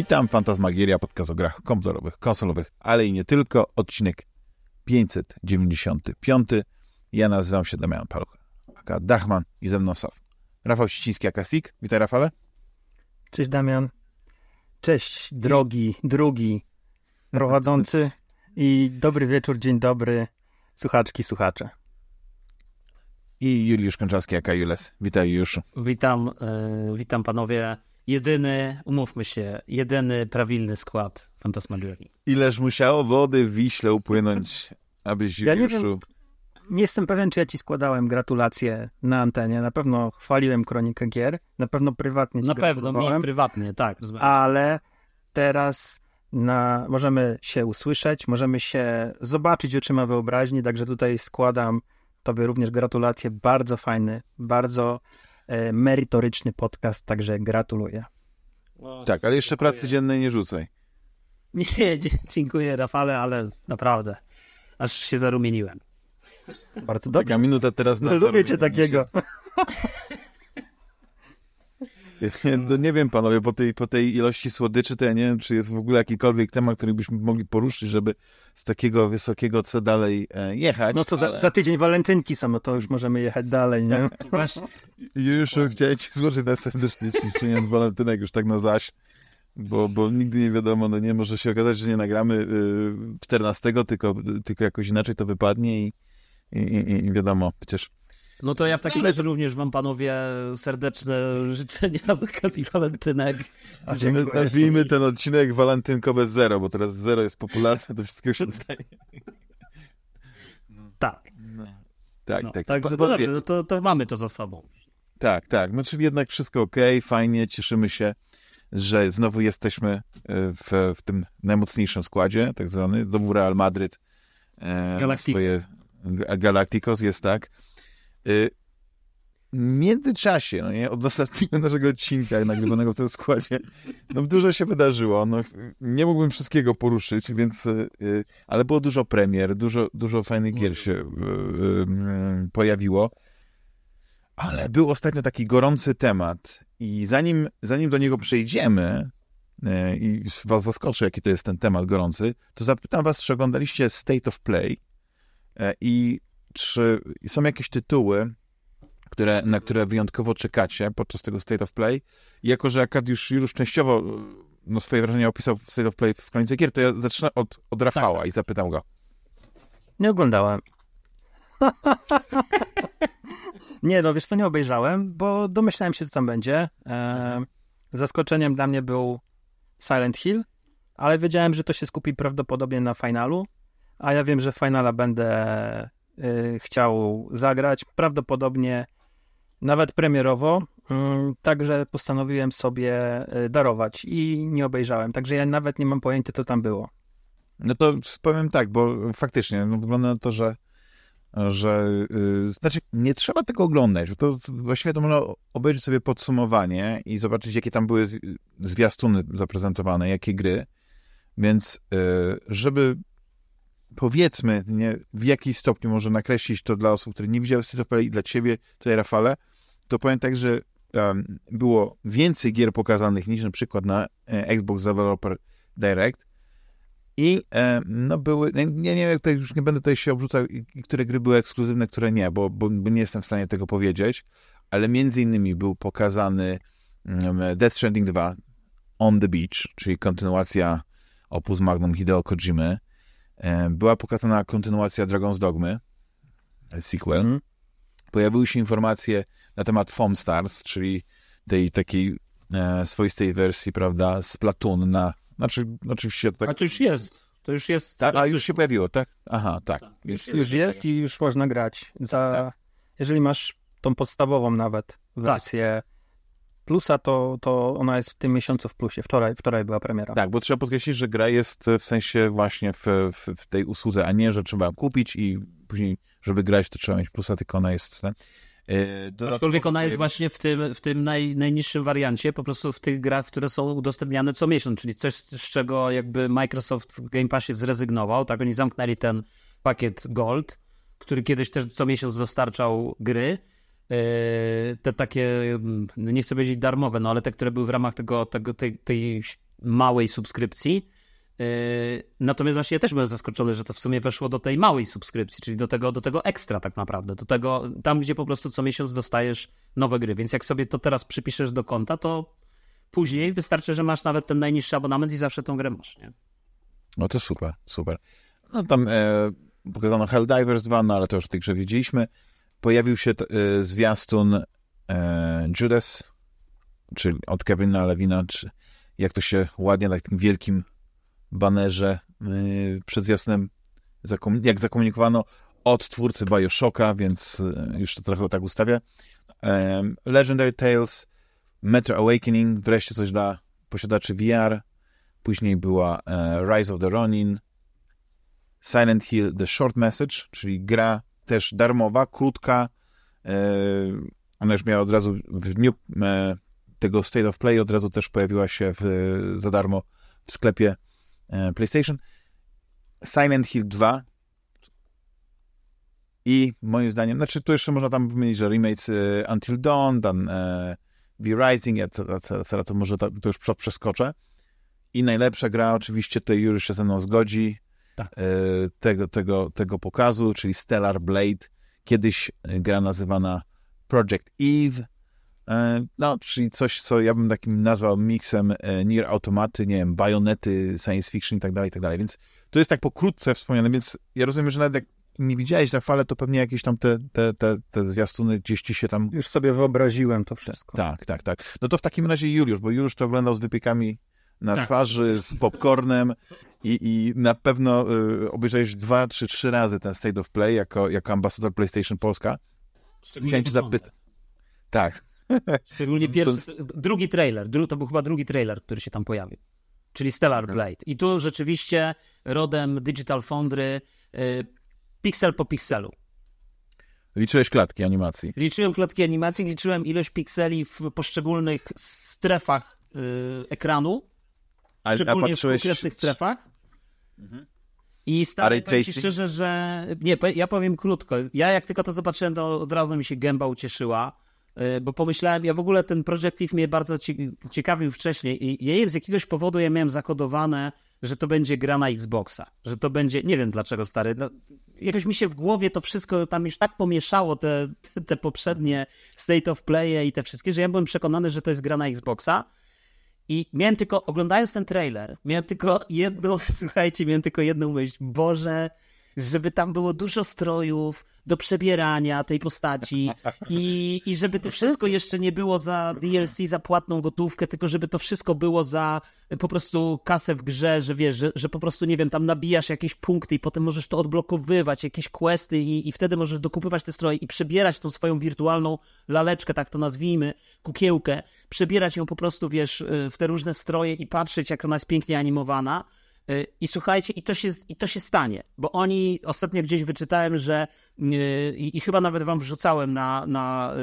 Witam, Fantasmagieria, podcast o grach komputerowych, konsolowych, ale i nie tylko. Odcinek 595. Ja nazywam się Damian Palucha, aka Dachman i ze mną Sof. Rafał Ściński, aka Sik. Witaj, Rafale. Cześć, Damian. Cześć, drogi, drugi prowadzący i dobry wieczór, dzień dobry, słuchaczki, słuchacze. I Juliusz Konczarski, aka Jules. Witaj, Juliuszu. Witam, yy, witam panowie. Jedyny, umówmy się, jedyny prawilny skład Fantasmagierii. Ileż musiało wody w Wiśle upłynąć, abyś Ja nie wiem, Nie jestem pewien, czy ja ci składałem gratulacje na antenie. Na pewno chwaliłem kronikę gier, na pewno prywatnie ci Na pewno, mi prywatnie, tak. Rozumiem. ale teraz na, możemy się usłyszeć, możemy się zobaczyć oczyma wyobraźni, także tutaj składam tobie również gratulacje. Bardzo fajny, bardzo merytoryczny podcast, także gratuluję. O, Tak, ale jeszcze dziękuję. pracy dziennej nie rzucaj. Nie, dziękuję Rafale, ale naprawdę, aż się zarumieniłem. Bardzo dobrze. Taka minuta teraz na No, lubię cię zarobienie takiego. No nie wiem, panowie, po tej, po tej ilości słodyczy, to ja nie wiem, czy jest w ogóle jakikolwiek temat, który byśmy mogli poruszyć, żeby z takiego wysokiego co dalej e, jechać. No to za, ale- za tydzień walentynki są, no to już możemy jechać dalej, nie? Właśnie, Już chciałem ci złożyć najserdeczniej życzenia z walentynek już tak na zaś, bo, bo nigdy nie wiadomo, no nie, może się okazać, że nie nagramy y, 14, tylko, tylko jakoś inaczej to wypadnie i, i, i, i wiadomo, przecież no to ja w takim razie również wam panowie serdeczne życzenia z okazji walentynek. Nazwijmy ten odcinek walentynkowe zero, bo teraz zero jest popularne, to wszystkiego się dostaje. Tak, No. Tak, no, tak. także no dobrze, no to, to mamy to za sobą. Tak, tak. No czyli jednak wszystko ok, fajnie, cieszymy się, że znowu jesteśmy e, w, w tym najmocniejszym składzie, tak zwany, znowu Real Madryt. E, Galacticos. Swoje, Ga- Galacticos jest tak. W międzyczasie, no nie, od ostatniego naszego odcinka nagrywanego w tym składzie, no dużo się wydarzyło. No, nie mógłbym wszystkiego poruszyć, więc, e, ale było dużo premier, dużo, dużo fajnych gier się e, e, pojawiło. Ale był ostatnio taki gorący temat i zanim, zanim do niego przejdziemy i was zaskoczę, jaki to jest ten temat gorący, to zapytam was, czy oglądaliście State of Play i czy są jakieś tytuły, które, na które wyjątkowo czekacie podczas tego State of Play. I jako, że Arkadiusz już częściowo no, swoje wrażenia opisał w State of Play w Kronice Gier, to ja zacznę od, od Rafała tak. i zapytam go. Nie oglądałem. nie, no wiesz co, nie obejrzałem, bo domyślałem się, co tam będzie. E, zaskoczeniem dla mnie był Silent Hill, ale wiedziałem, że to się skupi prawdopodobnie na finalu, a ja wiem, że finala będę chciał zagrać, prawdopodobnie nawet premierowo, mm, także postanowiłem sobie y, darować i nie obejrzałem, także ja nawet nie mam pojęcia, co tam było. No to powiem tak, bo faktycznie no, wygląda na to, że że yy, znaczy nie trzeba tego oglądać, to właściwie to można obejrzeć sobie podsumowanie i zobaczyć, jakie tam były zwiastuny zaprezentowane, jakie gry. Więc yy, żeby powiedzmy, nie, w jakiś stopniu może nakreślić to dla osób, które nie widziały Play i dla ciebie, tutaj Rafale, to powiem tak, że em, było więcej gier pokazanych niż na przykład na e, Xbox Developer Direct, i e, no były, nie, nie wiem, tutaj już nie będę tutaj się obrzucał, które gry były ekskluzywne, które nie, bo, bo, nie jestem w stanie tego powiedzieć, ale między innymi był pokazany mm, Death Stranding 2 On the Beach, czyli kontynuacja opus magnum Hideo Kojimy. E, była pokazana kontynuacja Dragon's Dogmy, sequel. Mhm. Pojawiły się informacje na temat Foam Stars, czyli tej takiej e, swoistej wersji, prawda, z Platoon na, znaczy oczywiście tak A to już jest, to już jest. tak? A już się pojawiło, tak? Aha, tak. Tak, Więc Już jest i już można grać. Za, Tak. Jeżeli masz tą podstawową nawet wersję plusa, to, to ona jest w tym miesiącu w plusie. Wczoraj, wczoraj była premiera. Tak, bo trzeba podkreślić, że gra jest w sensie właśnie w, w, w tej usłudze, a nie, że trzeba kupić i później, żeby grać, to trzeba mieć plusa, tylko ona jest... Ten. Yy, dodatkowo- Aczkolwiek ona jest właśnie w tym, w tym naj, najniższym wariancie, po prostu w tych grach, które są udostępniane co miesiąc, czyli coś, z czego jakby Microsoft w Game Passie zrezygnował, tak, oni zamknęli ten pakiet Gold, który kiedyś też co miesiąc dostarczał gry, te takie, mm, no nie chcę powiedzieć darmowe, no ale te, które były w ramach tego, tego tej, tej małej subskrypcji. Yy, natomiast właśnie ja też byłem zaskoczony, że to w sumie weszło do tej małej subskrypcji, czyli do tego, do tego ekstra tak naprawdę, do tego, tam gdzie po prostu co miesiąc dostajesz nowe gry, więc jak sobie to teraz przypiszesz do konta, to później wystarczy, że masz nawet ten najniższy abonament i zawsze tą grę masz, nie? No to super, super. No tam e, pokazano Helldivers 2, no ale to już w tej grze wiedzieliśmy. Pojawił się t, e, zwiastun e, Judas, czyli od Kevina Lewina, czy jak to się ładnie na takim wielkim banerze yy, przed zwiastunem jak zakomunikowano od twórcy Bioshocka, więc yy, już to trochę tak ustawia. Legendary Tales, Metro Awakening, wreszcie coś dla posiadaczy VR. Później była e, Rise of the Ronin, Silent Hill The Short Message, czyli gra też darmowa, krótka. E, ona już miała od razu w dniu e, tego State of Play, od razu też pojawiła się w, za darmo w sklepie e, PlayStation. Silent Hill 2 i moim zdaniem, znaczy tu jeszcze można tam wymienić, że remakes Until Dawn, dan V-Rising, etc., etc., to może to, to już przeskoczę. I najlepsza gra, oczywiście tutaj już się ze mną zgodzi, tak. e, tego, tego, tego pokazu, czyli Stellar Blade, kiedyś gra nazywana Project Eve, e, no, czyli coś, co ja bym takim nazwał miksem e, Nier Automaty, nie wiem, bajonety, science fiction i tak dalej, i tak dalej, więc to jest tak pokrótce wspomniane, więc ja rozumiem, że nawet jak nie widziałeś na falę, to pewnie jakieś tam te, te, te, te zwiastuny gdzieś ci się tam... Już sobie wyobraziłem to wszystko. Tak, tak, tak. No to w takim razie Juliusz, bo Juliusz to oglądał z wypiekami na tak. twarzy, z popcornem i, i na pewno y, obejrzałeś dwa czy trzy razy ten State of Play jako, jako ambasador PlayStation Polska. Chciałem cię zapytać. Tak. Szczególnie pierwszy, to... drugi trailer, dru, to był chyba drugi trailer, który się tam pojawił. Czyli Stellar Blade. I tu rzeczywiście rodem Digital Foundry y, piksel po pikselu. Liczyłeś klatki animacji? Liczyłem klatki animacji, liczyłem ilość pikseli w poszczególnych strefach yy, ekranu. A, szczególnie a patrzyłeś... w konkretnych strefach. Mhm. I stary, powiem ci szczerze, że... Nie, ja powiem krótko. Ja jak tylko to zobaczyłem, to od razu mi się gęba ucieszyła, yy, bo pomyślałem, ja w ogóle ten Project Eve mnie bardzo ciekawił wcześniej i ja z jakiegoś powodu ja miałem zakodowane że to będzie gra na Xboxa, że to będzie, nie wiem dlaczego stary, no, jakoś mi się w głowie to wszystko tam już tak pomieszało, te, te, te poprzednie State of Play i te wszystkie, że ja byłem przekonany, że to jest gra na Xboxa i miałem tylko, oglądając ten trailer, miałem tylko jedną, słuchajcie, miałem tylko jedną myśl, Boże, żeby tam było dużo strojów do przebierania tej postaci i, i żeby to wszystko jeszcze nie było za DLC, za płatną gotówkę, tylko żeby to wszystko było za po prostu kasę w grze, że wiesz, że, że po prostu, nie wiem, tam nabijasz jakieś punkty i potem możesz to odblokowywać, jakieś questy i, i wtedy możesz dokupywać te stroje i przebierać tą swoją wirtualną laleczkę, tak to nazwijmy, kukiełkę, przebierać ją po prostu, wiesz, w te różne stroje i patrzeć, jak ona jest pięknie animowana I słuchajcie, i to, się, i to się stanie, bo oni ostatnio gdzieś wyczytałem, że y, i, i chyba nawet wam wrzucałem na, na,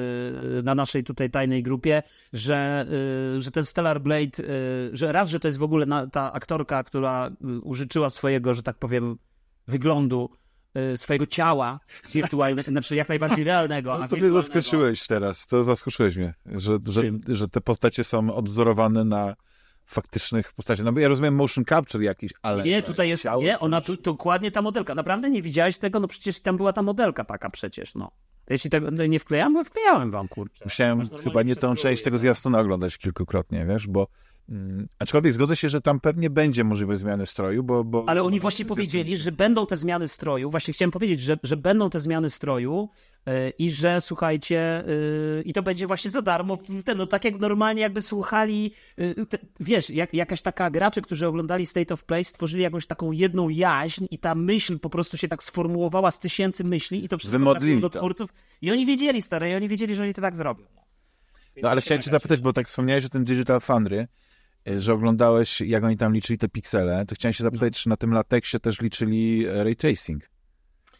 y, na naszej tutaj tajnej grupie, że, że ten Stellar Blade, że raz, że to jest w ogóle ta aktorka, która użyczyła swojego, że tak powiem, wyglądu swojego ciała wirtualnego, znaczy jak najbardziej realnego. No to mnie zaskoczyłeś teraz, to zaskoczyłeś mnie, że, że, że te postacie są odzorowane na faktycznych postaci. No bo ja rozumiem motion capture jakiś, ale... Nie, tutaj jest, nie, ona tu, dokładnie ta modelka. Naprawdę nie widziałeś tego? No przecież tam była ta modelka taka przecież, no. Jeśli tego nie wklejam, bo wklejałem wam, kurczę. Musiałem chyba nie tą część tego zwiastuna oglądać kilkukrotnie, wiesz, bo Mm, aczkolwiek zgodzę się, że tam pewnie będzie możliwość zmiany stroju, bo... bo... Ale oni właśnie powiedzieli, że będą te zmiany stroju, właśnie chciałem powiedzieć, że, że będą te zmiany stroju yy, i że słuchajcie, yy, i to będzie właśnie za darmo, ten, no tak jak normalnie jakby słuchali, yy, te, wiesz, jak, jakaś taka gracze, którzy oglądali State of Play, stworzyli jakąś taką jedną jaźń i ta myśl po prostu się tak sformułowała z tysięcy myśli i to wszystko do twórców. I oni wiedzieli, stare, i oni wiedzieli, że oni to tak zrobią. no ale chciałem cię zapytać, bo tak wspomniałeś o tym Digital Foundry, że oglądałeś, jak oni tam liczyli te piksele, to chciałem się zapytać, no. czy na tym lateksie też liczyli e, ray tracing?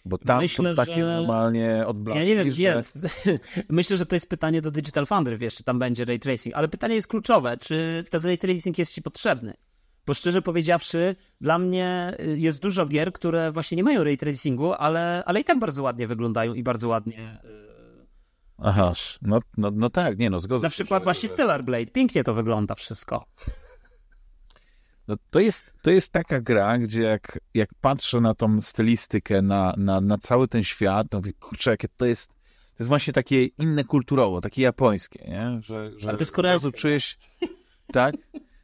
Bo tam Myślę, to takie że... normalnie odblaski, Ja nie wiem, że... jest. Myślę, że to jest pytanie do Digital Foundry, wiesz, czy tam będzie ray tracing, ale pytanie jest kluczowe, czy ten ray tracing jest ci potrzebny? Bo szczerze powiedziawszy, dla mnie y, jest dużo gier, które właśnie nie mają ray tracingu, ale, ale i tak bardzo ładnie wyglądają i bardzo ładnie y, Aha, no, no, no tak, nie no, zgodzę Na przykład właśnie Stellar Blade, pięknie to wygląda wszystko. No to jest, to jest taka gra, gdzie jak, jak patrzę na tą stylistykę, na, na, na cały ten świat, to mówię, kurczę, jakie to jest, to jest właśnie takie inne kulturowo, takie japońskie, nie? Że, że Ale to jest koreańskie. czujesz, tak?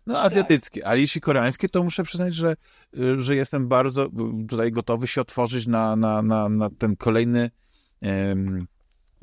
No azjatyckie, ale jeśli koreańskie, to muszę przyznać, że, że jestem bardzo tutaj gotowy się otworzyć na, na, na, na ten kolejny,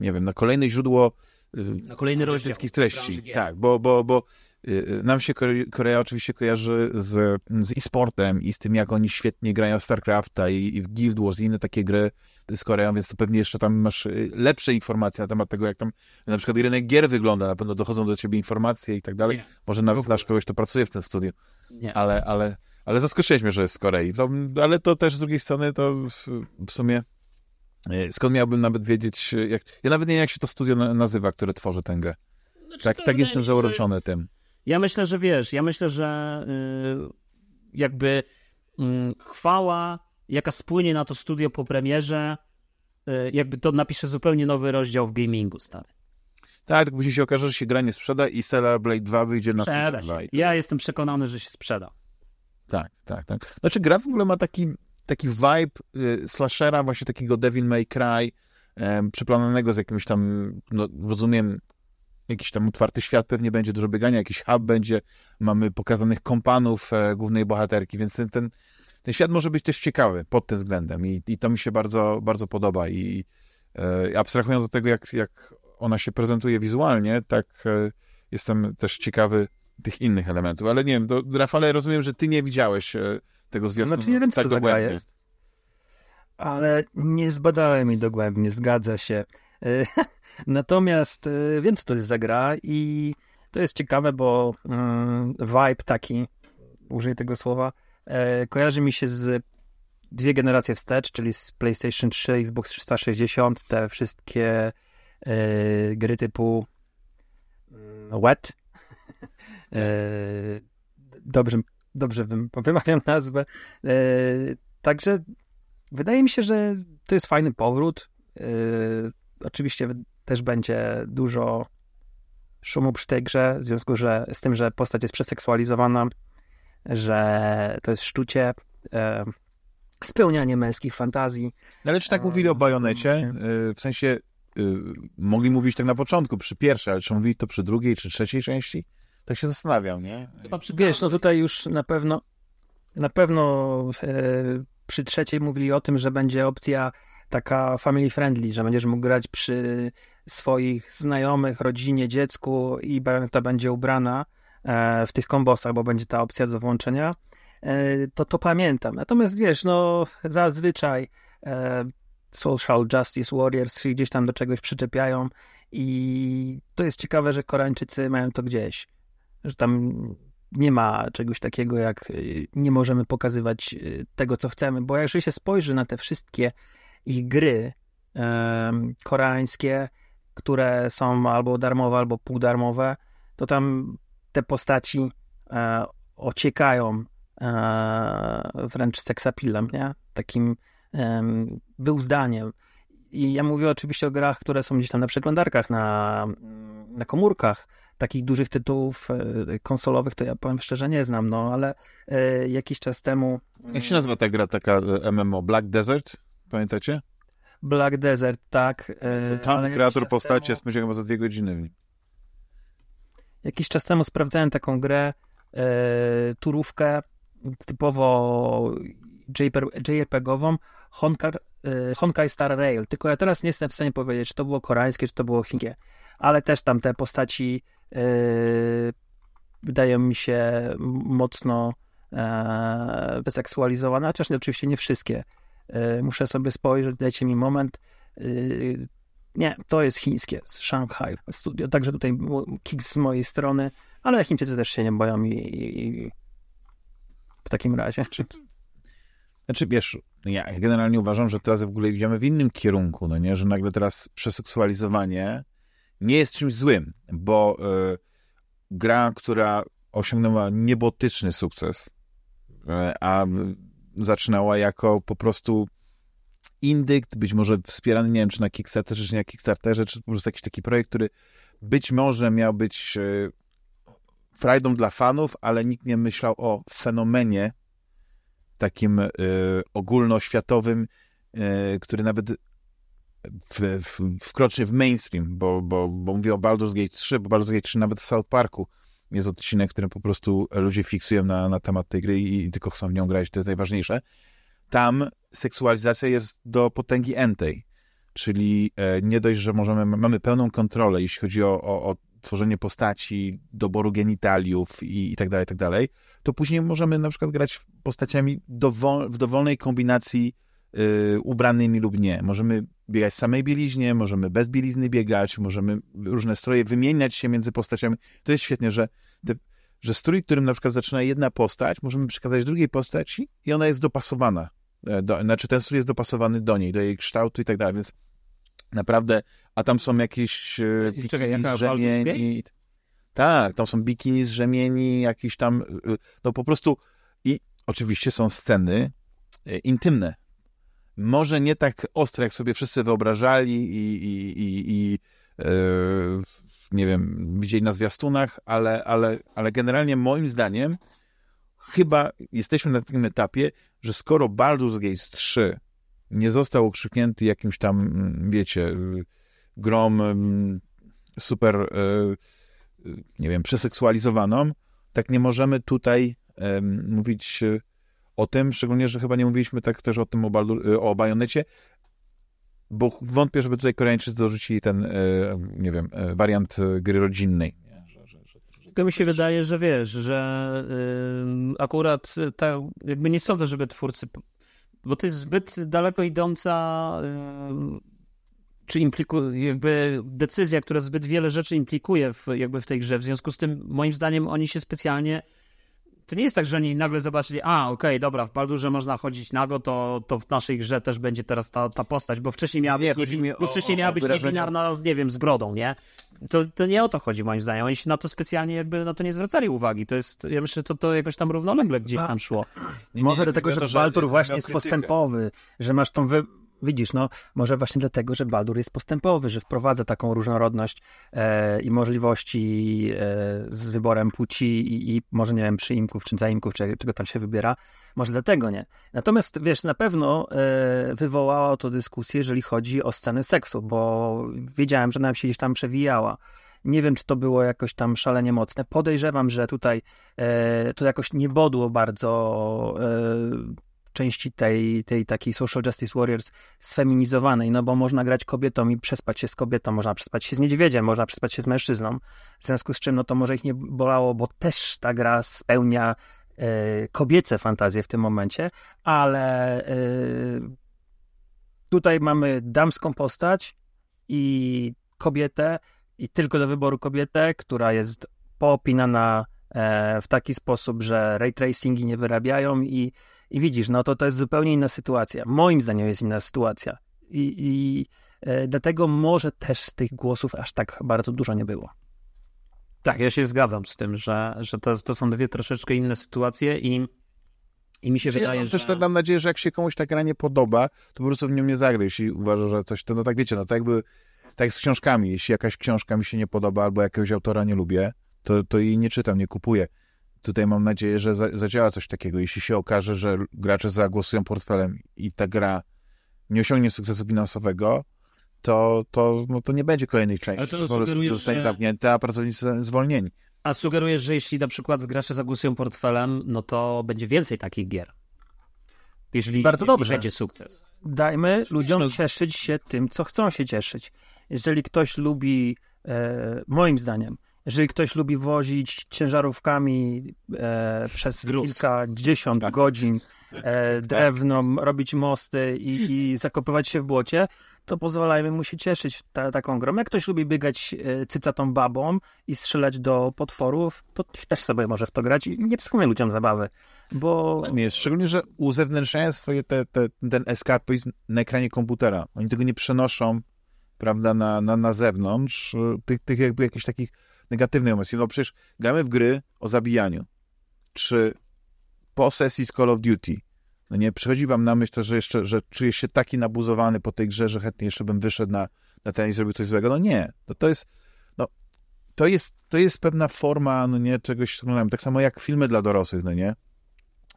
nie wiem, na kolejne źródło y, Na kolejny rozdział. treści. Tak, bo, bo, bo y, y, nam się Kore- Korea oczywiście kojarzy z, z e-sportem i z tym, jak oni świetnie grają w StarCrafta i, i w Guild Wars i inne takie gry z Koreą, więc to pewnie jeszcze tam masz lepsze informacje na temat tego, jak tam na przykład rynek gier wygląda, na pewno dochodzą do ciebie informacje i tak dalej. Nie. Może nawet znasz kogoś, kto pracuje w tym studiu, Nie. ale, ale, ale zaskoczyłeś mnie, że jest z Korei. To, ale to też z drugiej strony to w, w sumie skąd miałbym nawet wiedzieć, y, jak, ja nawet nie wiem, jak się to studio na, nazywa, które tworzy tę grę. Znaczy, Tak, tak jestem zauroczony jest- tym. Ja myślę, że wiesz, ja myślę, że y, jakby y, chwała, jaka spłynie na to studio po premierze, y, jakby to napisze zupełnie nowy rozdział w gamingu, stary. Tak, tak później się okaże, że się gra nie sprzeda i Stellar Blade 2 wyjdzie na Switch 2. się. I- Ja jestem przekonany, że się sprzeda. Tak, tak, tak. Znaczy gra w ogóle ma taki, taki vibe y, slashera, właśnie takiego Devil May Cry, em, przeplanowanego z jakimś tam, no rozumiem, jakiś tam otwarty świat pewnie będzie, dużo biegania, jakiś hub będzie, mamy pokazanych kompanów e, głównej bohaterki, więc ten, ten, ten świat może być też ciekawy pod tym względem i, i to mi się bardzo, bardzo podoba i e, abstrahując od tego, jak, jak ona się prezentuje wizualnie, tak e, jestem też ciekawy tych innych elementów, ale nie wiem, to, Rafale, rozumiem, że ty nie widziałeś e, tego zwiastunu Znaczy nie wiem, co tak to za gra jest. Ale nie zbadałem jej dogłębnie, zgadza się. Y, Natomiast y, wiem, co to jest za gra i to jest ciekawe, bo mm, vibe taki, użyję tego słowa, e, kojarzy mi się z dwie generacje wstecz, czyli z PlayStation 3, Xbox 360, te wszystkie e, gry typu mm, Wet. E, dobrze, dobrze wym- wymawiam nazwę. E, także wydaje mi się, że to jest fajny powrót. E, oczywiście też będzie dużo szumu przy tej grze, w związku że, z tym, że postać jest przeseksualizowana, że to jest szczucie, e, spełnianie męskich fantazji. No, ale czy tak mówili o Bajonecie? W sensie y, mogli mówić tak na początku, przy pierwszej, ale czy mówili to przy drugiej, czy trzeciej części? Tak się zastanawiam, nie? Chyba przy Wiesz, no tutaj już na pewno na pewno e, przy trzeciej mówili o tym, że będzie opcja taka family friendly, że będziesz mógł grać przy swoich znajomych, rodzinie, dziecku i ta będzie ubrana e, w tych kombosach, bo będzie ta opcja do włączenia. E, to to pamiętam. Natomiast wiesz, no zazwyczaj e, social justice warriors się gdzieś tam do czegoś przyczepiają i to jest ciekawe, że Koreańczycy mają to gdzieś że tam nie ma czegoś takiego jak y, nie możemy pokazywać y, tego, co chcemy, bo jeżeli się spojrzy na te wszystkie ich gry koreańskie, które są albo darmowe, albo półdarmowe, to tam te postaci e, ociekają e, wręcz seksapilem, nie? Takim em, wyuzdaniem. I ja mówię oczywiście o grach, które są gdzieś tam na przeglądarkach, na, na komórkach. Takich dużych tytułów e, konsolowych to ja powiem szczerze nie znam, no ale e, jakiś czas temu Jak się nazywa ta gra, taka e, MMO? Black Desert? Pamiętacie? Black Desert, tak. e, Tam kreator postaci temu- jest będzie chyba za dwie godziny. w nim. Jakiś czas temu sprawdzałem taką grę, e, turówkę typowo JRPG-ową, e, Honkai Star Rail. Tylko ja teraz nie jestem w stanie powiedzieć, czy to było koreańskie, czy to było chińskie. Ale też tam te postaci e, wydają mi się mocno e, wyseksualizowane, chociaż oczywiście nie wszystkie. E, muszę sobie spojrzeć, dajcie mi moment. E, nie, to jest chińskie, z Shanghai Studio, także tutaj kick z mojej strony, ale Chińczycy też się nie boją i, i, i w takim razie. Znaczy, wiesz, ja generalnie uważam, że teraz w ogóle idziemy w innym kierunku, no nie? Że nagle teraz przeseksualizowanie nie jest czymś złym, bo e, gra, która osiągnęła niebotyczny sukces, e, a zaczynała jako po prostu indykt, być może wspierany, nie wiem, czy na Kickstarterze, czy na Kickstarterze, czy po prostu jakiś taki projekt, który być może miał być e, frajdą dla fanów, ale nikt nie myślał o fenomenie takim y, ogólnoświatowym, y, który nawet w, w, wkroczy w mainstream, bo, bo, bo mówię o Baldur's Gate 3, bo Baldur's Gate 3 nawet w South Parku jest odcinek, w którym po prostu ludzie fiksują na, na temat tej gry i, i tylko chcą w nią grać, to jest najważniejsze. Tam seksualizacja jest do potęgi entej, czyli e, nie dość, że możemy, mamy pełną kontrolę, jeśli chodzi o, o, o tworzenie postaci, doboru genitaliów i, i tak dalej, i tak dalej, to później możemy na przykład grać postaciami dowol, w dowolnej kombinacji y, ubranymi lub nie. Możemy biegać w samej bieliźnie, możemy bez bielizny biegać, możemy różne stroje wymieniać się między postaciami. To jest świetnie, że, te, że strój, którym na przykład zaczyna jedna postać, możemy przekazać drugiej postaci i ona jest dopasowana. E, do, znaczy ten strój jest dopasowany do niej, do jej kształtu i tak dalej, więc naprawdę, a tam są jakieś e, bikini Czekaj, z rzemieni. Tak, tam są bikini z rzemieni, jakieś tam, e, no po prostu i oczywiście są sceny intymne, może nie tak ostre, jak sobie wszyscy wyobrażali i, i, i, i yy, nie wiem, widzieli na zwiastunach, ale, ale, ale generalnie moim zdaniem chyba jesteśmy na takim etapie, że skoro Baldur's Gate 3 nie został okrzyknięty jakimś tam, mm, wiecie, grom mm, super, yy, nie wiem, przeseksualizowaną, tak nie możemy tutaj mówić o tym, szczególnie, że chyba nie mówiliśmy tak też o tym o, Baldur, y, o Bajonecie, bo wątpię, żeby tutaj Koreańczycy dorzucili ten, y, nie wiem, y, wariant gry rodzinnej. To mi się wydaje, że wiesz, że akurat ta, jakby nie sądzę, żeby twórcy, bo to jest zbyt daleko idąca yy, czy implikuje, jakby decyzja, która zbyt wiele rzeczy implikuje w, jakby w tej grze. W związku z tym, moim zdaniem, oni się specjalnie to nie jest tak, że oni nagle zobaczyli, a okej, okay, dobra, w Baldurze można chodzić nago, to, to w naszej grze też będzie teraz ta, ta postać, bo wcześniej miała nie, być, nie, bo wcześniej miała być niebinarna, nie wiem, z brodą, nie? To, to nie o to chodzi moim zdaniem. Oni się na to specjalnie jakby na to nie zwracali uwagi. To jest, ja myślę, że to, to jakoś tam równolegle gdzieś tam szło. Nie, Może dlatego, że Baldur właśnie jest postępowy, że masz tą wy widzisz, no może właśnie dlatego, że Baldur jest postępowy, że wprowadza taką różnorodność e, i możliwości e, z wyborem płci i, i, może, nie wiem, przyimków czy zaimków, czy, czego tam się wybiera. Może dlatego nie. Natomiast, wiesz, na pewno e, wywołało to dyskusję, jeżeli chodzi o scenę seksu, bo wiedziałem, że nam się gdzieś tam przewijała. Nie wiem, czy to było jakoś tam szalenie mocne. Podejrzewam, że tutaj e, to jakoś nie bodło bardzo e, części tej, tej takiej social justice warriors sfeminizowanej, no bo można grać kobietą i przespać się z kobietą, można przespać się z niedźwiedziem, można przespać się z mężczyzną, w związku z czym no to może ich nie bolało, bo też ta gra spełnia e, kobiece fantazje w tym momencie, ale e, tutaj mamy damską postać i kobietę i tylko do wyboru kobietę, która jest poopinana e, w taki sposób, że ray tracingi nie wyrabiają i i widzisz, no to to jest zupełnie inna sytuacja. Moim zdaniem jest inna sytuacja. I, i e, dlatego może też z tych głosów aż tak bardzo dużo nie było. Tak, ja się zgadzam z tym, że, że to, to są dwie troszeczkę inne sytuacje i, i mi się ja wydaje, że... Też mam nadzieję, że jak się komuś ta gra nie podoba, to po prostu w nią nie zagra. Jeśli uważa, że coś, to no tak wiecie, no tak jakby, tak jak z książkami. Jeśli jakaś książka mi się nie podoba albo jakiegoś autora nie lubię, to, to jej nie czytam, nie kupuję tutaj mam nadzieję, że za, zadziała coś takiego. Jeśli się okaże, że gracze zagłosują portfelem i ta gra nie osiągnie sukcesu finansowego, to, to, no to nie będzie kolejnej części. Ale to sugerujesz, zostanie że... zamknięte, a pracownicy zwolnieni. A sugerujesz, że jeśli na przykład gracze zagłosują portfelem, no to będzie więcej takich gier. Jeżeli, Bardzo dobrze. będzie sukces. Dajmy ludziom cieszyć się tym, co chcą się cieszyć. Jeżeli ktoś lubi, e, moim zdaniem, jeżeli ktoś lubi wozić ciężarówkami e, przez Gruz. kilkadziesiąt tak. godzin e, drewno, robić mosty i, i zakopywać się w błocie, to pozwalajmy mu się cieszyć ta, taką grą. Jak ktoś lubi biegać e, cycatą babą i strzelać do potworów, to też sobie może w to grać i nie psuje ludziom zabawy, bo... Nie, szczególnie, że uzewnętrzniają swoje te, te, ten eskapizm na ekranie komputera. Oni tego nie przenoszą, prawda, na, na, na zewnątrz, tych, tych jakby jakichś takich negatywnej emocji. No przecież gramy w gry o zabijaniu. Czy po sesji z Call of Duty, no nie, przychodzi wam na myśl to, że jeszcze, że czujesz się taki nabuzowany po tej grze, że chętnie jeszcze bym wyszedł na, na ten i zrobił coś złego? No nie. To, to jest, no, to jest, to jest pewna forma, no nie, czegoś, oglądałem. Tak samo jak filmy dla dorosłych, no nie?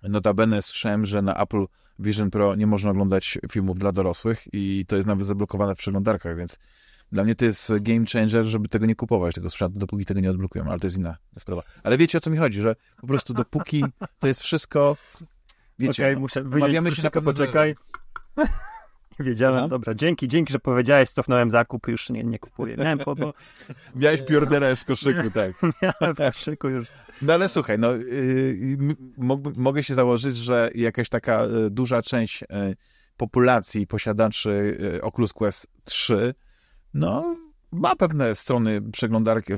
Notabene słyszałem, że na Apple Vision Pro nie można oglądać filmów dla dorosłych i to jest nawet zablokowane w przeglądarkach, więc dla mnie to jest game changer, żeby tego nie kupować, tego sprzętu, dopóki tego nie odblokują, ale to jest inna sprawa. Ale wiecie, o co mi chodzi, że po prostu dopóki to jest wszystko... Wiecie, no, muszę wyjść się na poczekaj. Wiedziałem, Słucham? dobra, dzięki, dzięki, że powiedziałeś, cofnąłem zakup, już nie, nie kupuję. Miałem po, bo Miałeś piorderę w koszyku, tak. miałem w koszyku już. No ale słuchaj, no mógłby- mogę się założyć, że jakaś taka y, duża część y, populacji posiadaczy y, Oculus Quest 3, no ma pewne strony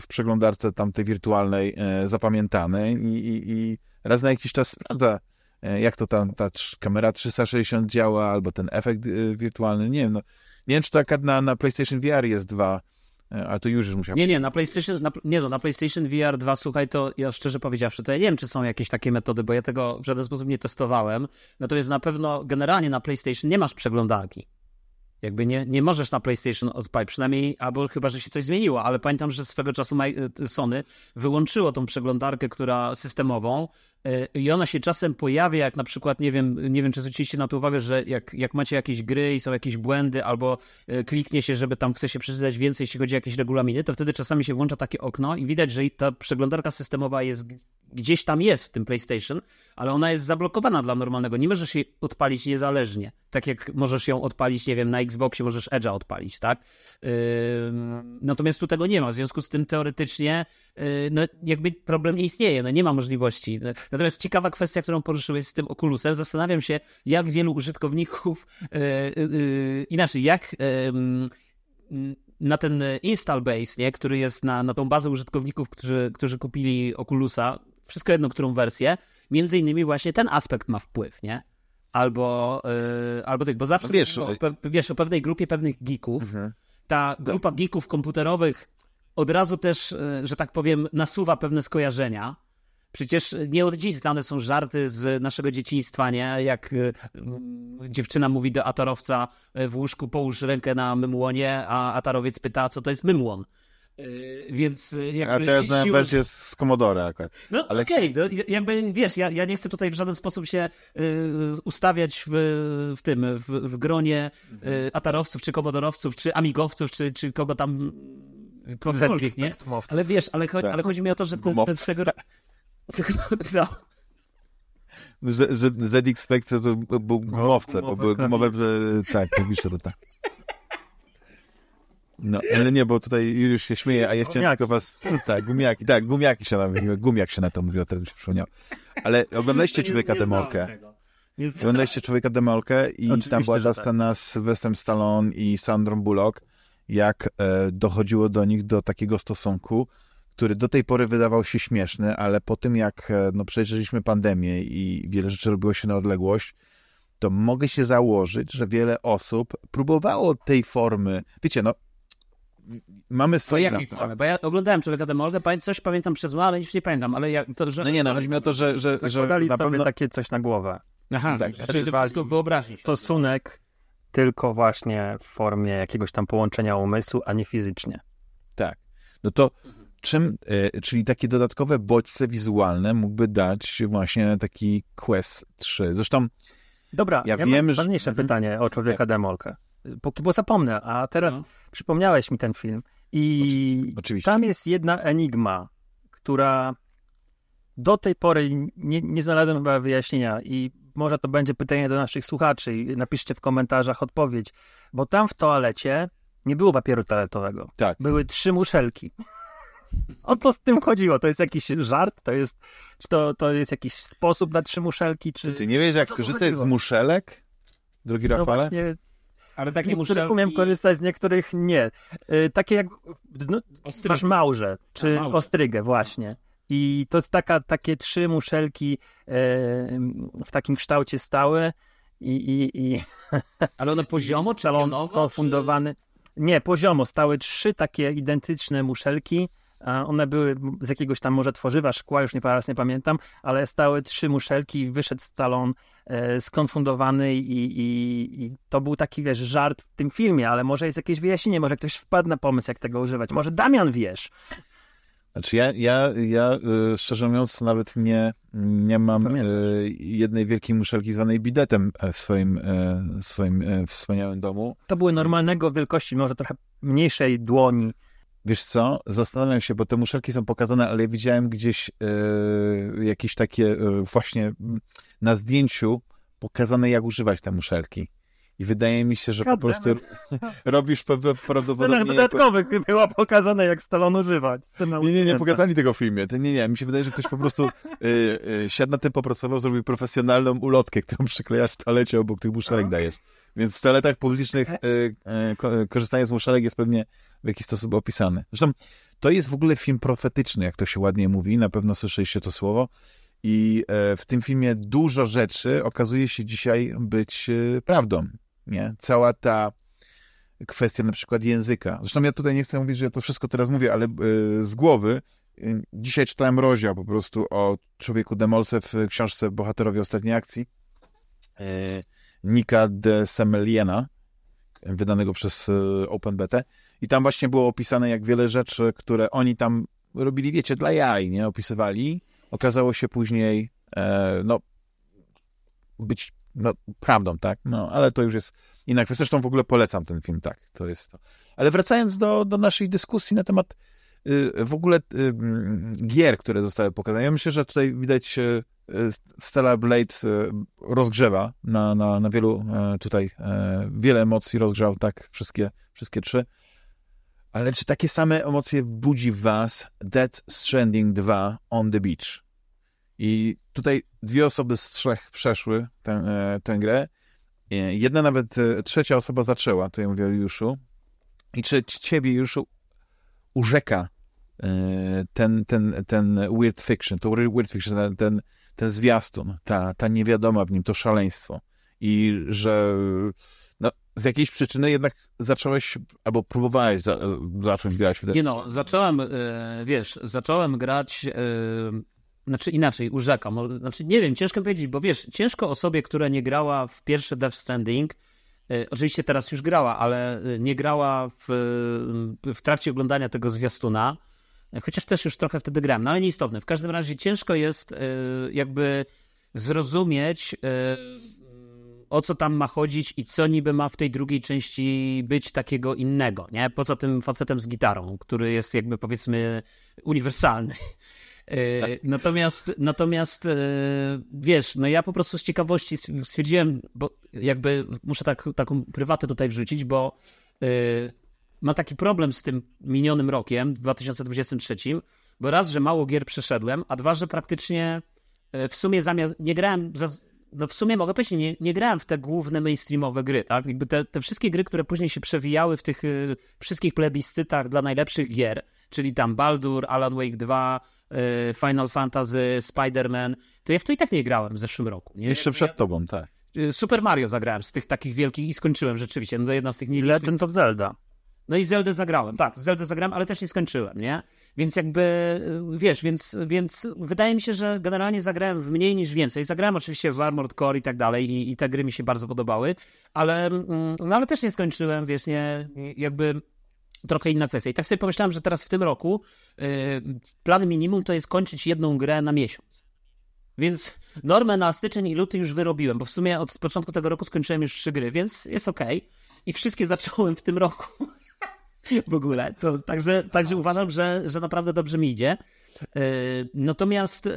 w przeglądarce tamtej wirtualnej y, zapamiętane i, i, i raz na jakiś czas sprawdza, y, jak to tam ta kamera 360 działa, albo ten efekt y, wirtualny, nie wiem, no, nie wiem, czy to akurat na, na PlayStation VR jest dwa, y, ale to już już musiał Nie, nie, na PlayStation, na, nie no, na PlayStation VR 2, słuchaj, to ja szczerze powiedziawszy, to ja nie wiem, czy są jakieś takie metody, bo ja tego w żaden sposób nie testowałem. Natomiast na pewno generalnie na PlayStation nie masz przeglądarki. Jakby nie, nie możesz na PlayStation odpalić, przynajmniej, albo chyba, że się coś zmieniło, ale pamiętam, że swego czasu y, Sony wyłączyło tą przeglądarkę, która systemową y, i ona się czasem pojawia, jak na przykład, nie wiem, nie wiem czy zwróciliście na to uwagę, że jak, jak macie jakieś gry i są jakieś błędy, albo y, kliknie się, żeby tam chce się przeczytać więcej, jeśli chodzi o jakieś regulaminy, to wtedy czasami się włącza takie okno i widać, że ta przeglądarka systemowa jest gdzieś tam jest w tym PlayStation, ale ona jest zablokowana dla normalnego. Nie możesz jej odpalić niezależnie. Tak jak możesz ją odpalić, nie wiem, na Xboxie możesz Edge'a odpalić, tak? Ym, natomiast tu tego nie ma. W związku z tym teoretycznie yy, no, jakby problem nie istnieje, no nie ma możliwości. Natomiast ciekawa kwestia, którą poruszyłeś z tym Oculusem, zastanawiam się, jak wielu użytkowników yy, yy, inaczej, jak yy, na ten install base, nie, który jest na, na tą bazę użytkowników, którzy, którzy kupili Oculusa, wszystko jedno, którą wersję, między innymi właśnie ten aspekt ma wpływ, nie? Albo, yy, albo tych, bo zawsze wiesz, o, pe, wiesz, o pewnej grupie pewnych geeków, Mhm. ta grupa geeków komputerowych od razu też, yy, że tak powiem, nasuwa pewne skojarzenia. Przecież nie od dziś znane są żarty z naszego dzieciństwa, nie? Jak y, y, dziewczyna mówi do atarowca y, w łóżku połóż rękę na mymłonie, a atarowiec pyta, co to jest mymłon. Y, więc y, A jakby... teraz znałem wersję z Commodore akurat. no Ale- okej, no, jakby wiesz, ja, ja nie chcę tutaj w żaden sposób się y, ustawiać w, w tym, w, w gronie y, atarowców, czy komodorowców, czy amigowców, czy, czy kogo tam kogokolwiek, nie? Ale wiesz, ale, cho- Tak. ale chodzi mi o to, że ten, ten z tego... No, Że, że ZX Spectre to był gumowce, bo były klawisze. gumowe, że tak, klawisze to tak. No, ale nie, bo tutaj już się śmieje, a ja chciałem Gumiaki. tylko was... Tak, gumiaki, tak, gumiaki się na mówiło, gumiak się na to mówiło, teraz mi się przypomniało. Ale oglądaliście nie- Człowieka nie Demolkę. Oglądaliście Człowieka Demolkę i Oczywiście, tam była ta tak. scena z Sylwestrem Stallone i Sandrą Bullock, jak e, dochodziło do nich do takiego stosunku, który do tej pory wydawał się śmieszny, ale po tym jak e, no, przeżyliśmy pandemię i wiele rzeczy robiło się na odległość, to mogę się założyć, że wiele osób próbowało tej formy. Wiecie, no, mamy swoje... jakiej formy? Bo ja oglądałem Człowieka Demolkę, coś pamiętam przez zło, ale już nie pamiętam, ale jak, to, że... No nie, no, chodzi mi o to, że, że, że na sobie pewno... takie coś na głowę. Aha, tak, tak, czyli to wszystko wyobraźni. Stosunek tylko właśnie w formie jakiegoś tam połączenia umysłu, a nie fizycznie. Tak. No to czym, e, czyli takie dodatkowe bodźce wizualne mógłby dać właśnie taki Quest 3. Zresztą Dobra, Ja ja, wiem, mam że- ważniejsze Mhm. pytanie o Człowieka Demolkę. Póki, bo zapomnę, a teraz No. przypomniałeś mi ten film i oczywiście. tam jest jedna enigma, która do tej pory nie, nie znalazłem chyba wyjaśnienia i może to będzie pytanie do naszych słuchaczy i napiszcie w komentarzach odpowiedź, bo tam w toalecie nie było papieru toaletowego. tak. Były trzy muszelki. O co z tym chodziło? To jest jakiś żart? To jest, czy to, to jest jakiś sposób na trzy muszelki? Czy... Ty nie wiesz, jak skorzystać z muszelek? Drogi no Rafale? właśnie, Ale z takie niektórych muszelki... umiem korzystać, z niektórych nie. Y, takie jak no, Ostry... masz małże, czy A, małże. ostrygę właśnie. I to jest taka, takie trzy muszelki e, w takim kształcie stałe i, i, i Ale one poziomo, czy pionowo, skofundowany. Nie, poziomo. Stały trzy takie identyczne muszelki. One były z jakiegoś tam może tworzywa, szkła, już nie teraz nie pamiętam, ale stały trzy muszelki wyszedł Stallone e, skonfundowany i, i, i to był taki, wiesz, żart w tym filmie, ale może jest jakieś wyjaśnienie, może ktoś wpadł na pomysł, jak tego używać. Może Damian wiesz. Znaczy ja, ja, ja y, szczerze mówiąc nawet nie, nie mam y, jednej wielkiej muszelki zwanej bidetem e, w swoim, e, swoim e, wspaniałym domu. To były normalnego wielkości, może trochę mniejszej dłoni. Wiesz co, zastanawiam się, bo te muszelki są pokazane, ale ja widziałem gdzieś jakieś takie właśnie na zdjęciu pokazane, jak używać te muszelki. I wydaje mi się, że God po prostu robisz prawdopodobnie... W dodatkowych jako... było pokazane, jak Stallone używać. nie, nie, nie pokazali tego w filmie. Nie, nie, mi się wydaje, że ktoś po prostu y, y, siadł na tym, popracował, zrobił profesjonalną ulotkę, którą przyklejasz w toalecie obok tych muszelek dajesz. Więc w toaletach publicznych y, y, korzystanie z muszelek jest pewnie w jakiś sposób opisane. Zresztą to jest w ogóle film profetyczny, jak to się ładnie mówi, na pewno słyszeliście to słowo. I e, w tym filmie dużo rzeczy okazuje się dzisiaj być e, prawdą nie? Cała ta kwestia na przykład języka. Zresztą ja tutaj nie chcę mówić, że ja to wszystko teraz mówię, ale y, z głowy y, dzisiaj czytałem rozdział po prostu o człowieku Demolse w książce Bohaterowie Ostatniej Akcji y, Nika de Semeliena, wydanego przez OpenBT i tam właśnie było opisane, jak wiele rzeczy, które oni tam robili, wiecie, dla jaj, nie? Opisywali, okazało się później e, no, być no, prawdą, tak? No, ale to już jest inna kwestia. Zresztą w ogóle polecam ten film, tak, to jest to. Ale wracając do, do naszej dyskusji na temat y, w ogóle y, gier, które zostały pokazane. Ja myślę, że tutaj widać y, Stella Blade rozgrzewa na, na, na wielu e, tutaj e, wiele emocji rozgrzał, tak, wszystkie, wszystkie trzy. Ale czy takie same emocje budzi w was Dead Stranding 2 on the Beach? I tutaj dwie osoby z trzech przeszły tę, e, tę grę. E, jedna nawet e, trzecia osoba zaczęła, to ja mówię o Juszu. I czy ciebie, Juszu, urzeka ten, ten, ten weird fiction, to weird fiction, ten, ten, ten zwiastun, ta, ta niewiadoma w nim, to szaleństwo. I że no, z jakiejś przyczyny jednak zacząłeś, albo próbowałeś za, zacząć grać w Nie no, zacząłem, wiesz, zacząłem grać znaczy inaczej, urzeka. Znaczy nie wiem, ciężko powiedzieć, bo wiesz, ciężko osobie, która nie grała w pierwsze Death Stranding, e, oczywiście teraz już grała, ale e, nie grała w, w trakcie oglądania tego zwiastuna, e, chociaż też już trochę wtedy grałem, no ale nieistotne. W każdym razie ciężko jest jakby zrozumieć o co tam ma chodzić i co niby ma w tej drugiej części być takiego innego, nie? Poza tym facetem z gitarą, który jest jakby powiedzmy uniwersalny. E, tak. Natomiast, natomiast e, wiesz, no ja po prostu z ciekawości stwierdziłem, bo jakby muszę tak, taką prywatę tutaj wrzucić, bo e, mam taki problem z tym minionym rokiem, 2023, bo raz, że mało gier przeszedłem, a dwa, że praktycznie w sumie zamiast, nie grałem, no w sumie mogę powiedzieć, nie, nie grałem w te główne mainstreamowe gry, tak? Jakby te, te wszystkie gry, które później się przewijały w tych wszystkich plebiscytach dla najlepszych gier, czyli tam Baldur, Alan Wake 2, Y, Final Fantasy, Spider-Man, to ja w to i tak nie grałem w zeszłym roku. Nie? Jeszcze przed tobą, tak. Y, Super Mario zagrałem z tych takich wielkich i skończyłem rzeczywiście. No to jedna z tych nie Legend of Zelda. No i Zeldę zagrałem, tak, Zeldę zagrałem, ale też nie skończyłem, nie? Więc jakby, y, wiesz, więc, więc wydaje mi się, że generalnie zagrałem w mniej niż więcej. Zagrałem oczywiście w Armored Core i tak dalej i, i te gry mi się bardzo podobały, ale, mm, no ale też nie skończyłem, wiesz, nie, jakby trochę inna kwestia. I tak sobie pomyślałem, że teraz w tym roku yy, plan minimum to jest kończyć jedną grę na miesiąc. Więc normę na styczeń i luty już wyrobiłem, bo w sumie od początku tego roku skończyłem już trzy gry, więc jest ok. I wszystkie zacząłem w tym roku. w ogóle. To, także, także uważam, że, że naprawdę dobrze mi idzie. Yy, natomiast yy,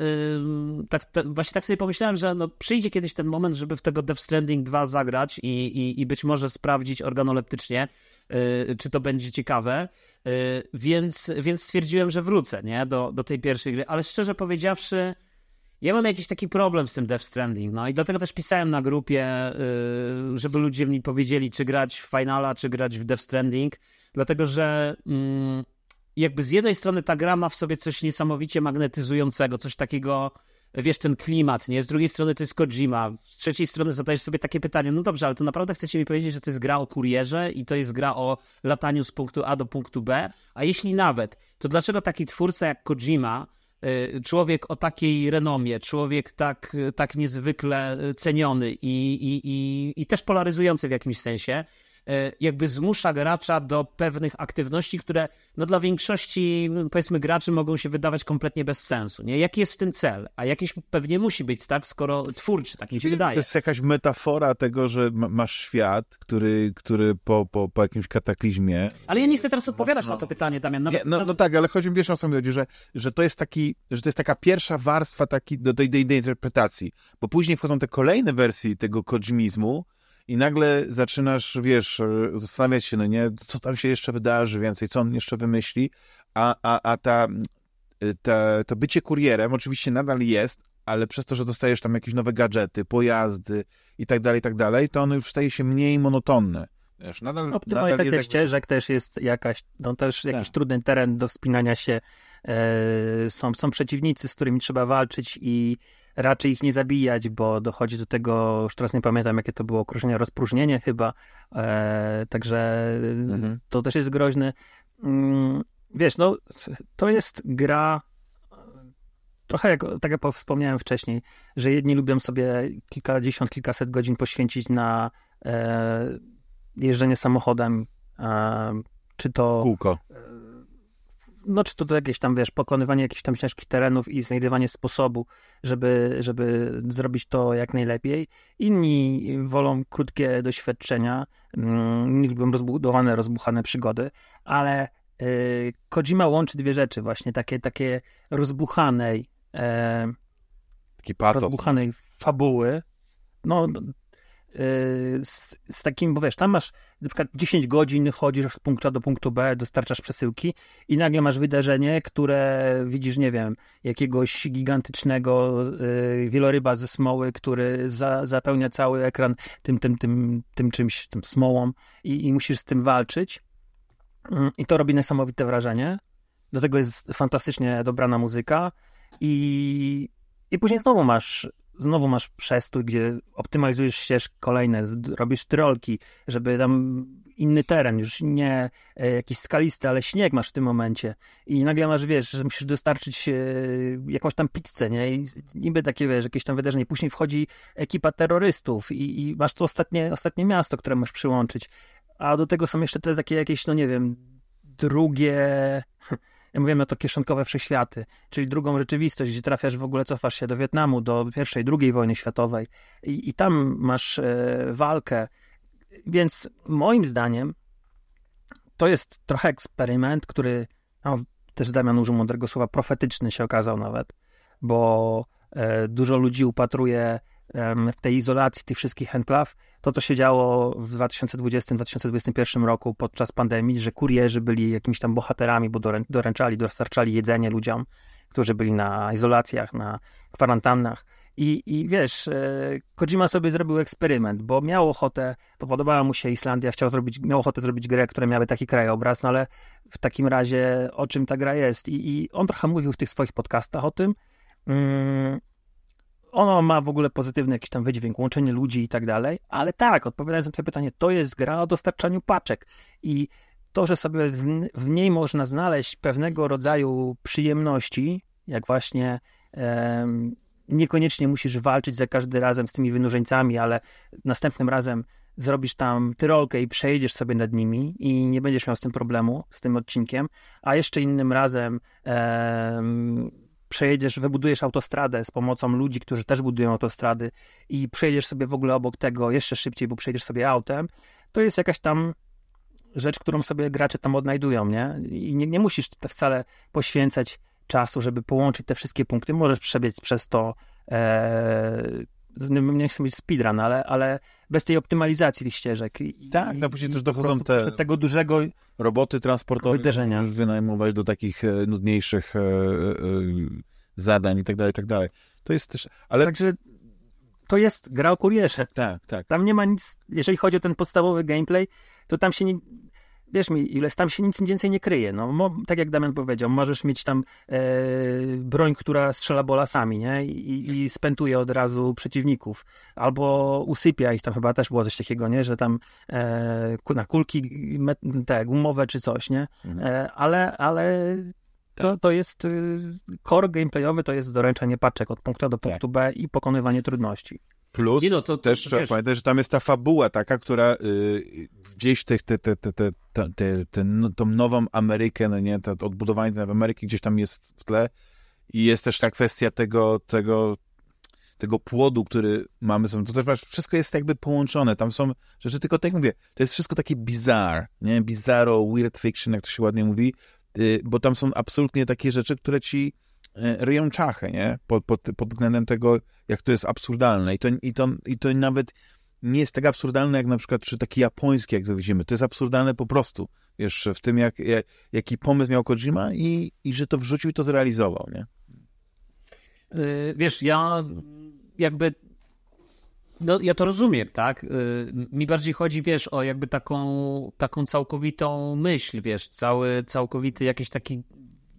tak, tak, właśnie tak sobie pomyślałem, że no, przyjdzie kiedyś ten moment, żeby w tego Death Stranding 2 zagrać i, i, i być może sprawdzić organoleptycznie, czy to będzie ciekawe, więc, więc stwierdziłem, że wrócę nie? Do, do tej pierwszej gry, ale szczerze powiedziawszy, ja mam jakiś taki problem z tym Death Stranding, no i dlatego też pisałem na grupie, żeby ludzie mi powiedzieli, czy grać w Finala, czy grać w Death Stranding, dlatego że... Mm, jakby z jednej strony ta gra ma w sobie coś niesamowicie magnetyzującego, coś takiego, wiesz, ten klimat, nie? Z drugiej strony to jest Kojima, z trzeciej strony zadajesz sobie takie pytanie, no dobrze, ale to naprawdę chcecie mi powiedzieć, że to jest gra o kurierze i to jest gra o lataniu z punktu A do punktu B? A jeśli nawet, to dlaczego taki twórca jak Kojima, y, człowiek o takiej renomie, człowiek tak, tak niezwykle ceniony i, i, i, i też polaryzujący w jakimś sensie, jakby zmusza gracza do pewnych aktywności, które no dla większości, powiedzmy, graczy mogą się wydawać kompletnie bez sensu. Nie? Jaki jest w tym cel? A jakiś pewnie musi być, tak? Skoro twórczy, tak mi się wydaje. To jest jakaś metafora tego, że masz świat, który, który po, po, po jakimś kataklizmie... Ale ja nie chcę teraz odpowiadać mocno... na to pytanie, Damian. Nawet, nie, no, no, tak, ale chodzi mi, wiesz o co mi chodzi, że, że to jest taki, że to jest taka pierwsza warstwa taki do tej, tej interpretacji, bo później wchodzą te kolejne wersje tego kodźmizmu, i nagle zaczynasz, wiesz, zastanawiać się, no nie, co tam się jeszcze wydarzy więcej, co on jeszcze wymyśli, a, a, a ta, ta, to bycie kurierem oczywiście nadal jest, ale przez to, że dostajesz tam jakieś nowe gadżety, pojazdy i tak dalej, i tak dalej, to ono już staje się mniej monotonne. Wiesz, nadal, Optymalizacja nadal ścieżek też jest jakaś, no też jakiś tak. trudny teren do wspinania się. E, są, są przeciwnicy, z którymi trzeba walczyć i raczej ich nie zabijać, bo dochodzi do tego, już teraz nie pamiętam, jakie to było określenie, rozpróżnienie chyba, e, także mhm. to też jest groźne. Mm, wiesz, no, to jest gra trochę jak, tak jak wspomniałem wcześniej, że jedni lubią sobie kilkadziesiąt, kilkaset godzin poświęcić na e, jeżdżenie samochodem, e, czy to... W kółko. No czy to, to jakieś tam, wiesz, pokonywanie jakichś tam ciężkich terenów i znajdywanie sposobu, żeby, żeby zrobić to jak najlepiej. Inni wolą krótkie doświadczenia, mm, inni lubią rozbudowane, rozbuchane przygody, ale y, Kojima łączy dwie rzeczy właśnie, takie, takie rozbuchanej, e, Taki patos. rozbuchanej fabuły, no z, z, takim, bo wiesz, tam masz na przykład 10 godzin, chodzisz z punktu A do punktu B, dostarczasz przesyłki i nagle masz wydarzenie, które widzisz, nie wiem, jakiegoś gigantycznego y, wieloryba ze smoły, który za, zapełnia cały ekran tym, tym, tym, tym czymś, tym smołą i, i musisz z tym walczyć. Y, I to robi niesamowite wrażenie. Do tego jest fantastycznie dobrana muzyka i, i później znowu masz znowu masz przestój, gdzie optymalizujesz ścieżki kolejne, robisz trolki, żeby tam inny teren, już nie e, jakiś skalisty, ale śnieg masz w tym momencie i nagle masz, wiesz, że musisz dostarczyć e, jakąś tam pizzę, nie? I niby takie, wiesz, jakieś tam wydarzenie. Później wchodzi ekipa terrorystów i, i masz to ostatnie, ostatnie miasto, które możesz przyłączyć. A do tego są jeszcze te takie jakieś, no nie wiem, drugie mówimy to kieszonkowe wszechświaty, czyli drugą rzeczywistość, gdzie trafiasz w ogóle, cofasz się do Wietnamu, do pierwszej, drugiej wojny światowej i, i tam masz e, walkę. Więc moim zdaniem to jest trochę eksperyment, który, no, też Damian użył mądrego słowa, profetyczny się okazał nawet, bo e, dużo ludzi upatruje w tej izolacji tych wszystkich enklaw, to co się działo w 2020-2021 roku podczas pandemii, że kurierzy byli jakimiś tam bohaterami, bo doręczali, dostarczali jedzenie ludziom, którzy byli na izolacjach, na kwarantannach. I, I wiesz, e, Kojima sobie zrobił eksperyment, bo miał ochotę, podobała mu się Islandia, chciał zrobić, miał ochotę zrobić grę, która miały taki krajobraz, no ale w takim razie o czym ta gra jest? I, i on trochę mówił w tych swoich podcastach o tym. Ono ma w ogóle pozytywny jakiś tam wydźwięk, łączenie ludzi i tak dalej, ale tak, odpowiadając na twoje pytanie, to jest gra o dostarczaniu paczek i to, że sobie w niej można znaleźć pewnego rodzaju przyjemności, jak właśnie um, niekoniecznie musisz walczyć za każdy razem z tymi wynurzeńcami, ale następnym razem zrobisz tam tyrolkę i przejedziesz sobie nad nimi i nie będziesz miał z tym problemu, z tym odcinkiem, a jeszcze innym razem um, przejedziesz, wybudujesz autostradę z pomocą ludzi, którzy też budują autostrady i przejedziesz sobie w ogóle obok tego jeszcze szybciej, bo przejedziesz sobie autem, to jest jakaś tam rzecz, którą sobie gracze tam odnajdują, nie? I nie, nie musisz wcale poświęcać czasu, żeby połączyć te wszystkie punkty. Możesz przebiec przez to e, nie chcę mówić speedrun, ale, ale bez tej optymalizacji tych ścieżek. I, tak, no później też dochodzą te tego dużego roboty transportowe, wydarzenia. wynajmować do takich e, nudniejszych e, e, zadań i tak dalej, i tak dalej. To jest też, ale... Także to jest gra o kurierze. Tak, tak. Tam nie ma nic, jeżeli chodzi o ten podstawowy gameplay, to tam się nie, wiesz mi, ile tam się nic więcej nie kryje. No, mo, tak jak Damian powiedział, możesz mieć tam e, broń, która strzela bolasami, nie? I, I spętuje od razu przeciwników. Albo usypia ich, tam chyba też było coś takiego, nie? Że tam e, na kulki met, te gumowe czy coś, nie? Mhm. E, ale, ale to, tak. to jest y, core gameplayowy, to jest doręczanie paczek od punktu A do punktu tak. B i pokonywanie trudności. Plus Nie no, to- to- też to trzeba wiesz- pamiętać, że tam jest ta fabuła taka, która y, gdzieś tych, te, te, te, te, te, te, te, no, tą nową Amerykę, no nie, to odbudowanie tej Ameryki gdzieś tam jest w tle. I jest też ta kwestia tego, tego, tego płodu, który mamy, są, to też masz, wszystko jest jakby połączone, tam są rzeczy, tylko tak jak mówię, to jest wszystko takie bizarre, nie, bizarro, weird fiction, jak to się ładnie mówi, y, bo tam są absolutnie takie rzeczy, które ci e, ryją czachę, nie? Pod, pod, pod względem tego, jak to jest absurdalne. I to, i, to, I to nawet nie jest tak absurdalne, jak na przykład, czy taki japoński, jak to widzimy. To jest absurdalne po prostu, wiesz, w tym, jak, jak, jaki pomysł miał Kojima i, i że to wrzucił i to zrealizował, nie? Y, Wiesz, ja jakby. No, ja to rozumiem, tak? Y, Mi bardziej chodzi, wiesz, o jakby taką, taką całkowitą myśl, wiesz, cały, całkowity jakiś taki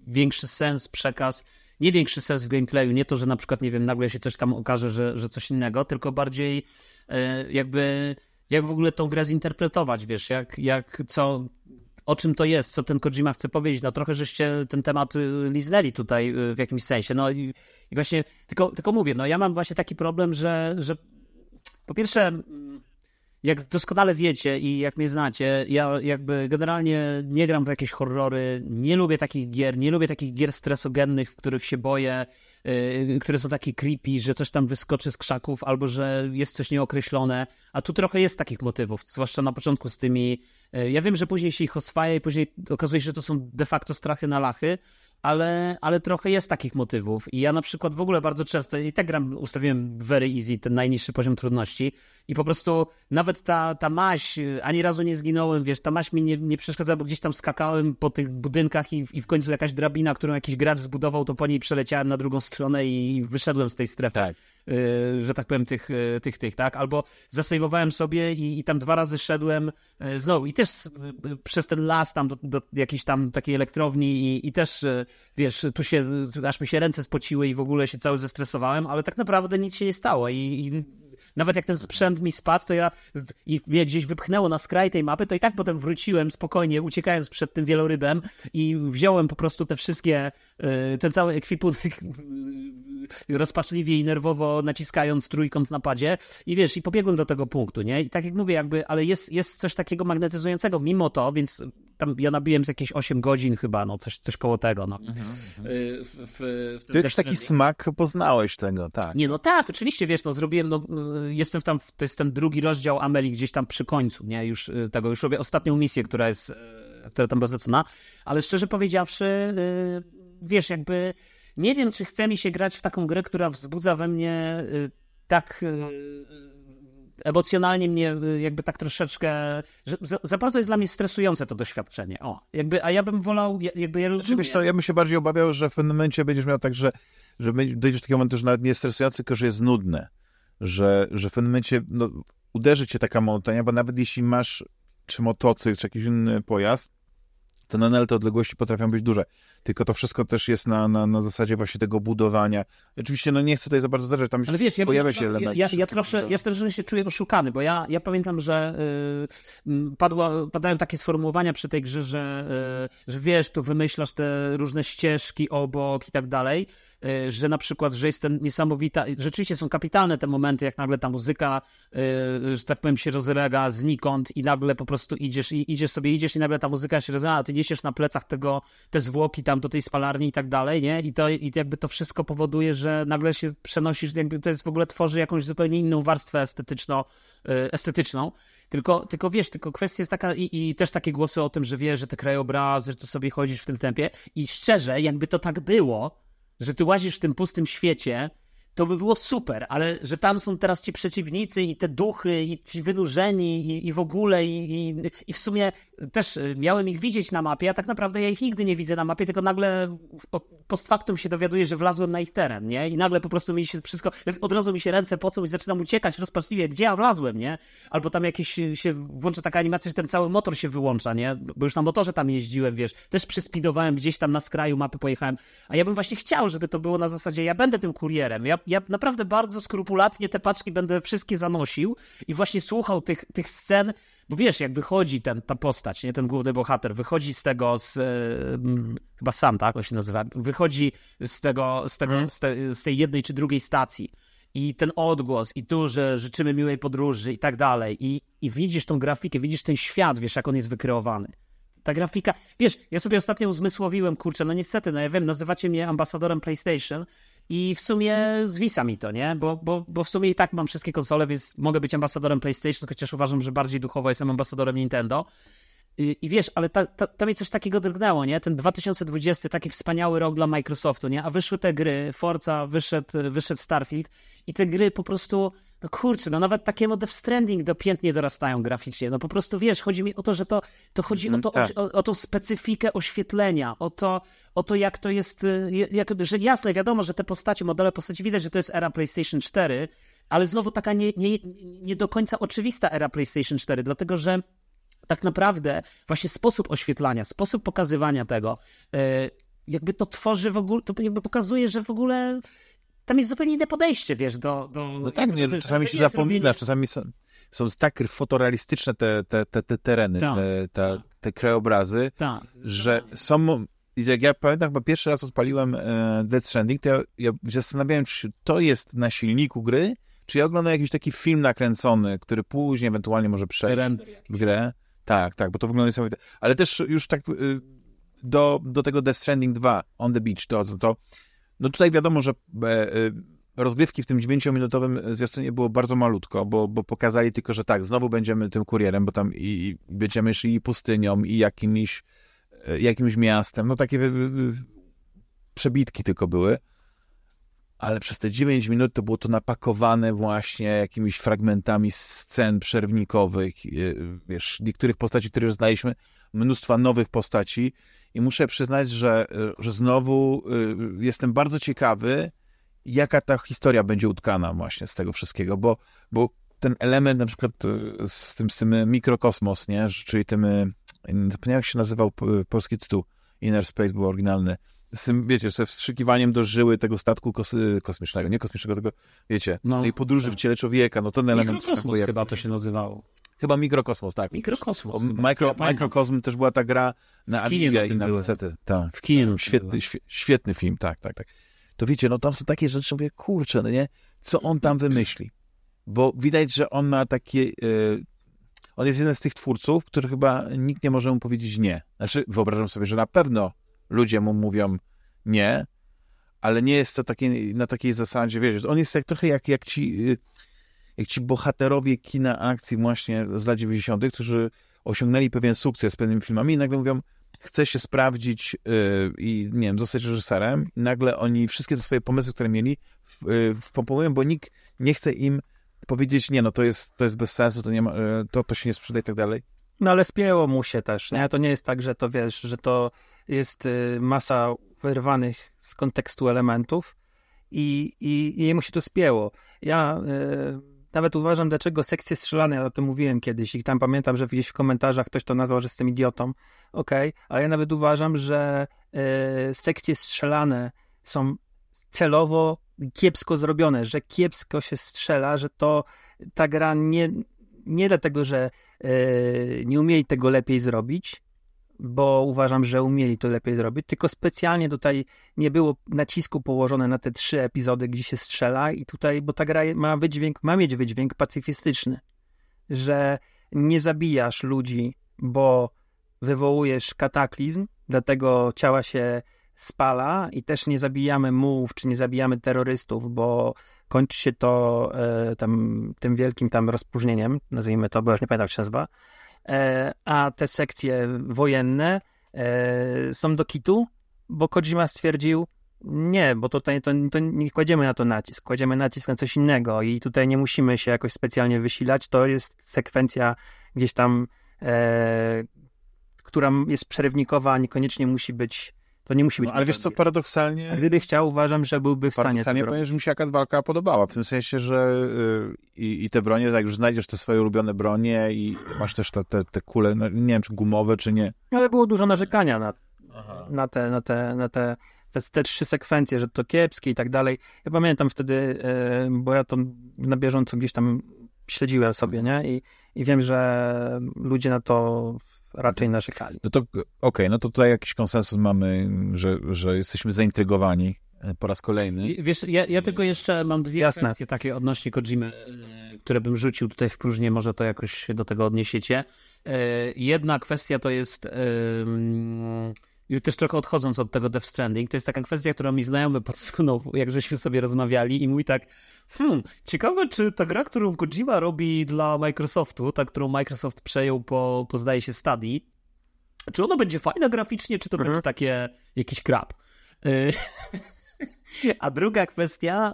większy sens, przekaz. Nie większy sens w gameplayu, nie to, że na przykład, nie wiem, nagle się coś tam okaże, że, że coś innego, tylko bardziej y, jakby jak w ogóle tą grę zinterpretować, wiesz, jak, jak co, o czym to jest, co ten Kojima chce powiedzieć. No trochę żeście ten temat y, liznęli tutaj y, w jakimś sensie. No i, i właśnie, tylko, tylko mówię, no ja mam właśnie taki problem, że, że po pierwsze, mm, jak doskonale wiecie i jak mnie znacie, ja jakby generalnie nie gram w jakieś horrory, nie lubię takich gier, nie lubię takich gier stresogennych, w których się boję, yy, które są takie creepy, że coś tam wyskoczy z krzaków albo że jest coś nieokreślone, a tu trochę jest takich motywów, zwłaszcza na początku z tymi, yy, ja wiem, że później się ich oswaja i później okazuje się, że to są de facto strachy na lachy, ale, ale trochę jest takich motywów. I ja na przykład w ogóle bardzo często, i tak gram, ustawiłem very easy, ten najniższy poziom trudności, i po prostu nawet ta, ta maś, y, ani razu nie zginąłem, wiesz, ta maś mi nie, nie przeszkadzała, bo gdzieś tam skakałem po tych budynkach i, i w końcu jakaś drabina, którą jakiś gracz zbudował, to po niej przeleciałem na drugą stronę i, i wyszedłem z tej strefy. Tak. Y, że tak powiem, tych, y, tych, tych, tak? Albo zasejwowałem sobie i, i tam dwa razy szedłem y, znowu i też przez ten las tam do, do jakiejś tam takiej elektrowni i, i też, wiesz, tu się, aż mi się ręce spociły i w ogóle się cały zestresowałem, ale tak naprawdę nic się nie stało i, i nawet jak ten sprzęt mi spadł, to ja i mnie gdzieś wypchnęło na skraj tej mapy, to i tak potem wróciłem spokojnie, uciekając przed tym wielorybem i wziąłem po prostu te wszystkie, ten cały ekwipunek rozpaczliwie i nerwowo naciskając trójkąt na padzie i wiesz, i pobiegłem do tego punktu, nie? I tak jak mówię, jakby, ale jest, jest coś takiego magnetyzującego mimo to, więc tam ja nabiłem z jakieś 8 godzin chyba, no coś, coś koło tego, no. Y, w, w, w Ty już taki smak poznałeś tego, tak. Nie, no tak, oczywiście, wiesz, no zrobiłem, no y, jestem w tam, w- to jest ten drugi rozdział Ameli gdzieś tam przy końcu, nie, już y, tego, już robię ostatnią misję, która jest, y, która tam była zlecona, ale szczerze powiedziawszy, y, wiesz, jakby nie wiem, czy chce mi się grać w taką grę, która wzbudza we mnie y, tak y, emocjonalnie mnie y, jakby tak troszeczkę, że za, za bardzo jest dla mnie stresujące to doświadczenie, o, jakby, a ja bym wolał, ja- jakby ja rozumiem. Wiesz co, ja bym się bardziej obawiał, że w pewnym momencie będziesz miał tak, że, że dojdziesz do takiego momentu, że nawet nie jest stresujący, tylko że jest nudne. Że, że w pewnym momencie no, uderzy cię taka monotonia, bo nawet jeśli masz czy motocykl, czy jakiś inny pojazd, to nadal te odległości potrafią być duże. Tylko to wszystko też jest na, na, na zasadzie właśnie tego budowania. Oczywiście, no nie chcę tutaj za bardzo zacząć, tam Ale wiesz, ja, pojawia się element. ja, ja, trosze, ja też się czuję oszukany, bo ja, ja pamiętam, że y, padła, padają takie sformułowania przy tej grze, że, y, że wiesz, tu wymyślasz te różne ścieżki obok i tak dalej, że na przykład, że jest ten niesamowita, rzeczywiście są kapitalne te momenty, jak nagle ta muzyka, y, że tak powiem, się rozlega znikąd i nagle po prostu idziesz i idziesz sobie, idziesz i nagle ta muzyka się rozlega, a ty niesiesz na plecach tego, te zwłoki tam do tej spalarni i tak dalej, nie? I to i jakby to wszystko powoduje, że nagle się przenosisz, jakby to jest w ogóle tworzy jakąś zupełnie inną warstwę y, estetyczną. Tylko, tylko wiesz, tylko kwestia jest taka i, i też takie głosy o tym, że wiesz, że te krajobrazy, że to sobie chodzisz w tym tempie i szczerze, jakby to tak było, że ty łazisz w tym pustym świecie, to by było super, ale że tam są teraz ci przeciwnicy i te duchy i ci wynurzeni i, i w ogóle i, i, i w sumie też y, miałem ich widzieć na mapie, a tak naprawdę ja ich nigdy nie widzę na mapie, tylko nagle post factum się dowiaduję, że wlazłem na ich teren, nie? I nagle po prostu mi się wszystko, od razu mi się ręce pocą i zaczynam uciekać rozpaczliwie, gdzie ja wlazłem, nie? Albo tam jakieś y, się włącza taka animacja, że ten cały motor się wyłącza, nie? Bo już na motorze tam jeździłem, wiesz, też przyspidowałem gdzieś tam na skraju mapy pojechałem, a ja bym właśnie chciał, żeby to było na zasadzie, ja będę tym kurierem, ja, ja naprawdę bardzo skrupulatnie te paczki będę wszystkie zanosił i właśnie słuchał tych, tych scen, bo wiesz, jak wychodzi ten, ta postać, nie, ten główny bohater, wychodzi z tego, z, chyba sam, tak, on się nazywa, wychodzi z tego, z tego, z, te, z tej jednej czy drugiej stacji i ten odgłos, i tu, że życzymy miłej podróży i tak dalej. I, I widzisz tą grafikę, widzisz ten świat, wiesz, jak on jest wykreowany. Ta grafika, wiesz, ja sobie ostatnio uzmysłowiłem, kurczę, no niestety, no ja wiem, nazywacie mnie ambasadorem PlayStation i w sumie zwisa mi to, nie? Bo, bo, bo w sumie i tak mam wszystkie konsole, więc mogę być ambasadorem PlayStation, chociaż uważam, że bardziej duchowo jestem ambasadorem Nintendo. I, i wiesz, ale ta, ta, ta mnie coś takiego drgnęło, nie? Ten 2020, taki wspaniały rok dla Microsoftu, nie? A wyszły te gry, Forza, wyszedł, wyszedł Starfield i te gry po prostu, no kurczę, no nawet takiemu Death Stranding dopiętnie dorastają graficznie. No po prostu, wiesz, chodzi mi o to, że to, to chodzi o, to, tak. o, o tą specyfikę oświetlenia, o to, o to jak to jest, y, jak, że jasne, wiadomo, że te postacie, modele postaci, widać, że to jest era PlayStation 4, ale znowu taka nie, nie, nie do końca oczywista era PlayStation 4, dlatego że tak naprawdę właśnie sposób oświetlania, sposób pokazywania tego, e, jakby to tworzy w ogóle, to jakby pokazuje, że w ogóle tam jest zupełnie inne podejście, wiesz, do... do No tak, nie, czasami się zapomina, czasami są, są tak fotorealistyczne te, te, te, te tereny, Tak, te, te, te krajobrazy, Tak, że są... Jak ja pamiętam, chyba pierwszy raz odpaliłem e, Death Stranding, to ja, ja zastanawiałem się, czy to jest na silniku gry, czy ja oglądam jakiś taki film nakręcony, który później ewentualnie może przejść render w grę. Tak, tak, bo to wygląda niesamowite. Ale też już tak y, do, do tego Death Stranding 2, On the Beach, to, to, to no tutaj wiadomo, że e, y, rozgrywki w tym 9-minutowym zwiastunie było bardzo malutko, bo, bo pokazali tylko, że tak, znowu będziemy tym kurierem, bo tam i, i będziemy szli pustynią i jakimś, e, jakimś miastem, no takie przebitki tylko były. Ale przez te 9 minut to było to napakowane właśnie jakimiś fragmentami scen przerwnikowych, y, wiesz, niektórych postaci, które już znaliśmy, mnóstwa nowych postaci. I muszę przyznać, że, y, że znowu y, jestem bardzo ciekawy, jaka ta historia będzie utkana właśnie z tego wszystkiego, bo, bo ten element na przykład z tym, z tym mikrokosmos, nie, czyli tym, zapomniałem jak się nazywał polski tytuł, Inner Space był oryginalny, z tym, wiecie, ze wstrzykiwaniem do żyły tego statku kos kosmicznego, nie kosmicznego, tylko, wiecie, No, tej podróży w ciele człowieka, no ten element Mikrokosmos chyba to się nazywało. Chyba mikrokosmos, tak. Mikrokosmos. O, chyba. Micro, Ja pamiętam. Mikrokosm też była ta gra na Amigę i na. PC. Tak. W kinie tym Świetny, świetny film, tak, tak, tak. To wiecie, no tam są takie rzeczy, mówię, kurczę, no nie, co on tam wymyśli? Bo widać, że on ma takie... y, on jest jeden z tych twórców, który chyba nikt nie może mu powiedzieć nie. Znaczy, wyobrażam sobie, że na pewno ludzie mu mówią nie, ale nie jest to takie, na takiej zasadzie, wiesz, on jest jak, trochę jak, jak ci... y, jak ci bohaterowie kina akcji właśnie z lat 90., którzy osiągnęli pewien sukces z pewnymi filmami i nagle mówią, chcę się sprawdzić yy, i nie wiem, zostać reżyserem i nagle oni wszystkie te swoje pomysły, które mieli yy, bo nikt nie chce im powiedzieć, nie no, to jest, to jest bez sensu, to, nie ma, yy, to, to się nie sprzeda i tak dalej. No ale spięło mu się też, nie? To nie jest tak, że to wiesz, że to jest y, masa wyrwanych z kontekstu elementów i, i, i jemu się to spięło. Ja y, nawet uważam, dlaczego sekcje strzelane, ja o tym mówiłem kiedyś i tam pamiętam, że gdzieś w komentarzach ktoś to nazwał, że jestem idiotą, okej, ale ja nawet uważam, że y, sekcje strzelane są celowo kiepsko zrobione, że kiepsko się strzela, że to ta gra nie, nie dlatego, że e, nie umieli tego lepiej zrobić, bo uważam, że umieli to lepiej zrobić, tylko specjalnie tutaj nie było nacisku położone na te trzy epizody, gdzie się strzela i tutaj, bo ta gra ma wydźwięk, ma mieć wydźwięk pacyfistyczny, że nie zabijasz ludzi, bo wywołujesz kataklizm, dlatego ciała się spala i też nie zabijamy mułów, czy nie zabijamy terrorystów, bo kończy się to e, tam, tym wielkim tam rozpróżnieniem, nazwijmy to, bo już nie pamiętam jak się nazywa, a te sekcje wojenne e, są do kitu, bo Kojima stwierdził, nie, bo tutaj to, to nie kładziemy na to nacisk, kładziemy nacisk na coś innego i tutaj nie musimy się jakoś specjalnie wysilać, to jest sekwencja gdzieś tam, e, która jest przerywnikowa, a niekoniecznie musi być, to nie musi być... No, ale wiesz co, paradoksalnie... Gdyby chciał, uważam, że byłby w stanie Paradoksalnie powiem, że mi się jakaś walka podobała, w tym sensie, że y, i, i te bronie, jak już znajdziesz te swoje ulubione bronie i masz też te, te, te kule, no, nie wiem, czy gumowe, czy nie. Ale było dużo narzekania na, na te, na te, na te, te, te trzy sekwencje, że to kiepskie i tak dalej. Ja pamiętam wtedy, e, bo ja to na bieżąco gdzieś tam śledziłem sobie, nie? I, i wiem, że ludzie na to raczej narzekali. No to okej, no to tutaj jakiś konsensus mamy, że, że jesteśmy zaintrygowani e, po raz kolejny. Wiesz, ja, ja tylko jeszcze mam dwie Jasne. kwestie takie odnośnie Kojimy, e, które bym rzucił tutaj w próżnię, może to jakoś się do tego odniesiecie. E, Jedna kwestia to jest, mm, już też trochę odchodząc od tego Death Stranding, to jest taka kwestia, którą mi znajomy podsunął, jak żeśmy sobie rozmawiali i mówi tak, hmm, ciekawe, czy ta gra, którą Kojima robi dla Microsoftu, ta, którą Microsoft przejął po, po zdaje się Stadii, czy ona będzie fajna graficznie, czy to Mhm. będzie takie jakiś krab? Y, A druga kwestia,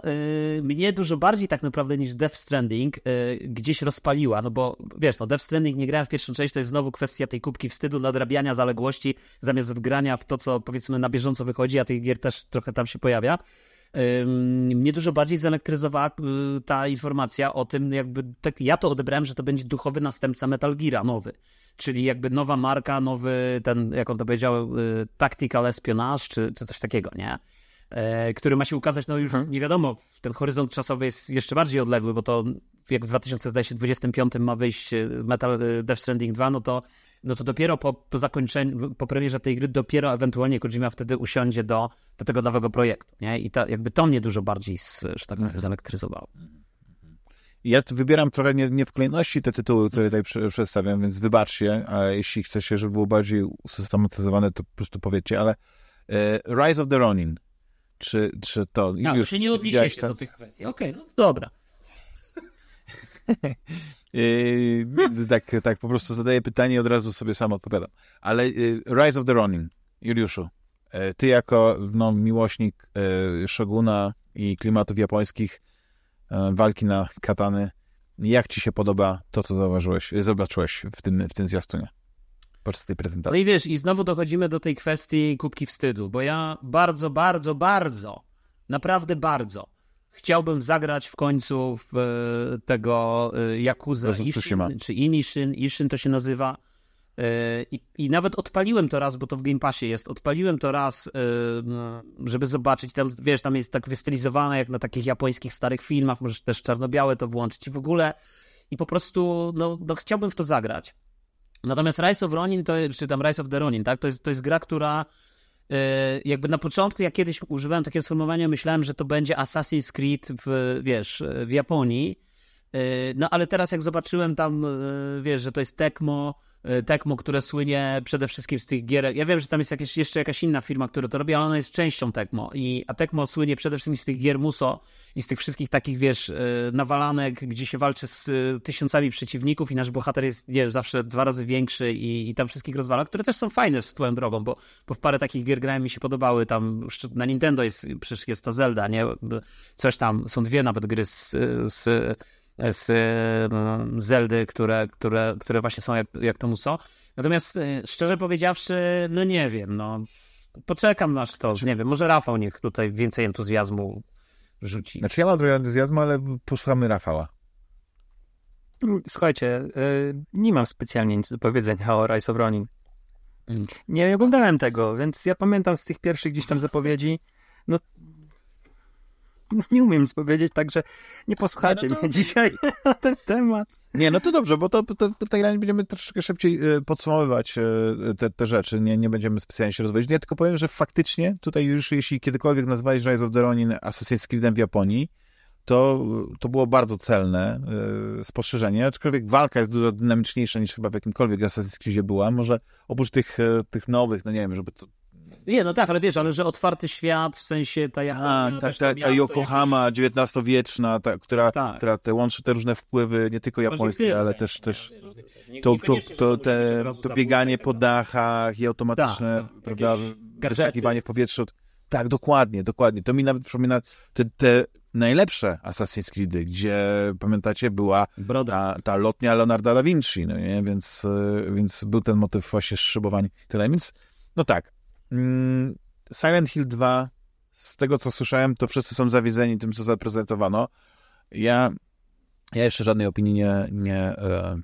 y, mnie dużo bardziej tak naprawdę niż Death Stranding y, gdzieś rozpaliła, no bo wiesz, no Death Stranding nie grałem w pierwszą część, to jest znowu kwestia tej kubki wstydu, nadrabiania zaległości, zamiast wgrania w to, co powiedzmy na bieżąco wychodzi, a tych gier też trochę tam się pojawia. Mnie dużo bardziej zelektryzowała y, ta informacja o tym, jakby tak, ja to odebrałem, że to będzie duchowy następca Metal Geara nowy, czyli jakby nowa marka, nowy ten, jak on to powiedział, y, tactical espionage, czy, czy coś takiego, nie? E, który ma się ukazać, no już nie wiadomo, ten horyzont czasowy jest jeszcze bardziej odległy, bo to jak w 2025 ma wyjść e, Metal e, Death Stranding 2, no to, no to dopiero po, po zakończeniu, po premierze tej gry, dopiero ewentualnie Kojima wtedy usiądzie do, do tego nowego projektu, nie? I ta, jakby to mnie dużo bardziej, z, że tak powiem, zelektryzowało. Ja wybieram trochę nie, nie w kolejności te tytuły, które tutaj prze- przedstawiam, więc wybaczcie, a jeśli chcecie, żeby było bardziej usystematyzowane, to po prostu powiedzcie, ale Rise of the Ronin, czy, czy to... No, już się nie odniesiecie ten- do tych kwestii. Okej, no dobra. Yy, tak, tak, po prostu zadaję pytanie i od razu sobie sam odpowiadam. Ale yy, Rise of the Ronin, Juliuszu, yy, ty jako no, miłośnik yy, Shoguna i klimatów japońskich, yy, walki na katany, jak ci się podoba to, co zauważyłeś, zobaczyłeś w tym, w tym zwiastunie? Podczas tej No prezentacji. i wiesz, i znowu dochodzimy do tej kwestii kubki wstydu, bo ja bardzo, bardzo, bardzo, naprawdę bardzo chciałbym zagrać w końcu w e, tego e, Yakuza. Ishin, czy Inishin, Ishin to się nazywa. E, I, I nawet odpaliłem to raz, bo to w Game Passie jest. Odpaliłem to raz, no, żeby zobaczyć. Tam, wiesz, tam jest tak wystylizowane jak na takich japońskich starych filmach. Możesz też czarno-białe to włączyć i w ogóle. I po prostu, no, no chciałbym w to zagrać. Natomiast Rise of Ronin, to, czy tam Rise of the Ronin, tak? To jest, to jest gra, która e, jakby na początku, jak kiedyś używałem takiego sformułowania, myślałem, że to będzie Assassin's Creed w, wiesz, w Japonii. E, No ale teraz jak zobaczyłem tam, e, wiesz, że to jest Tecmo, Tecmo, które słynie przede wszystkim z tych gier. Ja wiem, że tam jest jakieś, jeszcze jakaś inna firma, która to robi, ale ona jest częścią Tecmo. I, a Tecmo słynie przede wszystkim z tych gier Muso i z tych wszystkich takich, wiesz, e, nawalanek, gdzie się walczy z e, tysiącami przeciwników i nasz bohater jest, nie wiem, zawsze dwa razy większy i, i tam wszystkich rozwala, które też są fajne swoją drogą, bo, bo w parę takich gier grałem mi się podobały. Tam na Nintendo jest, przecież jest ta Zelda, nie? Coś tam, są dwie nawet gry z, z z e, Zeldy, które, które, które właśnie są jak, jak to muso. Natomiast e, szczerze powiedziawszy, no nie wiem, no poczekam aż to, nie wiem, może Rafał niech tutaj więcej entuzjazmu rzuci. Znaczy ja mam trochę entuzjazmu, ale posłuchamy Rafała. Słuchajcie, y, nie mam specjalnie nic do powiedzenia o Rise of Ronin. Mm. Nie oglądałem tego, więc ja pamiętam z tych pierwszych gdzieś tam zapowiedzi, no no nie umiem nic powiedzieć, także nie posłuchacie no to- mnie dzisiaj na ten temat. Nie, no to dobrze, bo to, to, to tak realnie będziemy troszeczkę szybciej e, podsumowywać e, te, te rzeczy, nie, nie będziemy specjalnie się rozwodzić. Ja tylko powiem, że faktycznie tutaj już jeśli kiedykolwiek nazwałeś Rise of the Ronin Assassin's Creedem w Japonii, to, to było bardzo celne e, spostrzeżenie, aczkolwiek walka jest dużo dynamiczniejsza niż chyba w jakimkolwiek Assassin's Creedzie była. Może oprócz tych, tych nowych, no nie wiem, żeby... Nie, no tak, ale wiesz, ale że otwarty świat, w sensie ta a, Japonia, ta, ta, ta Yokohama XIX-wieczna, ta, która, Tak. która te łączy te różne wpływy, nie tylko japońskie, ale też, też to, to, to, te, to bieganie po dachach i automatyczne, Tak, prawda, jakieś wyskakiwanie w powietrzu. Tak, dokładnie, dokładnie. To mi nawet przypomina te, te najlepsze Assassin's Creedy, gdzie, pamiętacie, była ta, ta lotnia Leonarda da Vinci, no nie? Więc, y, więc był ten motyw właśnie szybowań i tyle. Więc, no tak, Silent Hill 2, z tego co słyszałem, to wszyscy są zawiedzeni tym, co zaprezentowano. Ja, ja jeszcze żadnej opinii nie, nie, e,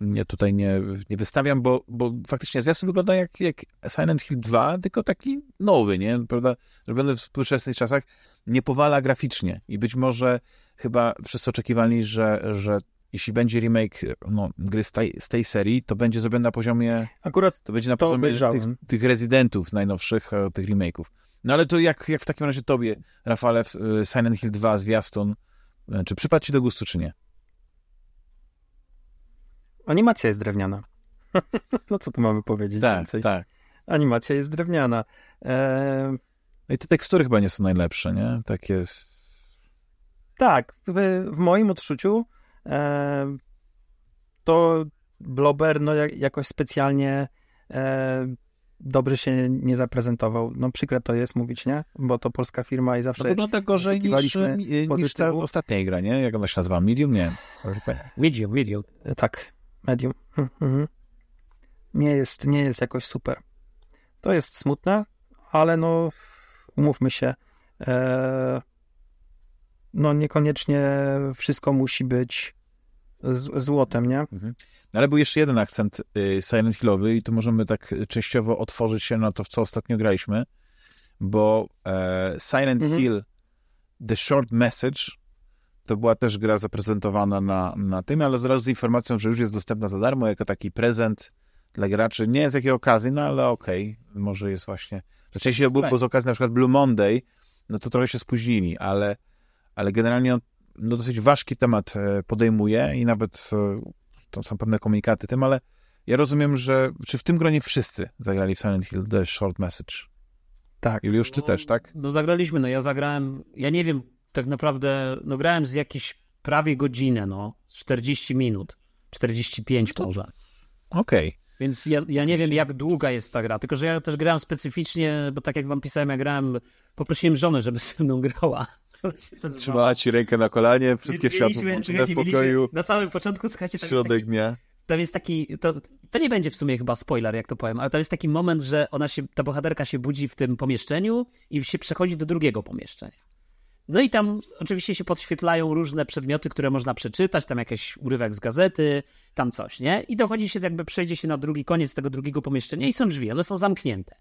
nie tutaj nie, nie wystawiam, bo, bo faktycznie zwiastun wygląda jak, jak Silent Hill 2, tylko taki nowy, nie? Prawda? Zrobiony w współczesnych czasach, nie powala graficznie i być może chyba wszyscy oczekiwali, że, że jeśli będzie remake no, gry z tej, z tej serii, to będzie zrobiony na poziomie Akurat to będzie na To poziomie tych, tych rezydentów najnowszych, e, tych remake'ów. No ale to jak, jak w takim razie tobie, Rafale, y, Silent Hill 2 zwiastun, czy przypadł ci do gustu, czy nie? Animacja jest drewniana. no co tu mamy powiedzieć Tak, więcej? tak. Animacja jest drewniana. No i te tekstury chyba nie są najlepsze, nie? Takie... tak, w, w moim odczuciu to Blober no, jak, jakoś specjalnie dobrze się nie zaprezentował. No przykre to jest mówić, nie? Bo to polska firma i zawsze... No wygląda gorzej niż, oczekiwaliśmy niż ta ostatnia gra, nie? Jak ona się nazywa? Medium? Nie. Medium, medium. E, Tak, medium. Mhm, mhm. Nie jest, nie jest jakoś super. To jest smutne, ale no umówmy się, e, no niekoniecznie wszystko musi być z, złotem, nie? Mhm. No ale był jeszcze jeden akcent y, Silent Hillowy i tu możemy tak częściowo otworzyć się na to, w co ostatnio graliśmy, bo e, Silent Mhm. Hill The Short Message to była też gra zaprezentowana na, na tym, ale zaraz z informacją, że już jest dostępna za darmo, jako taki prezent dla graczy. Nie z jakiej okazji, no ale okej, może jest właśnie... Znaczy, jeśli był, był z okazji na przykład Blue Monday, no to trochę się spóźnili, ale, ale generalnie no, dosyć ważki temat e, podejmuje i nawet e, to są pewne komunikaty tym, ale ja rozumiem, że czy w tym gronie wszyscy zagrali w Silent Hill The Short Message? Tak. Juliusz, ty też, tak? No zagraliśmy, no ja zagrałem, ja nie wiem, tak naprawdę, no grałem z jakieś prawie godzinę, no, z 40 minut, 45 może. Okej. Więc ja, ja nie wiem, jak długa jest ta gra, tylko że ja też grałem specyficznie, bo tak jak wam pisałem, ja grałem, poprosiłem żonę, żeby ze mną grała. Trzymała ci rękę na kolanie, wszystkie mieliśmy- włączone w pokoju, Na samym początku, słuchajcie, tam środek taki, dnia. tam jest taki to, to nie będzie w sumie chyba spoiler, jak to powiem, ale tam jest taki moment, że ona się, ta bohaterka się budzi w tym pomieszczeniu i się przechodzi do drugiego pomieszczenia. No i tam oczywiście się podświetlają różne przedmioty, które można przeczytać, tam jakiś urywek z gazety, tam coś, nie? I dochodzi się, jakby przejdzie się na drugi koniec tego drugiego pomieszczenia i są drzwi, one są zamknięte.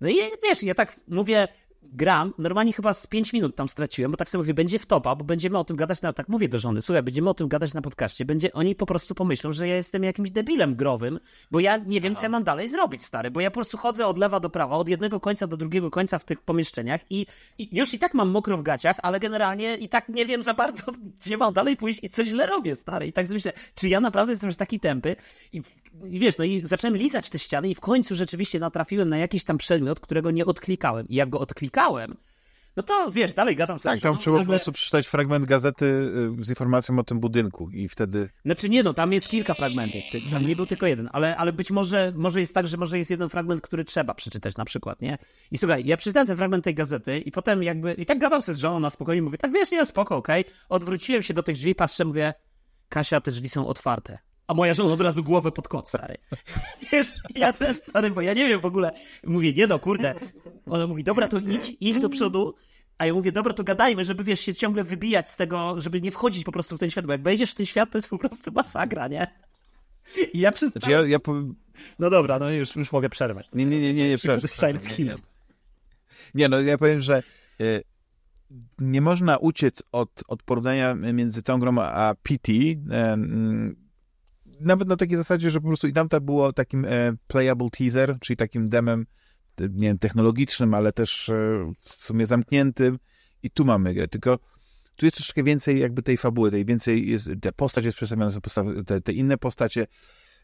No i wiesz, ja tak mówię, gram, normalnie chyba z 5 minut tam straciłem, bo tak sobie mówię, będzie w topa, bo będziemy o tym gadać na, tak mówię do żony, słuchaj, będziemy o tym gadać na podcaście, będzie, oni po prostu pomyślą, że ja jestem jakimś debilem growym, bo ja nie wiem, co ja mam dalej zrobić, stary, bo ja po prostu chodzę od lewa do prawa, od jednego końca do drugiego końca w tych pomieszczeniach i, i już i tak mam mokro w gaciach, ale generalnie i tak nie wiem za bardzo, gdzie mam dalej pójść i co źle robię, stary, i tak sobie myślę, czy ja naprawdę jestem już taki tępy? I, i wiesz, no i zacząłem lizać te ściany i w końcu rzeczywiście natrafiłem na jakiś tam przedmiot, którego nie odklikałem. I jak go odklikałem, no to wiesz, dalej gadam sobie. Tak, tam no, trzeba po nagle- prostu przeczytać fragment gazety y, z informacją o tym budynku i wtedy... Znaczy nie, no tam jest kilka fragmentów, tam nie był tylko jeden, ale, ale być może, może jest tak, że może jest jeden fragment, który trzeba przeczytać na przykład, nie? I słuchaj, ja przeczytałem ten fragment tej gazety i potem jakby, i tak gadam sobie z żoną na spokojnie, mówię, tak wiesz, nie, spoko, okej. Odwróciłem się do tych drzwi, patrzę, mówię, Kasia, te drzwi są otwarte. A moja żona od razu głowę pod kot, stary. Wiesz, ja też, stary, bo ja nie wiem w ogóle. Mówię, nie no, kurde. Ona mówi, dobra, to idź, idź do przodu. A ja mówię, dobra, to gadajmy, żeby, wiesz, się ciągle wybijać z tego, żeby nie wchodzić po prostu w ten świat, bo jak wejdziesz w ten świat, to jest po prostu masakra, nie? I ja przez... Znaczy ja, ja powiem... No dobra, no już, już mogę przerwać. Nie, nie, nie, nie, nie, To jest przepraszam. Silent Hill. Nie, no ja powiem, że y, nie można uciec od, od porównania między tą grą a PT, y, mm, nawet na takiej zasadzie, że po prostu i tamta było takim e, playable teaser, czyli takim demem nie wiem, technologicznym, ale też e, w sumie zamkniętym. I tu mamy grę, tylko tu jest troszeczkę więcej jakby tej fabuły, tej więcej jest, te postać jest przedstawiona, są te, te inne postacie.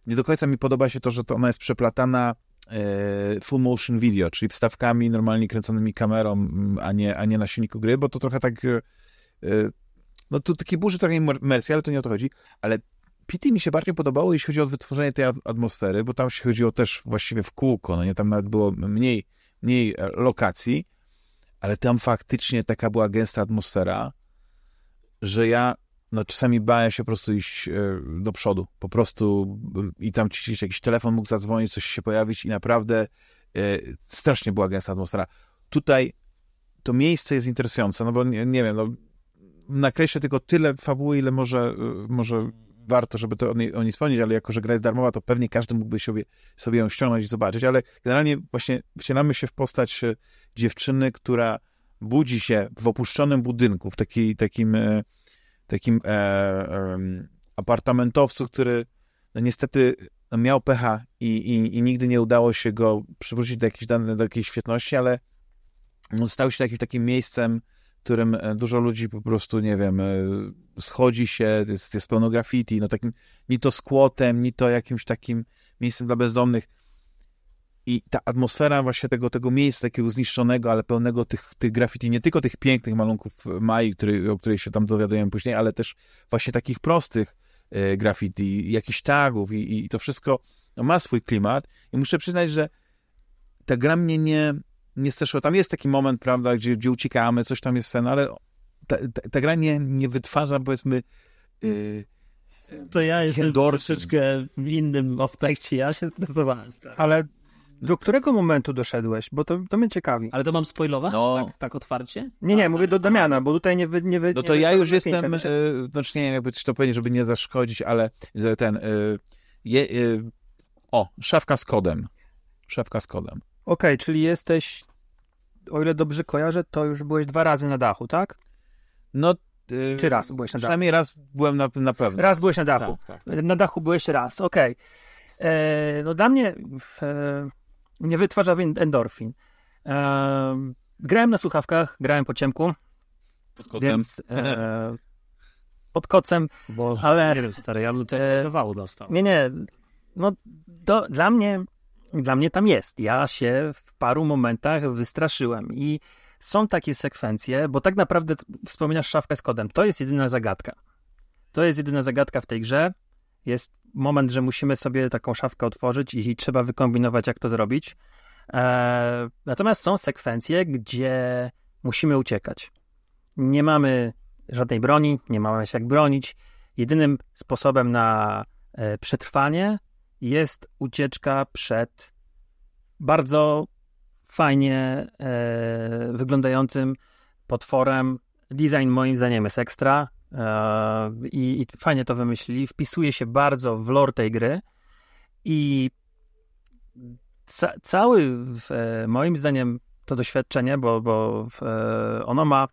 Nie do końca mi podoba się to, że to ona jest przeplatana e, full motion video, czyli wstawkami normalnie kręconymi kamerą, mm, a nie, a nie na silniku gry, bo to trochę tak e, e, no tu taki burzy trochę imersji, ale to nie o to chodzi, ale PT mi się bardziej podobało, jeśli chodzi o wytworzenie tej at- atmosfery, bo tam się chodziło też właściwie w kółko, no nie, tam nawet było mniej, mniej e, lokacji, ale tam faktycznie taka była gęsta atmosfera, że ja no czasami bałem się po prostu iść e, do przodu, po prostu m, i tam ci jakiś telefon mógł zadzwonić, coś się pojawić i naprawdę e, strasznie była gęsta atmosfera. Tutaj to miejsce jest interesujące, no bo nie, nie wiem, no nakreślę tylko tyle fabuły, ile może, e, może warto, żeby to o niej, o niej wspomnieć, ale jako, że gra jest darmowa, to pewnie każdy mógłby sobie, sobie ją ściągnąć i zobaczyć, ale generalnie właśnie wcielamy się w postać e, dziewczyny, która budzi się w opuszczonym budynku, w taki, takim, e, takim e, apartamentowcu, który no niestety miał pecha i, i, i nigdy nie udało się go przywrócić do jakiejś, do jakiejś świetności, ale stał się jakimś takim miejscem, w którym e, dużo ludzi po prostu, nie wiem, e, schodzi się, jest, jest pełno graffiti, no takim, ni to skłotem, ni to jakimś takim miejscem dla bezdomnych. I ta atmosfera właśnie tego, tego miejsca takiego zniszczonego, ale pełnego tych, tych graffiti, nie tylko tych pięknych malunków Mai, który, o których się tam dowiadujemy później, ale też właśnie takich prostych e, graffiti, jakichś tagów i, i to wszystko no, ma swój klimat. I muszę przyznać, że ta gra mnie nie, nie straszyła. Tam jest taki moment, prawda, gdzie, gdzie uciekamy, coś tam jest scen, ale ta, ta, ta gra nie, nie wytwarza, powiedzmy, yy, to ja jestem troszeczkę w innym aspekcie. Ja się stresowałem. Stary. Ale do którego momentu doszedłeś? Bo to, to mnie ciekawi. Ale to mam spoilować? No. Tak, tak otwarcie? Nie, nie, mówię do Damiana, bo tutaj nie wy, nie wy, No nie to ja już jestem, Wiesz, y, znaczy nie wiem, jakby ci to powiedzieć, żeby nie zaszkodzić, ale ten, y, je, y, o, szafka z kodem. Szafka z kodem. Okej, czyli jesteś, o ile dobrze kojarzę, to już byłeś dwa razy na dachu, tak? No, y, Czy raz byłeś na dachu? Przynajmniej raz byłem na, na pewno. Raz byłeś na dachu. Tak, tak. Na dachu byłeś raz, okej. E, No dla mnie e, nie wytwarza endorfin. E, grałem na słuchawkach, grałem po ciemku, Pod kotem. więc e, pod kocem, Bo ale nie wiem, stary, ja bym tutaj E, zawału dostał. nie, nie, no to dla mnie, dla mnie tam jest. Ja się w paru momentach wystraszyłem i są takie sekwencje, bo tak naprawdę wspominasz szafkę z kodem. To jest jedyna zagadka. To jest jedyna zagadka w tej grze. Jest moment, że musimy sobie taką szafkę otworzyć i, trzeba wykombinować, jak to zrobić. E, natomiast są sekwencje, gdzie musimy uciekać. Nie mamy żadnej broni, nie mamy się jak bronić. Jedynym sposobem na e, przetrwanie jest ucieczka przed bardzo fajnie e, wyglądającym potworem. Design moim zdaniem jest ekstra e, i, i fajnie to wymyślili. Wpisuje się bardzo w lore tej gry i ca, cały e, moim zdaniem to doświadczenie, bo, bo e, ono ma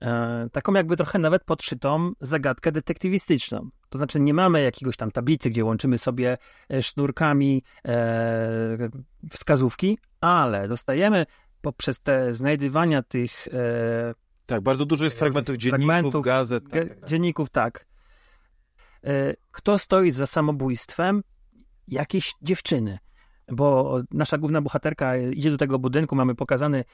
e, taką jakby trochę nawet podszytą zagadkę detektywistyczną. To znaczy nie mamy jakiegoś tam tablicy, gdzie łączymy sobie e, sznurkami e, wskazówki, ale dostajemy poprzez te znajdywania tych e, Tak, bardzo dużo jest fragmentów dzienników, Fragmentów, gazet. ge- Tak, tak. dzienników, tak. E, Kto stoi za samobójstwem jakiejś dziewczyny? Bo nasza główna bohaterka idzie do tego budynku, mamy pokazane e,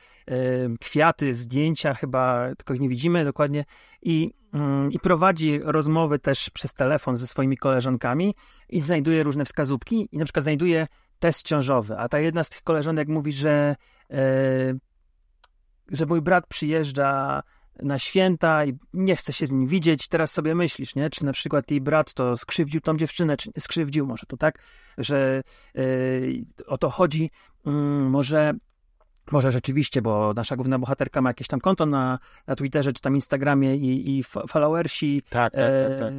kwiaty, zdjęcia, chyba tylko ich nie widzimy dokładnie, i, mm, i prowadzi rozmowy też przez telefon ze swoimi koleżankami i znajduje różne wskazówki i na przykład znajduje test ciążowy, a ta jedna z tych koleżanek mówi, że, e, że mój brat przyjeżdża na święta i nie chce się z nim widzieć. Teraz sobie myślisz, nie? Czy na przykład jej brat to skrzywdził tą dziewczynę, czy nie skrzywdził, może to tak, że yy, o to chodzi. Mm, może, może rzeczywiście, bo nasza główna bohaterka ma jakieś tam konto na, na Twitterze, czy tam Instagramie i, i fo- followersi Tak, tak, e, tak, tak.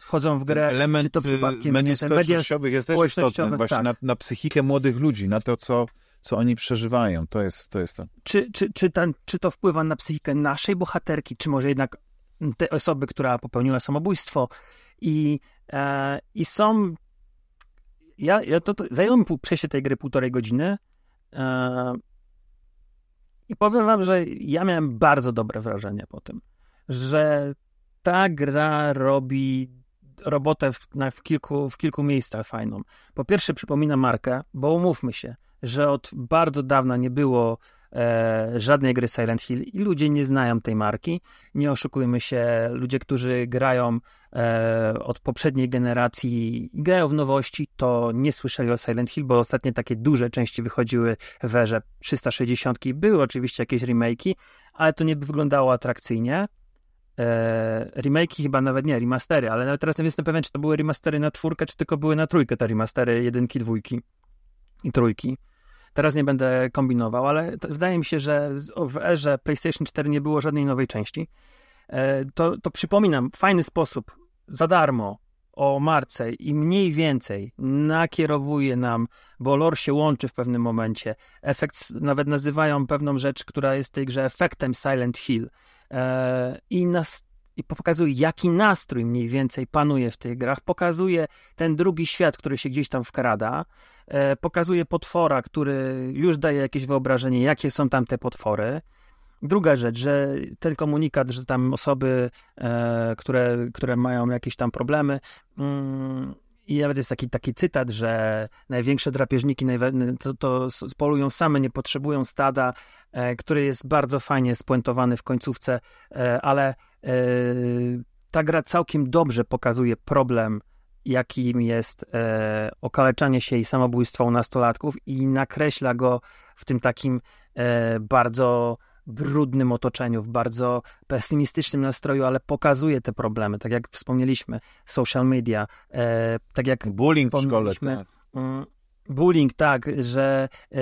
wchodzą w Ten grę. element czy to przypadkiem mediów ten media społecznościowych jest też istotny właśnie tak. na, na psychikę młodych ludzi, na to, co, co oni przeżywają. To jest to. Jest to. czy, czy, czy, ten, czy to wpływa na psychikę naszej bohaterki, czy może jednak tej osoby, która popełniła samobójstwo. I, e, i są. Ja, ja to, to zajęło mi przejście tej gry półtorej godziny. E, I powiem wam, że ja miałem bardzo dobre wrażenie po tym, że ta gra robi robotę w, na, w, kilku, w kilku miejscach fajną. Po pierwsze, przypomina markę, bo umówmy się, że od bardzo dawna nie było e, żadnej gry Silent Hill i ludzie nie znają tej marki. Nie oszukujmy się, ludzie, którzy grają e, od poprzedniej generacji i grają w nowości, to nie słyszeli o Silent Hill, bo ostatnie takie duże części wychodziły w erze 360. Były oczywiście jakieś remake'i, ale to nie wyglądało atrakcyjnie. E, remake'i chyba nawet nie, remastery, ale nawet teraz nie jestem pewien, czy to były remastery na czwórkę, czy tylko były na trójkę te remastery jedynki, dwójki i trójki. Teraz nie będę kombinował, ale wydaje mi się, że w erze PlayStation 4 nie było żadnej nowej części. E, to, to przypominam, fajny sposób, za darmo, o marce i mniej więcej nakierowuje nam, bo lore się łączy w pewnym momencie. Efekt, nawet nazywają pewną rzecz, która jest w tej grze efektem Silent Hill. E, I nas i pokazuje, jaki nastrój mniej więcej panuje w tych grach, pokazuje ten drugi świat, który się gdzieś tam wkrada, e, pokazuje potwora, który już daje jakieś wyobrażenie, jakie są tam te potwory. Druga rzecz, że ten komunikat, że tam osoby, e, które, które mają jakieś tam problemy, mm, i nawet jest taki, taki cytat, że największe drapieżniki to, to spolują same, nie potrzebują stada, który jest bardzo fajnie spuentowany w końcówce, e, ale e, ta gra całkiem dobrze pokazuje problem, jakim jest e, okaleczanie się i samobójstwo u nastolatków i nakreśla go w tym takim e, bardzo brudnym otoczeniu, w bardzo pesymistycznym nastroju, ale pokazuje te problemy, tak jak wspomnieliśmy, social media, e, tak jak bullying w szkole, tak. Mm, bullying, tak, że e,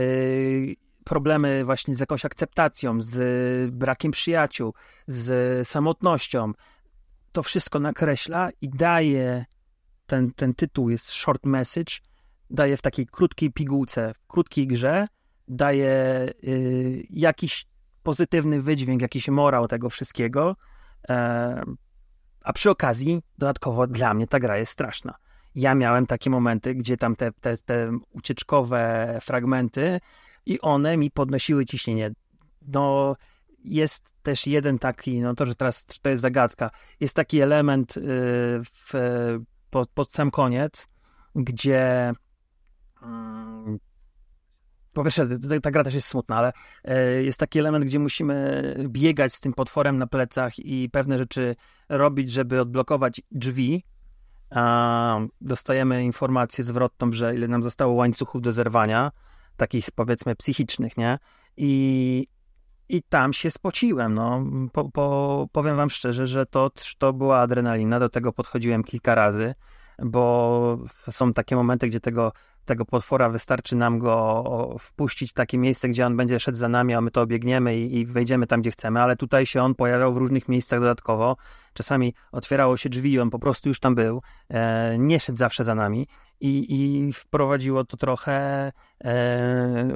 problemy właśnie z jakąś akceptacją, z brakiem przyjaciół, z samotnością, to wszystko nakreśla i daje, ten, ten tytuł jest short message, daje w takiej krótkiej pigułce, w krótkiej grze, daje y, jakiś pozytywny wydźwięk, jakiś morał tego wszystkiego. E, a przy okazji, dodatkowo dla mnie ta gra jest straszna. Ja miałem takie momenty, gdzie tam te, te, te ucieczkowe fragmenty i one mi podnosiły ciśnienie. No, jest też jeden taki, no to, że teraz to jest zagadka, jest taki element y, w, pod, pod sam koniec, gdzie mm, po pierwsze, ta gra też jest smutna, ale e, jest taki element, gdzie musimy biegać z tym potworem na plecach i pewne rzeczy robić, żeby odblokować drzwi. Dostajemy informację zwrotną, że ile nam zostało łańcuchów do zerwania, takich powiedzmy psychicznych, nie? I, i tam się spociłem, no. Po, po, powiem wam szczerze, że to, to była adrenalina, do tego podchodziłem kilka razy, bo są takie momenty, gdzie tego tego potwora, wystarczy nam go wpuścić w takie miejsce, gdzie on będzie szedł za nami, a my to obiegniemy i, i wejdziemy tam, gdzie chcemy, ale tutaj się on pojawiał w różnych miejscach dodatkowo. Czasami otwierało się drzwi i on po prostu już tam był, e, nie szedł zawsze za nami i, i wprowadziło to trochę e,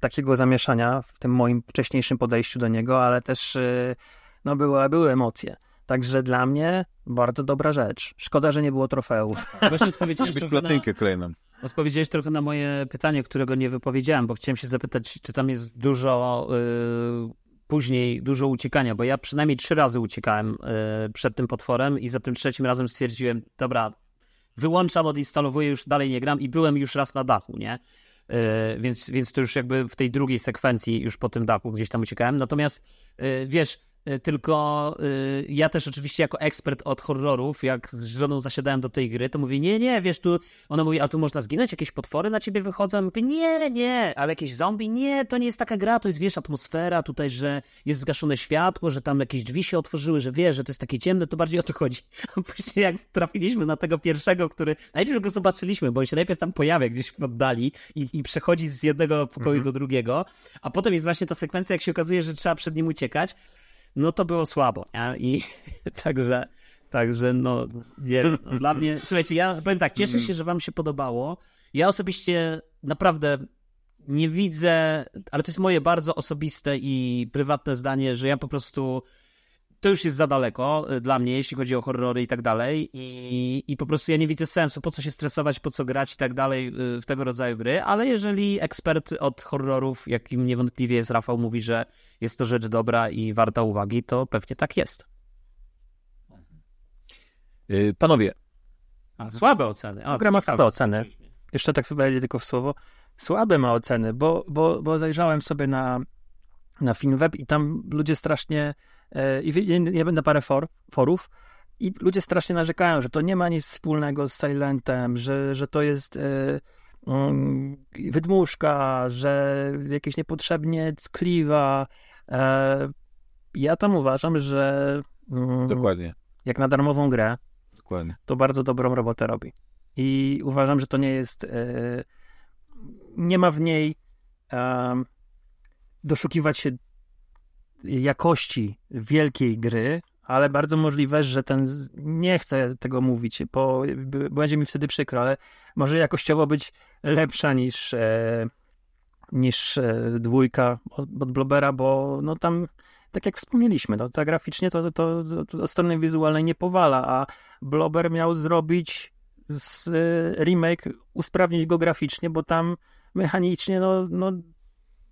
takiego zamieszania w tym moim wcześniejszym podejściu do niego, ale też e, no, były, były emocje. Także dla mnie bardzo dobra rzecz. Szkoda, że nie było trofeów. Właśnie odpowiedziałeś być platynkę kolejną. Odpowiedziałeś trochę na moje pytanie, którego nie wypowiedziałem, bo chciałem się zapytać, czy tam jest dużo yy, później, dużo uciekania, bo ja przynajmniej trzy razy uciekałem yy, przed tym potworem i za tym trzecim razem stwierdziłem, dobra, wyłączam, odinstalowuję, już dalej nie gram i byłem już raz na dachu, nie? Yy, więc, więc to już jakby w tej drugiej sekwencji już po tym dachu gdzieś tam uciekałem. Natomiast yy, wiesz, tylko y, ja też oczywiście jako ekspert od horrorów, jak z żoną zasiadałem do tej gry, to mówię, nie, nie, wiesz, tu, ona mówi, a tu można zginąć, jakieś potwory na ciebie wychodzą, mówię, nie, nie, ale jakieś zombie, nie, to nie jest taka gra, to jest, wiesz, atmosfera tutaj, że jest zgaszone światło, że tam jakieś drzwi się otworzyły, że wiesz, że to jest takie ciemne, to bardziej o to chodzi. A później jak trafiliśmy na tego pierwszego, który, najpierw go zobaczyliśmy, bo on się najpierw tam pojawia gdzieś w oddali i, i przechodzi z jednego pokoju mhm. do drugiego, a potem jest właśnie ta sekwencja, jak się okazuje, że trzeba przed nim uciekać, no to było słabo. I także, także no, nie, no, dla mnie, słuchajcie, ja powiem tak, cieszę się, że wam się podobało. Ja osobiście naprawdę nie widzę, ale to jest moje bardzo osobiste i prywatne zdanie, że ja po prostu to już jest za daleko y, dla mnie, jeśli chodzi o horrory i tak dalej. I, I po prostu ja nie widzę sensu, po co się stresować, po co grać i tak dalej y, w tego rodzaju gry. Ale jeżeli ekspert od horrorów, jakim niewątpliwie jest Rafał, mówi, że jest to rzecz dobra i warta uwagi, to pewnie tak jest. Y, panowie. A, słabe oceny. O, Gra ma słabe oceny. Jeszcze tak wejdę tylko w słowo. Słabe ma oceny, bo, bo, bo zajrzałem sobie na, na web i tam ludzie strasznie i ja będę parę for, forów i ludzie strasznie narzekają, że to nie ma nic wspólnego z Silentem, że, że to jest e, um, wydmuszka, że jakieś niepotrzebnie ckliwa. E, ja tam uważam, że um, Dokładnie. jak na darmową grę, Dokładnie. to bardzo dobrą robotę robi. I uważam, że to nie jest nie ma w niej doszukiwać się jakości wielkiej gry, ale bardzo możliwe, że ten, nie chcę tego mówić, bo będzie mi wtedy przykro, ale może jakościowo być lepsza niż, e, niż e, dwójka od, od Blobera, bo no tam tak jak wspomnieliśmy, no, to graficznie to, to, to, to strony wizualnej nie powala, a Blober miał zrobić z y, remake, usprawnić go graficznie, bo tam mechanicznie no, no,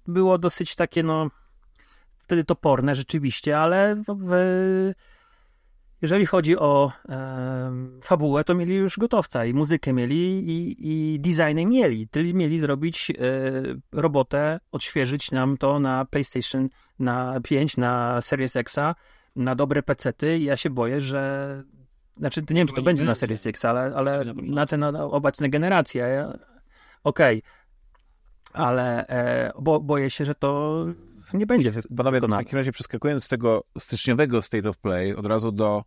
było dosyć takie no wtedy toporne rzeczywiście, ale w, jeżeli chodzi o e, fabułę, to mieli już gotowca i muzykę mieli i, i designy mieli. Czyli mieli zrobić e, robotę, odświeżyć nam to na PlayStation na 5, na Series Xa, na dobre pecety i ja się boję, że znaczy, nie wiem, czy to będzie na Series X, ale, ale na te na obecne generacje. Okej. Okay. Ale e, bo, boję się, że to nie będzie Panowie, w takim razie przeskakując z tego styczniowego State of Play od razu do,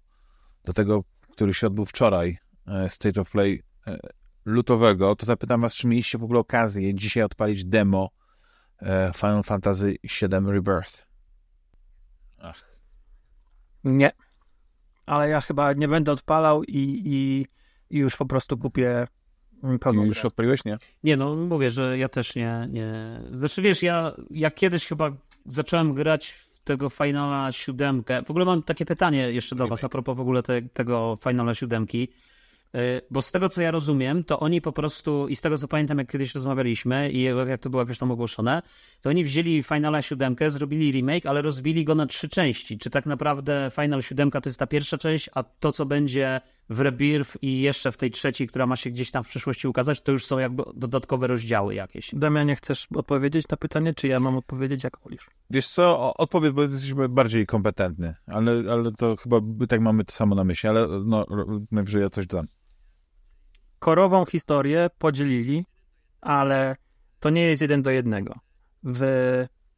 do tego, który się odbył wczoraj, e, State of Play e, lutowego, to zapytam was, czy mieliście w ogóle okazję dzisiaj odpalić demo e, Final Fantasy VII Rebirth? Ach. Nie. Ale ja chyba nie będę odpalał i, i, i już po prostu kupię pełną Już odpaliłeś, nie? Nie, no mówię, że ja też nie, nie... Znaczy wiesz, ja, ja kiedyś chyba zacząłem grać w tego Finala siódemkę. W ogóle mam takie pytanie jeszcze do was a propos w ogóle te, tego Finala siódemki. Y, bo z tego, co ja rozumiem, to oni po prostu, i z tego, co pamiętam, jak kiedyś rozmawialiśmy i jak to było jakoś tam ogłoszone, to oni wzięli Finala 7, zrobili remake, ale rozbili go na trzy części. Czy tak naprawdę Final 7 to jest ta pierwsza część, a to, co będzie w Rebirth i jeszcze w tej trzeciej, która ma się gdzieś tam w przyszłości ukazać, to już są jakby dodatkowe rozdziały jakieś. Damianie, chcesz odpowiedzieć na pytanie, czy ja mam odpowiedzieć, jak wolisz? Wiesz co, odpowiedz, bo jesteś bardziej kompetentny, ale, ale to chyba tak mamy to samo na myśli, ale no, najwyżej ja coś dodam korową historię podzielili, ale to nie jest jeden do jednego. W,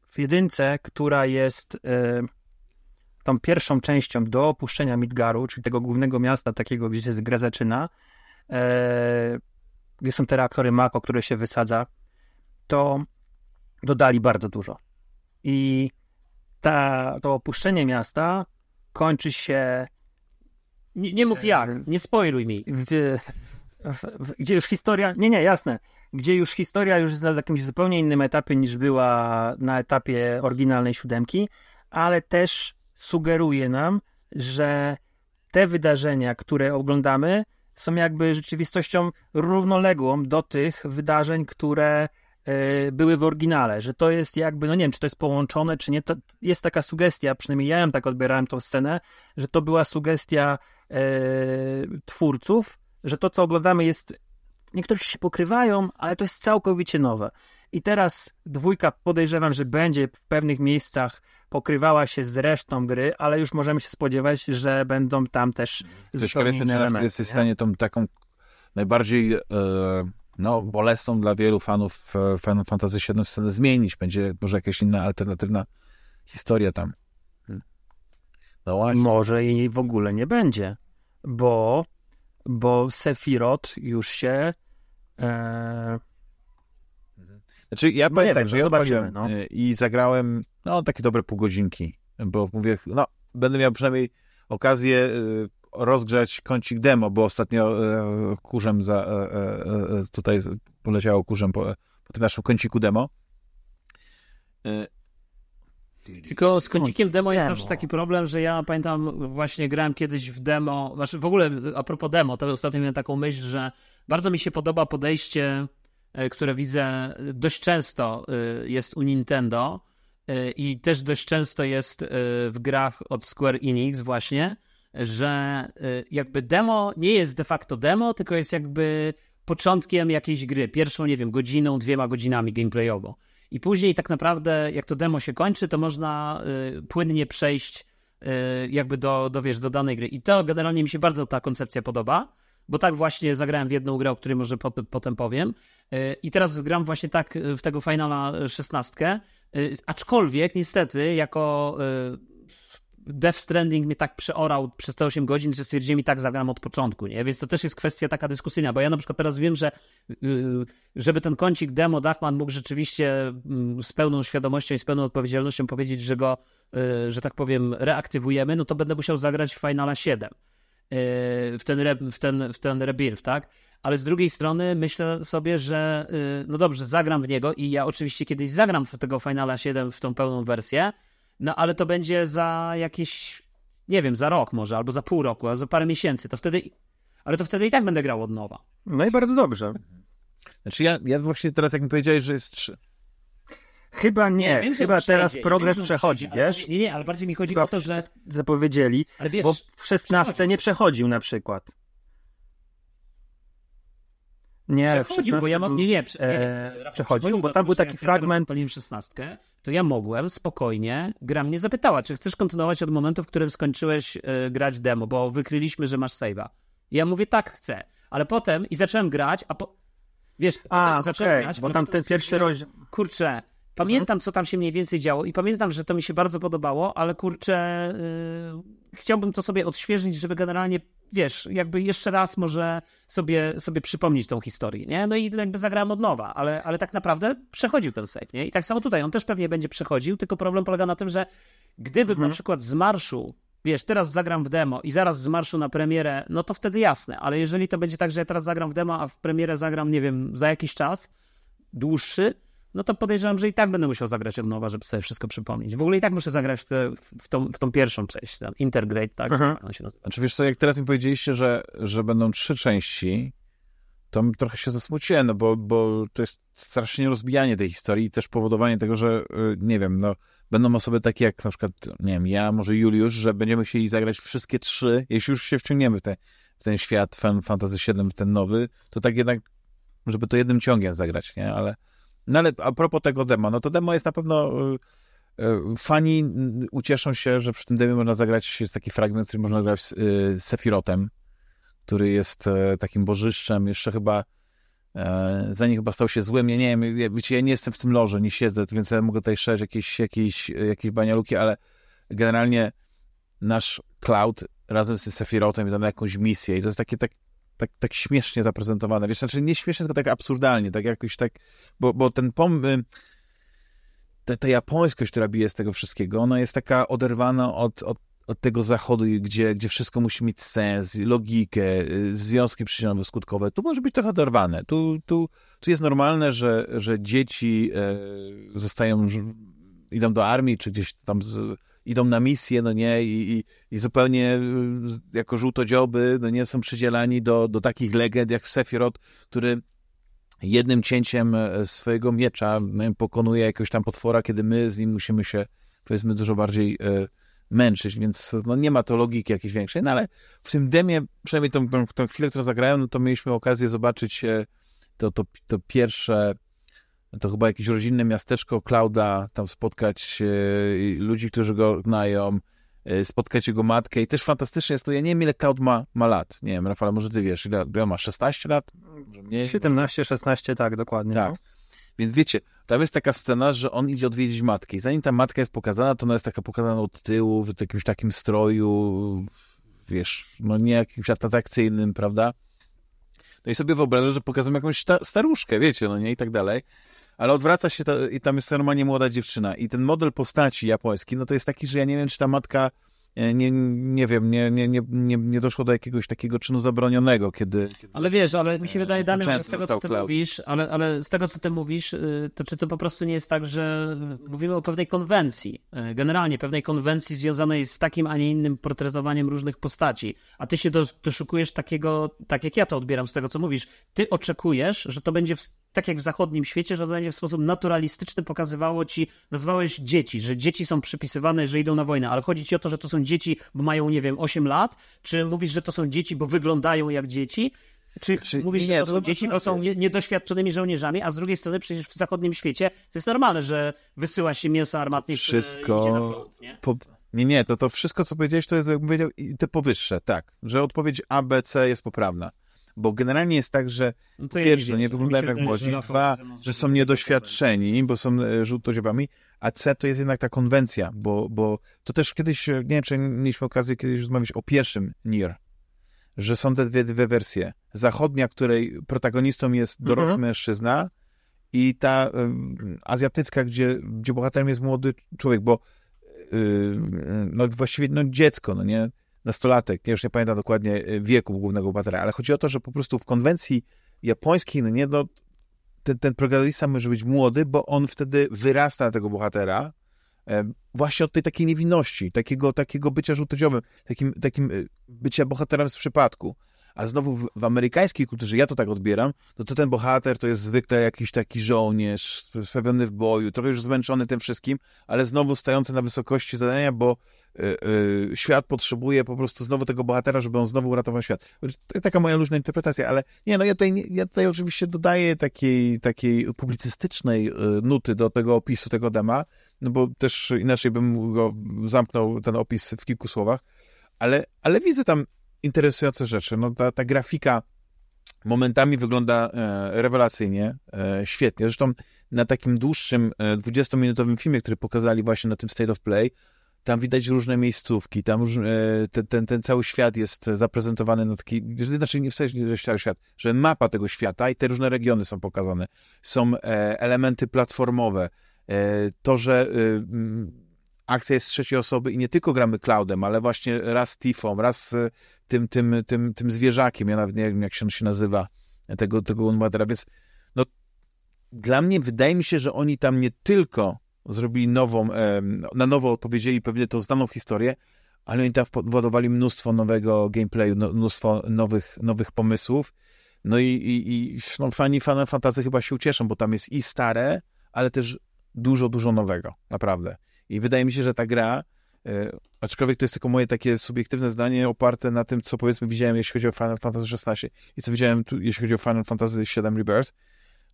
w jedynce, która jest y, tą pierwszą częścią do opuszczenia Midgaru, czyli tego głównego miasta, takiego, gdzie się gra zaczyna, y, gdzie są te reaktory Mako, które się wysadza, to dodali bardzo dużo. I ta, to opuszczenie miasta kończy się. Nie, nie mów jak, nie spoiluj mi. W, gdzie już historia, nie, nie, jasne, gdzie już historia już jest na jakimś zupełnie innym etapie niż była na etapie oryginalnej siódemki, ale też sugeruje nam, że te wydarzenia, które oglądamy, są jakby rzeczywistością równoległą do tych wydarzeń, które y, były w oryginale, że to jest jakby, no nie wiem, czy to jest połączone, czy nie, to jest taka sugestia, przynajmniej ja ją tak odbierałem tą scenę, że to była sugestia y, twórców, że to, co oglądamy, jest. Niektórych się pokrywają, ale to jest całkowicie nowe. I teraz dwójka podejrzewam, że będzie w pewnych miejscach pokrywała się z resztą gry, ale już możemy się spodziewać, że będą tam też zupełnie inne elementy. Jesteś w stanie tą taką najbardziej e, no, bolesną dla wielu fanów e, Final Fantasy VII scenę zmienić. Będzie może jakaś inna, alternatywna historia tam. No właśnie. Może i w ogóle nie będzie, bo bo Sephiroth już się. E... Znaczy, ja no tak, wiem, że ja odpaliłem no. E, i zagrałem, no, takie dobre pół godzinki, bo mówię, no, będę miał przynajmniej okazję e, rozgrzać kącik demo, bo ostatnio e, kurzem za, tutaj poleciało kurzem po, po tym naszym kąciku demo. Tylko z kącikiem demo jest zawsze taki problem, że ja pamiętam, właśnie grałem kiedyś w demo, znaczy w ogóle a propos demo, to ostatnio miałem taką myśl, że bardzo mi się podoba podejście, e, które widzę dość często e, jest u Nintendo e, i też dość często jest w grach od Square Enix właśnie, że jakby demo nie jest de facto demo, tylko jest jakby początkiem jakiejś gry, pierwszą, nie wiem, godziną, dwiema godzinami gameplayowo. I później tak naprawdę, jak to demo się kończy, to można płynnie przejść jakby do, do, wiesz, do danej gry. I to generalnie mi się bardzo ta koncepcja podoba, bo tak właśnie zagrałem w jedną grę, o której może pot, potem powiem. I teraz gram właśnie tak w tego Finala 16. Y, aczkolwiek niestety, jako y, Death Stranding mnie tak przeorał przez te 8 godzin, że stwierdziłem i tak zagram od początku, nie? Więc to też jest kwestia taka dyskusyjna, bo ja na przykład teraz wiem, że yy, żeby ten kącik demo Dachman mógł rzeczywiście yy, z pełną świadomością i z pełną odpowiedzialnością powiedzieć, że go, że tak powiem, reaktywujemy, no to będę musiał zagrać w Finala 7 w ten, re, w, ten, w ten rebirth, tak? Ale z drugiej strony myślę sobie, że no dobrze, zagram w niego i ja oczywiście kiedyś zagram w tego Finala 7 w tą pełną wersję, no ale to będzie za jakieś, nie wiem, za rok może, albo za pół roku, albo za parę miesięcy, to wtedy, ale to wtedy i tak będę grał od nowa. No i bardzo dobrze. Znaczy ja, ja właśnie teraz, jak mi powiedziałeś, że jest. Chyba nie, że chyba teraz progres wiem, przechodzi, przejdzie, wiesz? Nie, nie, ale bardziej mi chodzi Chyba o to, że, Zapowiedzieli, ale wiesz, bo w szesnastce przechodzi. nie przechodził na przykład. Nie, przechodził, bo ja mam, nie, nie, e, nie, Rafał, przechodził, bo tam był taki jak ja fragment- odpaliłem szesnastkę, to ja mogłem spokojnie, gra mnie zapytała, czy chcesz kontynuować od momentu, w którym skończyłeś e, grać demo, bo wykryliśmy, że masz save'a. I ja mówię, tak, chcę. Ale potem, i zacząłem grać, a po... Wiesz, A, zacząłem okej, grać, bo tam ten pierwszy rozdział... kurczę, pamiętam, co tam się mniej więcej działo i pamiętam, że to mi się bardzo podobało, ale kurczę, yy, chciałbym to sobie odświeżyć, żeby generalnie, wiesz, jakby jeszcze raz może sobie, sobie przypomnieć tą historię, nie? No i jakby zagrałem od nowa, ale, ale tak naprawdę przechodził ten save, nie? I tak samo tutaj, on też pewnie będzie przechodził, tylko problem polega na tym, że gdybym na przykład z marszu Wiesz, teraz zagram w demo i zaraz z marszu na premierę, no to wtedy jasne, ale jeżeli to będzie tak, że ja teraz zagram w demo, a w premierę zagram, nie wiem, za jakiś czas, dłuższy, no to podejrzewam, że i tak będę musiał zagrać od nowa, żeby sobie wszystko przypomnieć. W ogóle i tak muszę zagrać w, te, w, tą, w tą pierwszą część, ten Intergrade, tak? Mhm. On się nazywa. Znaczy wiesz co, jak teraz mi powiedzieliście, że, że będą trzy części, to trochę się zasmuciłem, no bo, bo to jest strasznie rozbijanie tej historii i też powodowanie tego, że y, nie wiem, no będą osoby takie jak na przykład, nie wiem, ja, może Juliusz, że będziemy musieli zagrać wszystkie trzy, jeśli już się wciągniemy w, te, w ten świat Fan Fantasy VII, ten nowy, to tak jednak, żeby to jednym ciągiem zagrać, nie? Ale, no ale a propos tego demo, no to demo jest na pewno... y, y, Fani y, ucieszą się, że przy tym demie można zagrać, jest taki fragment, który można grać z y, Sefirotem, który jest e, takim bożyszczem, jeszcze chyba e, zanim chyba stał się złym, ja nie wiem, ja, wiecie, ja nie jestem w tym loże, nie siedzę, więc ja mogę tutaj szerzyć jakieś, jakieś, jakieś banialuki, ale generalnie nasz Cloud razem z tym Sefirotem idą na jakąś misję i to jest takie tak, tak, tak śmiesznie zaprezentowane, wiesz, znaczy nie śmiesznie, tylko tak absurdalnie, tak jakoś tak, bo, bo ten pom... y, ta, ta japońskość, która bije z tego wszystkiego, ona jest taka oderwana od, od, od tego zachodu, gdzie, gdzie wszystko musi mieć sens, logikę, y, związki przyczynowo-skutkowe. Tu może być trochę oderwane. Tu, tu, tu jest normalne, że, że dzieci e, zostają, idą do armii, czy gdzieś tam idą na misję, no nie, i, i, i zupełnie y, jako żółtodzioby, no nie, są przydzielani do, do takich legend jak Sephiroth, który jednym cięciem e, swojego miecza e, pokonuje jakiegoś tam potwora, kiedy my z nim musimy się, powiedzmy, dużo bardziej e, męczyć, więc no, nie ma to logiki jakiejś większej, no ale w tym demie, przynajmniej tą, tą chwilę, którą zagrałem, no to mieliśmy okazję zobaczyć e, to, to, to pierwsze, to chyba jakieś rodzinne miasteczko Klauda, tam spotkać e, ludzi, którzy go znają, e, spotkać jego matkę i też fantastycznie jest to, ja nie wiem ile Cloud ma, ma lat, nie wiem, Rafale, może ty wiesz, ile, ile ma, 16 lat? Może mniej? 17, 16, tak, dokładnie. Tak. No. Więc wiecie, tam jest taka scena, że on idzie odwiedzić matkę i zanim ta matka jest pokazana, to ona jest taka pokazana od tyłu, w jakimś takim stroju, wiesz, no nie jakimś atrakcyjnym, prawda? No i sobie wyobrażę, że pokazują jakąś sta- staruszkę, wiecie, no nie, i tak dalej. Ale odwraca się ta, i tam jest normalnie młoda dziewczyna. I ten model postaci japoński, no to jest taki, że ja nie wiem, czy ta matka, e, nie, nie wiem, nie, nie, nie, nie, doszło do jakiegoś takiego czynu zabronionego, kiedy... kiedy... Ale wiesz, ale mi się wydaje, Damian, że z tego, co ty Cloud. mówisz, ale, ale z tego, co ty mówisz, y, to czy to po prostu nie jest tak, że mówimy o pewnej konwencji, y, generalnie pewnej konwencji związanej z takim, a nie innym portretowaniem różnych postaci, a ty się dos- doszukujesz takiego, tak jak ja to odbieram z tego, co mówisz, ty oczekujesz, że to będzie w, tak jak w zachodnim świecie, że to będzie w sposób naturalistyczny pokazywało ci, nazwałeś dzieci, że dzieci są przypisywane, że idą na wojnę, ale chodzi ci o to, że to są dzieci, bo mają, nie wiem, 8 lat, czy mówisz, że to są dzieci, bo wyglądają jak dzieci, czy Czy- mówisz, nie, że to to są masz dzieci, bo rację. są nie, niedoświadczonymi żołnierzami, a z drugiej strony przecież w zachodnim świecie to jest normalne, że wysyła się mięso armatnie, Wszystko- idzie na front, nie? Po... Nie, nie, to, to wszystko, co powiedziałeś, to jest, jakbym powiedział, i te powyższe, tak. Że odpowiedź A, B, C jest poprawna. Bo generalnie jest tak, że No po pierwsze, nie że wyglądają jak młodzi, dwa, że są niedoświadczeni, bo są e, żółtodziobami, a C to jest jednak ta konwencja, bo, bo to też kiedyś, e, nie wiem, czy mieliśmy okazję kiedyś rozmawiać o pierwszym Nier, że są te dwie, dwie wersje. Zachodnia, której protagonistą jest dorosły Mhm. mężczyzna i ta em, azjatycka, gdzie, gdzie bohaterem jest młody człowiek, bo y, no właściwie no dziecko, no nie, nastolatek, ja już nie pamiętam dokładnie y, wieku głównego bohatera, ale chodzi o to, że po prostu w konwencji japońskiej, no nie, no ten, ten protagonista może być młody, bo on wtedy wyrasta na tego bohatera, właśnie od tej takiej niewinności, takiego, takiego bycia żółtodziobym, takim, takim e, bycia bohaterem z przypadku. A znowu w, w, amerykańskiej kulturze, ja to tak odbieram, no to ten bohater to jest zwykle jakiś taki żołnierz, sprawiony w boju, trochę już zmęczony tym wszystkim, ale znowu stający na wysokości zadania, bo y, y, świat potrzebuje po prostu znowu tego bohatera, żeby on znowu uratował świat. Taka moja luźna interpretacja, ale nie, no ja tutaj, ja tutaj oczywiście dodaję takiej, takiej publicystycznej y, nuty do tego opisu tego dema, no bo też inaczej bym go zamknął, ten opis w kilku słowach, ale, ale widzę tam interesujące rzeczy. No, ta, ta grafika momentami wygląda e, rewelacyjnie, e, świetnie. Zresztą na takim dłuższym, e, 20-minutowym filmie, który pokazali właśnie na tym State of Play, tam widać różne miejscówki, tam e, ten, ten, ten cały świat jest zaprezentowany na taki, znaczy nie w sensie, że cały świat, że mapa tego świata i te różne regiony są pokazane. Są e, elementy platformowe, e, to, że akcja jest z trzeciej osoby i nie tylko gramy cloudem, ale właśnie raz Tifą, raz tym, tym, tym, tym zwierzakiem, ja nawet nie wiem, jak się on się nazywa, tego, tego Unwatera, więc no, dla mnie wydaje mi się, że oni tam nie tylko zrobili nową, na nowo odpowiedzieli pewnie tą znaną historię, ale oni tam władowali mnóstwo nowego gameplayu, no, mnóstwo nowych, nowych pomysłów, no i, i, i no, fani Final Fantasy chyba się ucieszą, bo tam jest i stare, ale też dużo, dużo nowego, naprawdę. I wydaje mi się, że ta gra, aczkolwiek to jest tylko moje takie subiektywne zdanie oparte na tym, co powiedzmy widziałem, jeśli chodzi o Final Fantasy XVI i co widziałem, tu, jeśli chodzi o Final Fantasy VII Rebirth,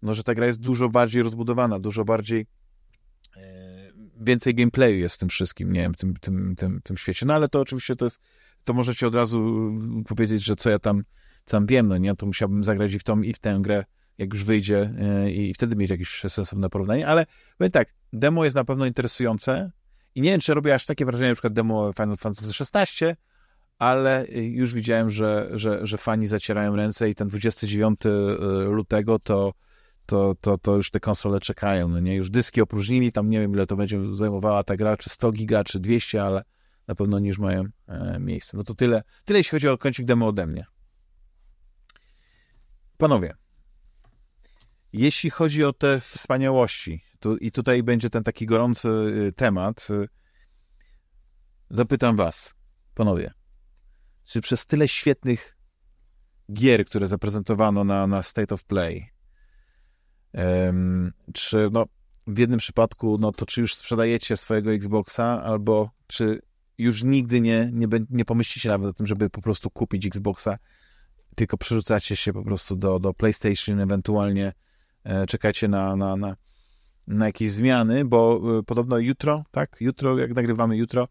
no, że ta gra jest dużo bardziej rozbudowana, dużo bardziej e, więcej gameplayu jest w tym wszystkim, nie wiem, w tym, tym, tym, tym świecie. No ale to oczywiście to jest, to możecie od razu powiedzieć, że co ja tam, tam wiem, no nie, to musiałbym zagrać i w tą, i w tę grę, jak już wyjdzie e, i wtedy mieć jakieś sensowne porównanie, ale powiem tak, demo jest na pewno interesujące i nie wiem, czy robię aż takie wrażenie, na przykład demo Final Fantasy XVI, ale już widziałem, że, że, że fani zacierają ręce i ten 29 e, lutego to, to, to, to już te konsole czekają, no nie? Już dyski opróżnili, tam nie wiem, ile to będzie zajmowała ta gra, czy 100 giga, czy 200, ale na pewno oni już mają e, miejsce. No to tyle, tyle jeśli chodzi o kącik demo ode mnie. Panowie, jeśli chodzi o te wspaniałości, tu, i tutaj będzie ten taki gorący y, temat, y, zapytam was, panowie, czy przez tyle świetnych gier, które zaprezentowano na, na State of Play, um, czy no, w jednym przypadku, no to czy już sprzedajecie swojego Xboxa, albo czy już nigdy nie, nie, nie pomyślicie nawet o tym, żeby po prostu kupić Xboxa, tylko przerzucacie się po prostu do, do PlayStation, ewentualnie E, czekajcie na, na, na, na jakieś zmiany, bo e, podobno jutro, tak? Jutro, jak nagrywamy jutro,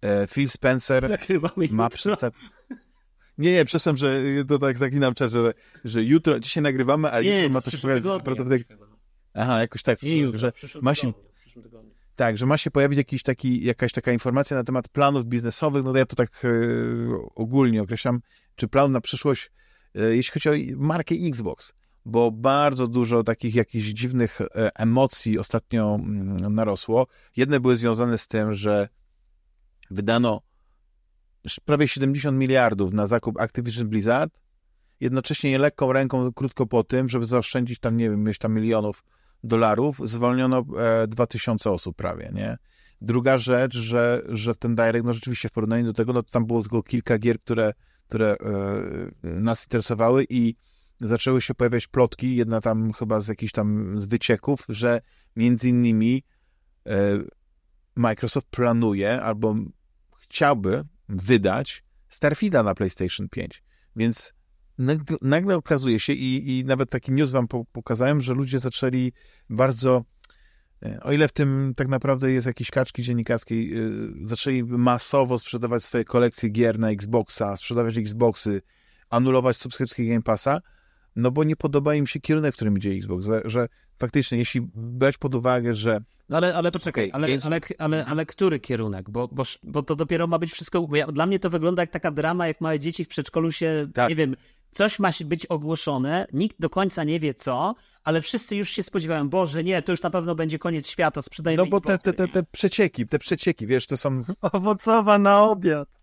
e, Phil Spencer nagrywamy ma przedstawić. Nie, nie, przepraszam, że to tak zaginam czas, że, że jutro, dzisiaj nagrywamy, a nie, jutro ma to się pojawić. Aha, jakoś tak. Nie jutro, że ma się, tak, że ma się pojawić jakiś taki, jakaś taka informacja na temat planów biznesowych, no to ja to tak e, ogólnie określam, czy plan na przyszłość, jeśli chodzi o markę Xbox bo bardzo dużo takich jakichś dziwnych e, emocji ostatnio mm, narosło. Jedne były związane z tym, że wydano prawie 70 miliardów na zakup Activision Blizzard, jednocześnie lekką ręką, krótko po tym, żeby zaoszczędzić tam, nie wiem, tam milionów dolarów, zwolniono e, 2000 osób prawie, nie? Druga rzecz, że, że ten Direct, no rzeczywiście w porównaniu do tego, no to tam było tylko kilka gier, które, które e, nas interesowały i zaczęły się pojawiać plotki, jedna tam chyba z jakichś tam z wycieków, że między innymi e, Microsoft planuje albo chciałby wydać Starfielda na PlayStation 5. Więc nagle, nagle okazuje się i, i nawet taki news wam pokazałem, że ludzie zaczęli bardzo e, o ile w tym tak naprawdę jest jakieś kaczki dziennikarskiej, e, zaczęli masowo sprzedawać swoje kolekcje gier na Xboxa, sprzedawać Xboxy, anulować subskrypcję Game Passa, no bo nie podoba im się kierunek, w którym idzie Xbox, że, że faktycznie, jeśli brać pod uwagę, że... No ale, ale poczekaj, okay, ale, ale, ale, ale, ale który kierunek? Bo, bo, bo to dopiero ma być wszystko... Ja, dla mnie to wygląda jak taka drama, jak małe dzieci w przedszkolu się, tak. nie wiem, coś ma być ogłoszone, nikt do końca nie wie co, ale wszyscy już się spodziewają, Boże, nie, to już na pewno będzie koniec świata, sprzedajemy No bo te, te, te, te przecieki, te przecieki, wiesz, to są... Owocowa na obiad.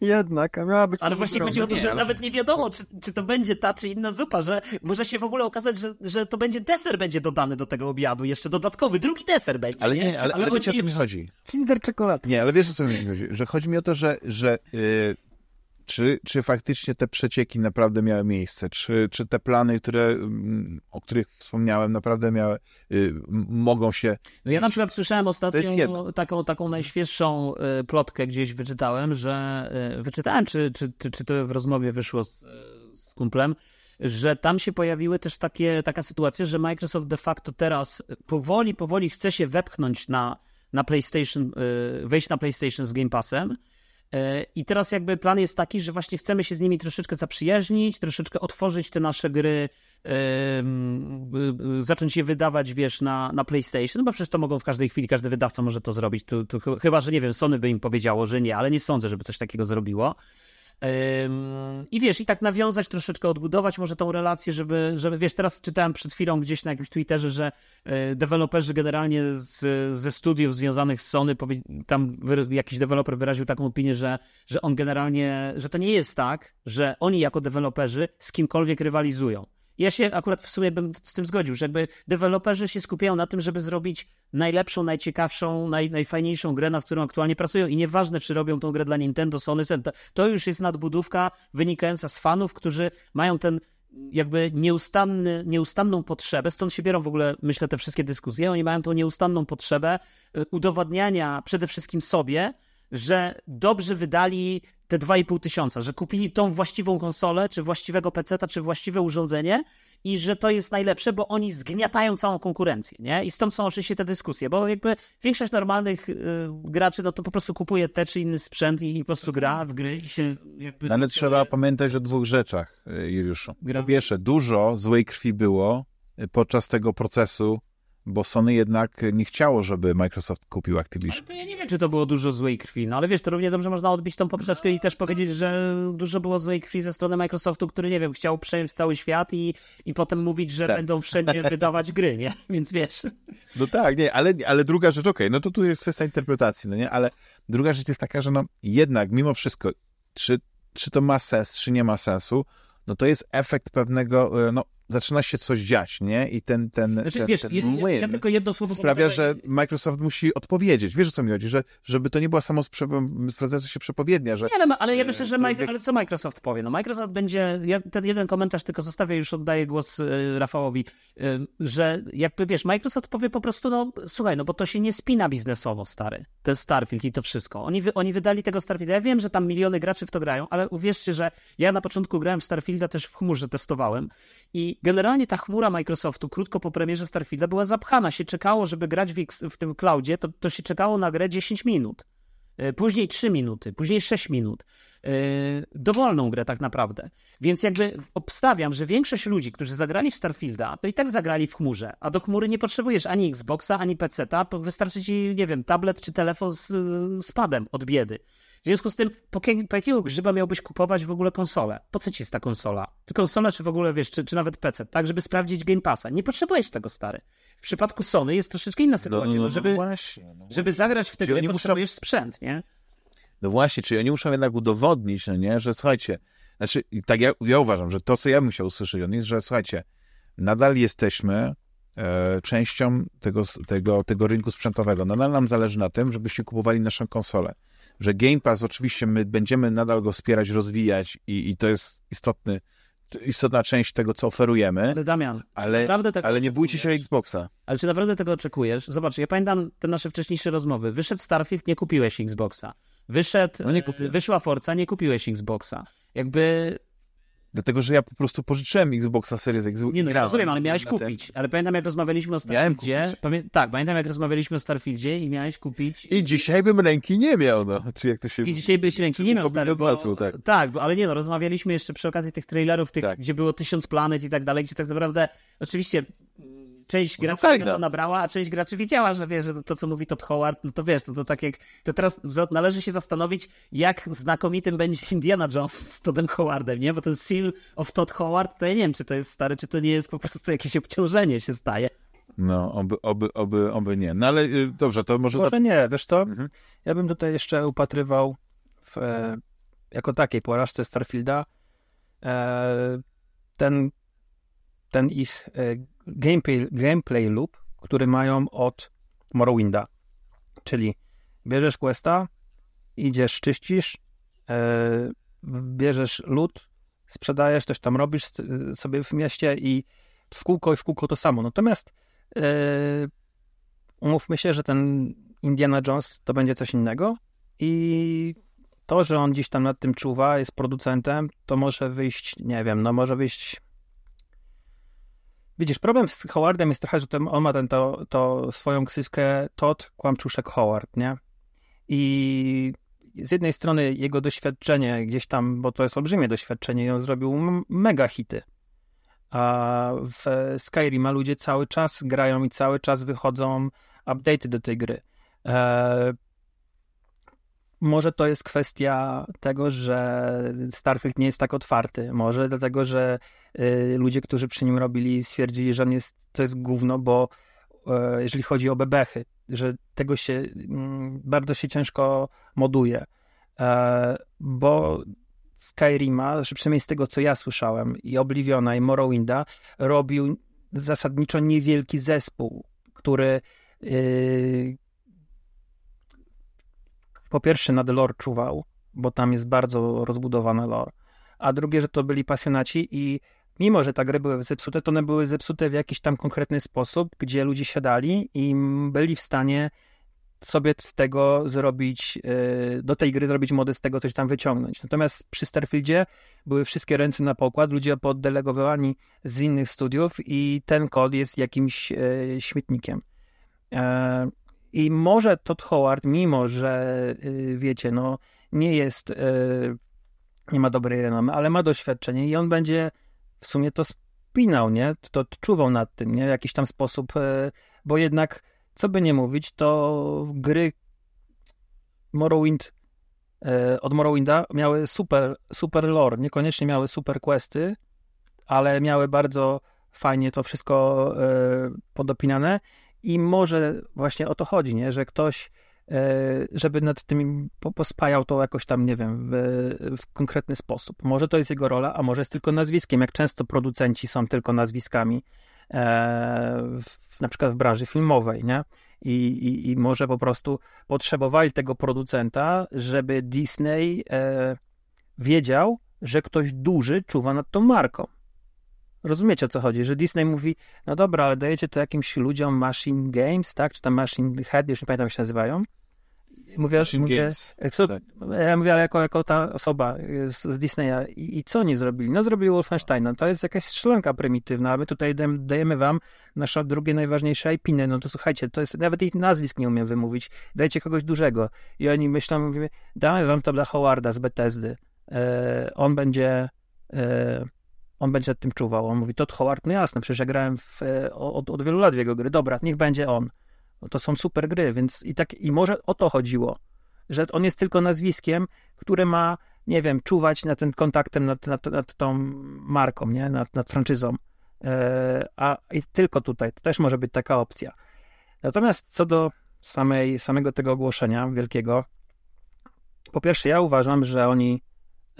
Jednak, a miała być... Ale właśnie chodzi o to, że nawet nie wiadomo, czy, czy to będzie ta, czy inna zupa, że może się w ogóle okazać, że, że to będzie deser będzie dodany do tego obiadu, jeszcze dodatkowy, drugi deser będzie. Ale nie, ale, ale, ale wiecie o co mi chodzi? Kinder czekolad. Nie, ale wiesz o co mi chodzi? Że chodzi mi o to, że, że yy, czy, czy faktycznie te przecieki naprawdę miały miejsce? Czy, czy te plany, które, mm, o których wspomniałem, naprawdę miały, y, mogą się... No ja na przykład słyszałem ostatnio taką, taką najświeższą y, plotkę gdzieś wyczytałem, że y, wyczytałem, czy, czy, czy, czy to w rozmowie wyszło z, z kumplem, że tam się pojawiły też takie, taka sytuacja, że Microsoft de facto teraz powoli, powoli chce się wepchnąć na, na PlayStation, wejść na PlayStation z Game Passem, I teraz jakby plan jest taki, że właśnie chcemy się z nimi troszeczkę zaprzyjaźnić, troszeczkę otworzyć te nasze gry, zacząć je wydawać, wiesz, na, na PlayStation, bo przecież to mogą w każdej chwili, każdy wydawca może to zrobić. Tu, tu, chyba, że nie wiem, Sony by im powiedziało, że nie, ale nie sądzę, żeby coś takiego zrobiło. I wiesz, i tak nawiązać, troszeczkę odbudować może tą relację, żeby, żeby wiesz, teraz czytałem przed chwilą gdzieś na jakimś Twitterze, że e, deweloperzy generalnie z, ze studiów związanych z Sony, tam jakiś deweloper wyraził taką opinię, że, że on generalnie, że to nie jest tak, że oni jako deweloperzy z kimkolwiek rywalizują. Ja się akurat w sumie bym z tym zgodził, że jakby deweloperzy się skupiają na tym, żeby zrobić najlepszą, najciekawszą, naj, najfajniejszą grę, nad którą aktualnie pracują. I nieważne, czy robią tą grę dla Nintendo, Sony, to już jest nadbudówka wynikająca z fanów, którzy mają ten jakby nieustanny, nieustanną potrzebę, stąd się biorą w ogóle, myślę, te wszystkie dyskusje, oni mają tą nieustanną potrzebę y, udowadniania przede wszystkim sobie, że dobrze wydali te 2,5 tysiąca, że kupili tą właściwą konsolę, czy właściwego PC-a, czy właściwe urządzenie i że to jest najlepsze, bo oni zgniatają całą konkurencję, nie? I stąd są oczywiście te dyskusje, bo jakby większość normalnych y, graczy, no to po prostu kupuje te czy inny sprzęt i, i po prostu gra w gry i się jakby... Ale trzeba pamiętać o dwóch rzeczach, y, Juliuszu. Po pierwsze, dużo złej krwi było y, podczas tego procesu bo Sony jednak nie chciało, żeby Microsoft kupił Activision. Ale to ja nie wiem, czy to było dużo złej krwi, no ale wiesz, to równie dobrze można odbić tą poprzeczkę i też powiedzieć, że dużo było złej krwi ze strony Microsoftu, który, nie wiem, chciał przejąć cały świat i, i potem mówić, że tak. będą wszędzie wydawać gry, nie? Więc wiesz. No tak, nie, ale, ale druga rzecz, okej, okay, no to tu jest kwestia interpretacji, no nie, ale druga rzecz jest taka, że no jednak mimo wszystko, czy, czy to ma sens, czy nie ma sensu, no to jest efekt pewnego, e, no zaczyna się coś dziać, nie? I ten, ten, znaczy, ten, wiesz, ten ja, ja tylko jedno słowo sprawia, że Microsoft musi odpowiedzieć. Wiesz, o co mi chodzi? Że, żeby to nie była samo sprawdzająca się przepowiednia, że... Nie, no, ale ja myślę, że... To... Ale co Microsoft powie? No Microsoft będzie... Ja ten jeden komentarz tylko zostawię, już oddaję głos y, Rafałowi, y, że jakby, wiesz, Microsoft powie po prostu, no słuchaj, no bo to się nie spina biznesowo, stary. Ten Starfield i to wszystko. Oni, oni wydali tego Starfielda. Ja wiem, że tam miliony graczy w to grają, ale uwierzcie, że ja na początku grałem w Starfielda też w chmurze, testowałem i generalnie ta chmura Microsoftu krótko po premierze Starfielda była zapchana. Się czekało, żeby grać w, w tym cloudzie, to, to się czekało na grę 10 minut. E, później 3 minuty, później 6 minut. Yy, dowolną grę tak naprawdę. Więc jakby obstawiam, że większość ludzi, którzy zagrali w Starfielda, to i tak zagrali w chmurze, a do chmury nie potrzebujesz ani Xboxa, ani PC-ta, wystarczy ci, nie wiem, tablet czy telefon z, z padem od biedy. W związku z tym, po, po, jakiego grzyba miałbyś kupować w ogóle konsolę? Po co ci jest ta konsola? Czy konsola, czy w ogóle, wiesz, czy, czy nawet PC, tak, żeby sprawdzić Game Passa? Nie potrzebujesz tego, stary. W przypadku Sony jest troszeczkę inna sytuacja, no, no, no, żeby, no właśnie, no żeby zagrać w tę grę, potrzebujesz muszą... sprzęt, nie? No właśnie, czyli oni muszą jednak udowodnić, no nie, że słuchajcie, znaczy, tak ja, ja uważam, że to, co ja bym musiał usłyszeć od nich, że słuchajcie, nadal jesteśmy e, częścią tego, tego, tego rynku sprzętowego. Nadal nam zależy na tym, żebyście kupowali naszą konsolę że Game Pass oczywiście my będziemy nadal go wspierać, rozwijać i, i to jest istotny, istotna część tego, co oferujemy. Ale Damian, ale, ale nie bójcie się Xboxa. Ale czy naprawdę tego oczekujesz? Zobacz, ja pamiętam te nasze wcześniejsze rozmowy. Wyszedł Starfield, nie kupiłeś Xboxa. Wyszedł, no nie wyszła Forza, nie kupiłeś Xboxa. Jakby Dlatego, że ja po prostu pożyczyłem Xboxa Series X. Nie no, grałem. rozumiem, ale miałeś kupić. Ale pamiętam, jak rozmawialiśmy o Starfieldzie. Pamię... Tak, pamiętam, jak rozmawialiśmy o Starfieldzie i miałeś kupić. I dzisiaj bym ręki nie miał, no. Czy jak to się... I dzisiaj byś ręki nie miał, stary, bo... tak. Tak, bo, ale nie no, rozmawialiśmy jeszcze przy okazji tych trailerów, tych, tak. gdzie było tysiąc planet i tak dalej, gdzie tak naprawdę, oczywiście część graczy no, to nabrała, a część graczy wiedziała, że wie, że to, co mówi Todd Howard, no to wiesz, no to tak jak, to teraz należy się zastanowić, jak znakomitym będzie Indiana Jones z Toddem Howardem, nie? Bo ten seal of Todd Howard, to ja nie wiem, czy to jest stary, czy to nie jest po prostu jakieś obciążenie się staje. No, oby, oby, oby, oby nie. No ale y, dobrze, to może... Może nie, wiesz co? Mhm. Ja bym tutaj jeszcze upatrywał w, e, jako takiej porażce Starfielda e, ten, ten ich e, gameplay, gameplay loop, który mają od Morrowinda. Czyli bierzesz questa, idziesz, czyścisz, e, bierzesz lód, sprzedajesz, coś tam robisz sobie w mieście i w kółko i w kółko to samo. Natomiast e, umówmy się, że ten Indiana Jones to będzie coś innego i to, że on gdzieś tam nad tym czuwa, jest producentem, to może wyjść, nie wiem, no może wyjść Widzisz, problem z Howardem jest trochę, że on ma ten, to, to swoją ksywkę Todd Kłamczuszek Howard, nie? I z jednej strony jego doświadczenie gdzieś tam, bo to jest olbrzymie doświadczenie i on zrobił mega hity. A w Skyrima ludzie cały czas grają i cały czas wychodzą update'y do tej gry. E, może to jest kwestia tego, że Starfield nie jest tak otwarty. Może dlatego, że y, ludzie, którzy przy nim robili, stwierdzili, że on jest, to jest gówno, bo y, jeżeli chodzi o bebechy, że tego się y, bardzo się ciężko moduje. E, bo Skyrima, że przynajmniej z tego, co ja słyszałem, i Obliviona, i Morrowinda, robił zasadniczo niewielki zespół, który y, po pierwsze nad lore czuwał, bo tam jest bardzo rozbudowana lore, a drugie, że to byli pasjonaci i mimo, że te gry były zepsute, to one były zepsute w jakiś tam konkretny sposób, gdzie ludzie siadali i byli w stanie sobie z tego zrobić, y, do tej gry zrobić mody, z tego coś tam wyciągnąć. Natomiast przy Starfieldzie były wszystkie ręce na pokład, ludzie poddelegowani z innych studiów i ten kod jest jakimś y, śmietnikiem. I może Todd Howard, mimo że y, wiecie, no nie jest, y, nie ma dobrej renomy, ale ma doświadczenie i on będzie w sumie to spinał, nie? To czuwał nad tym, nie? W jakiś tam sposób, y, bo jednak, co by nie mówić, to gry Morrowind od Morrowinda miały super, super lore, niekoniecznie miały super questy, ale miały bardzo fajnie to wszystko podopinane i może właśnie o to chodzi, nie? że ktoś, e, żeby nad tym pospajał to jakoś tam, nie wiem, w, w, konkretny sposób. Może to jest jego rola, a może jest tylko nazwiskiem, jak często producenci są tylko nazwiskami, e, w, na przykład w branży filmowej, nie? I, i, I może po prostu potrzebowali tego producenta, żeby Disney e, wiedział, że ktoś duży czuwa nad tą marką. Rozumiecie o co chodzi, że Disney mówi, no dobra, ale dajecie to jakimś ludziom Machine Games, tak? Czy tam Machine Head, już nie pamiętam jak się nazywają. Mówię, Machine mówię, Games, co, tak. ja mówię, ale jako, jako ta osoba z, z Disneya I, i, co oni zrobili? No zrobili Wolfensteina, to jest jakaś strzelanka prymitywna, a my tutaj dajemy wam nasze drugie najważniejsze IP, no to słuchajcie, to jest, nawet ich nazwisk nie umiem wymówić, dajcie kogoś dużego. I oni myślą, mówimy, damy wam to dla Howarda z Bethesdy, e, on będzie e, on będzie nad tym czuwał. On mówi, Todd Howard, no jasne, przecież ja grałem w, e, od, od wielu lat w jego gry, dobra, niech będzie on. No to są super gry, więc i tak, i może o to chodziło, że on jest tylko nazwiskiem, które ma, nie wiem, czuwać nad tym kontaktem, nad, nad, nad tą marką, nie, nad, nad franczyzą. E, a i tylko tutaj, to też może być taka opcja. Natomiast co do samej, samego tego ogłoszenia wielkiego, po pierwsze, ja uważam, że oni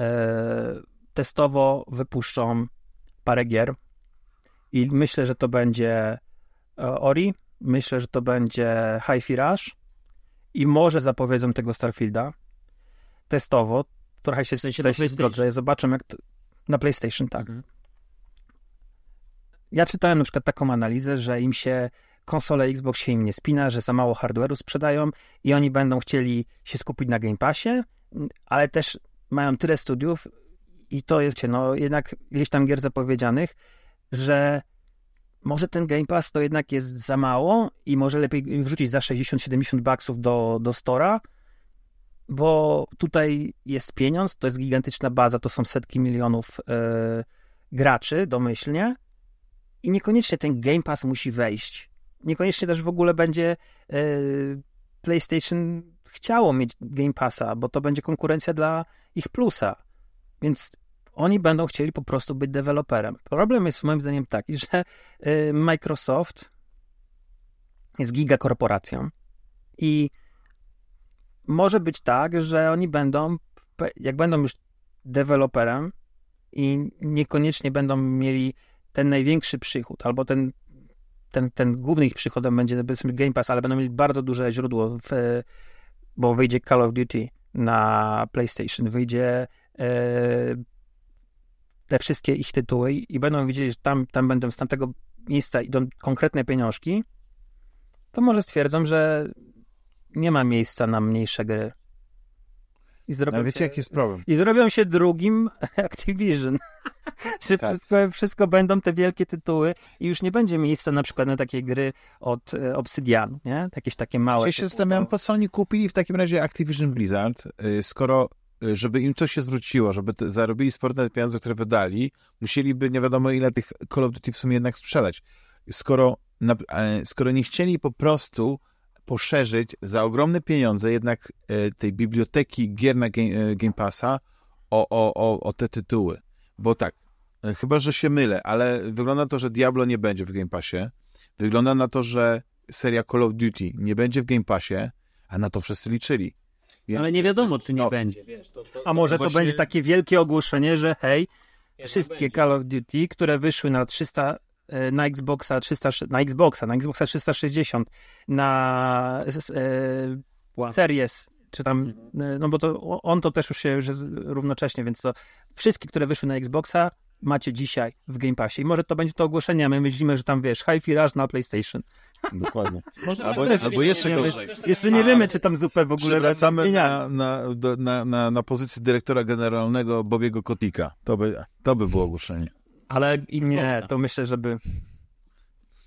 e, testowo wypuszczą parę gier i myślę, że to będzie e, Ori, myślę, że to będzie Hi-Fi Rush i może zapowiedzą tego Starfielda testowo. Trochę się w sensie tutaj zgodzę. Zobaczę jak to... na PlayStation, tak. Mhm. Ja czytałem na przykład taką analizę, że im się konsole Xbox się im nie spina, że za mało hardware'u sprzedają i oni będą chcieli się skupić na Game Passie, ale też mają tyle studiów, i to jest, no jednak ileś tam gier zapowiedzianych, że może ten Game Pass to jednak jest za mało i może lepiej wrzucić za 60-70 baksów do, do Stora, bo tutaj jest pieniądz, to jest gigantyczna baza, to są setki milionów yy, graczy domyślnie i niekoniecznie ten Game Pass musi wejść. Niekoniecznie też w ogóle będzie yy, PlayStation chciało mieć Game Passa, bo to będzie konkurencja dla ich plusa. Więc oni będą chcieli po prostu być deweloperem. Problem jest moim zdaniem taki, że y, Microsoft jest gigakorporacją i może być tak, że oni będą, jak będą już deweloperem i niekoniecznie będą mieli ten największy przychód, albo ten, ten, ten główny ich przychodem będzie Game Pass, ale będą mieli bardzo duże źródło, w, bo wyjdzie Call of Duty na PlayStation, wyjdzie e, te wszystkie ich tytuły i będą widzieli, że tam, tam będą z tamtego miejsca idą konkretne pieniążki, to może stwierdzą, że nie ma miejsca na mniejsze gry. I zrobią Ale wiecie, się, jaki jest problem? I zrobią się drugim Activision. że tak. wszystko, wszystko będą te wielkie tytuły i już nie będzie miejsca na przykład na takie gry od e, Obsidian, nie? Jakieś takie małe. Ja się zastanawiam, po co oni kupili w takim razie Activision Blizzard, y, skoro żeby im coś się zwróciło, żeby zarobili sporne pieniądze, które wydali, musieliby nie wiadomo ile tych Call of Duty w sumie jednak sprzedać. Skoro, na, e, skoro nie chcieli po prostu poszerzyć za ogromne pieniądze jednak e, tej biblioteki gier na Game, e, Game Passa o, o, o, o te tytuły. Bo tak, chyba, że się mylę, ale wygląda to, że Diablo nie będzie w Game Passie. Wygląda na to, że seria Call of Duty nie będzie w Game Passie, a na to wszyscy liczyli. Więc... Ale nie wiadomo, czy nie no. będzie. Wiesz, to, to, a może to, właśnie... będzie takie wielkie ogłoszenie, że hej, wszystkie Call of Duty, które wyszły na 300 E, na Xboxa 300, na Xboxa, na Xboxa 360, na e, wow. Series, czy tam, mhm. e, no bo to on to też już się już równocześnie, więc to wszystkie, które wyszły na Xboxa, macie dzisiaj w Game Passie. I może to będzie to ogłoszenie, a my myślimy, że tam wiesz, Hi-Fi Rush na PlayStation. Dokładnie. albo, albo jeszcze nie gorzej. Jeszcze nie wiemy, czy tam zupełnie w ogóle Wracamy na, na, na, na, na pozycję dyrektora generalnego Bobiego Kotika. To by, to by było ogłoszenie. Ale Xboxa. Nie, to myślę, żeby...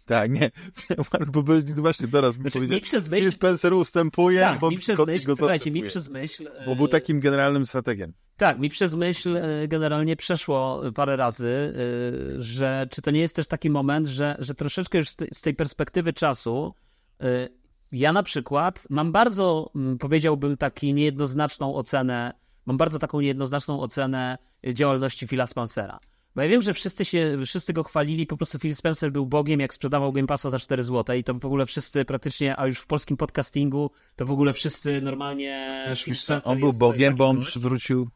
Tak, nie. Bo właśnie teraz znaczy, mi przez myśl... Phil Spencer ustępuje, tak, bo mi przez myśl, słuchajcie, mi przez myśl... Bo był takim generalnym strategiem. Tak, mi przez myśl e, generalnie przeszło parę razy, e, że czy to nie jest też taki moment, że, że troszeczkę już z tej perspektywy czasu e, ja na przykład mam bardzo, powiedziałbym, taki niejednoznaczną ocenę, mam bardzo taką niejednoznaczną ocenę działalności Phila Spencera. Bo ja wiem, że wszyscy się, wszyscy go chwalili, po prostu Phil Spencer był bogiem, jak sprzedawał Game Passa za 4 zł i to w ogóle wszyscy praktycznie, a już w polskim podcastingu, to w ogóle wszyscy normalnie... Wiesz, on był bogiem, bo on przywrócił...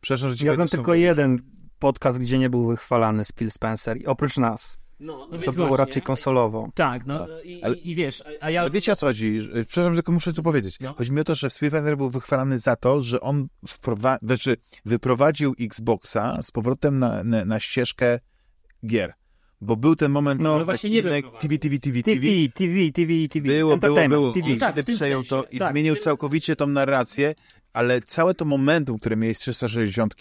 Przepraszam, że Ja znam tylko jeden podcast, gdzie nie był wychwalany Phil Spencer, i oprócz nas. No, no to było właśnie, raczej konsolowo. Tak, no tak. I, ale, i, wiesz, a ja... Ale wiecie o co chodzi? Przepraszam, tylko muszę to powiedzieć. No. Chodzi mi o to, że Spielberg był wychwalany za to, że on wprowa- znaczy, wyprowadził Xboxa z powrotem na, na, na ścieżkę gier. Bo był ten moment... No, ale właśnie nie TV, TV, TV, TV, TV, TV, TV, TV. Było, było, było. TV. On tak, przejął sensie. to i tak, zmienił całkowicie tą narrację, ale całe to momentum, które mieli z 360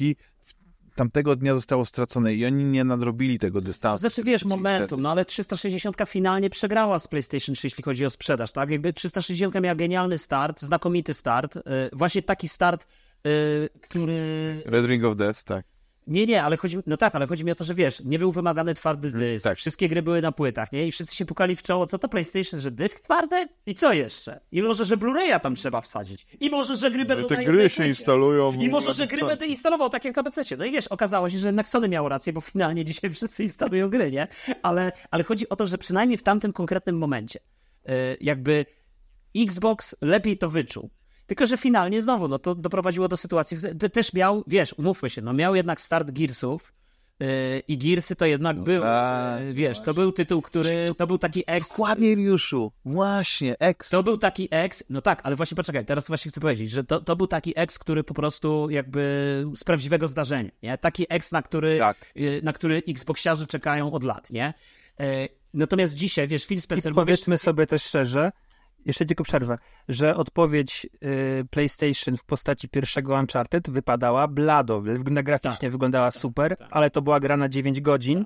tamtego dnia zostało stracone i oni nie nadrobili tego dystansu. Znaczy, wiesz, momentum, no ale 360 finalnie przegrała z PlayStation 3, jeśli chodzi o sprzedaż, tak? Jakby 360 miała genialny start, znakomity start, yy, właśnie taki start, yy, który... Red Ring of Death, tak. Nie, nie, ale chodzi, no tak, ale chodzi mi o to, że wiesz, nie był wymagany twardy mm, dysk, tak. wszystkie gry były na płytach, nie? I wszyscy się pukali w czoło, co to PlayStation, że dysk twardy? I co jeszcze? I może, że Blu-raya tam trzeba wsadzić. I może, że gry będą te gry się instalują. I może, że gry będę instalował tak jak na PC. No i wiesz, okazało się, że jednak Sony miało rację, bo finalnie dzisiaj wszyscy instalują gry, nie? Ale, ale chodzi o to, że przynajmniej w tamtym konkretnym momencie yy, jakby Xbox lepiej to wyczuł. Tylko, że finalnie znowu, no to doprowadziło do sytuacji, też miał, wiesz, umówmy się, no miał jednak start Gearsów, yy, i Gearsy to jednak no był, tak, yy, wiesz, właśnie. to był tytuł, który, to był taki ex... Dokładnie, Juliuszu, właśnie, ex. To był taki ex, no tak, ale właśnie poczekaj, teraz właśnie chcę powiedzieć, że to, to był taki ex, który po prostu jakby z prawdziwego zdarzenia, nie? Taki ex, na który, tak. yy, na który Xboxiarzy czekają od lat, nie? Yy, natomiast dzisiaj, wiesz, Phil Spencer... I powiedzmy mówisz... sobie też szczerze, jeszcze tylko przerwę, że odpowiedź y, PlayStation w postaci pierwszego Uncharted wypadała blado, graficznie tak, wyglądała tak, super, tak. ale to była gra na 9 godzin,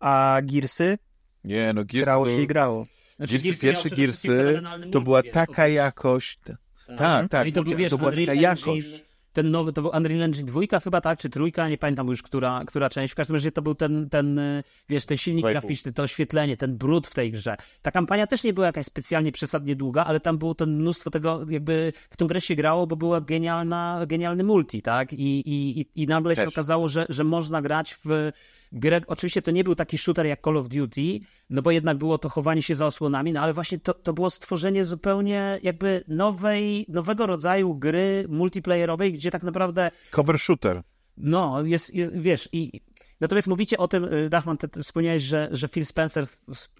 a Gearsy? Nie, no, Gears grało to... się i grało. Znaczy, Gearsy, pierwsze Gearsy to była taka jakość... Tak, tak, tak, no to, był, wiesz, to była taka jakość ten nowy, to był Unreal Engine 2 chyba, tak, czy trójka, nie pamiętam już, która, która część. W każdym razie to był ten, ten wiesz, ten silnik graficzny, to oświetlenie, ten brud w tej grze. Ta kampania też nie była jakaś specjalnie przesadnie długa, ale tam było to mnóstwo tego, jakby w tą grę się grało, bo była genialna, genialny multi, tak, i, i, i, i nagle też. się okazało, że, że można grać w grę, oczywiście to nie był taki shooter jak Call of Duty, no bo jednak było to chowanie się za osłonami, no ale właśnie to, to było stworzenie zupełnie jakby nowej, nowego rodzaju gry multiplayerowej, gdzie tak naprawdę... Cover shooter. No, jest, jest wiesz, i Natomiast mówicie o tym, y, Dachman, ty wspomniałeś, że, że Phil Spencer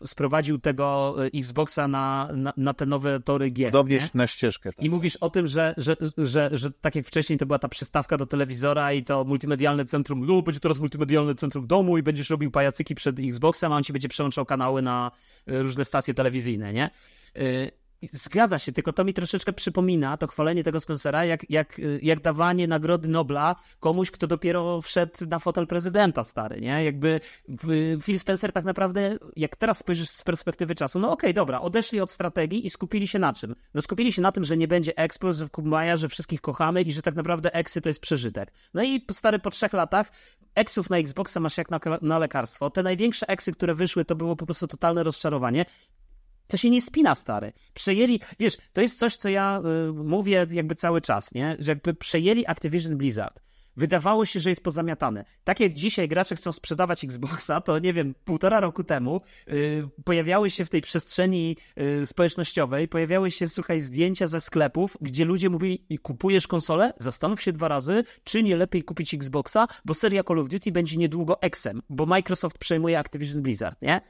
sprowadził tego y, Xboxa na, na, na te nowe tory gier. Downieść na ścieżkę. Tak. I mówisz o tym, że, że, że, że tak jak wcześniej to była ta przystawka do telewizora i to multimedialne centrum, no będzie teraz multimedialne centrum domu i będziesz robił pajacyki przed Xboxem, a on ci będzie przełączał kanały na y, różne stacje telewizyjne, nie? Zgadza się, tylko to mi troszeczkę przypomina, to chwalenie tego Spencera, jak, jak, jak dawanie nagrody Nobla komuś, kto dopiero wszedł na fotel prezydenta, stary, nie? Jakby Phil Spencer tak naprawdę, jak teraz spojrzysz z perspektywy czasu, no okej, okay, dobra, odeszli od strategii i skupili się na czym? No skupili się na tym, że nie będzie Expo, że Kumaja, że wszystkich kochamy i że tak naprawdę Exy to jest przeżytek. No i stary, po trzech latach Exów na Xboxa masz jak na, na lekarstwo. Te największe Exy, które wyszły, to było po prostu totalne rozczarowanie. To się nie spina, stary. Przejęli, wiesz, to jest coś, co ja y, mówię jakby cały czas, nie? Że jakby przejęli Activision Blizzard. Wydawało się, że jest pozamiatane. Tak jak dzisiaj gracze chcą sprzedawać Xboxa, to nie wiem, półtora roku temu y, pojawiały się w tej przestrzeni y, społecznościowej, pojawiały się, słuchaj, zdjęcia ze sklepów, gdzie ludzie mówili, kupujesz konsolę? Zastanów się dwa razy, czy nie lepiej kupić Xboxa, bo seria Call of Duty będzie niedługo Xem, bo Microsoft przejmuje Activision Blizzard, nie?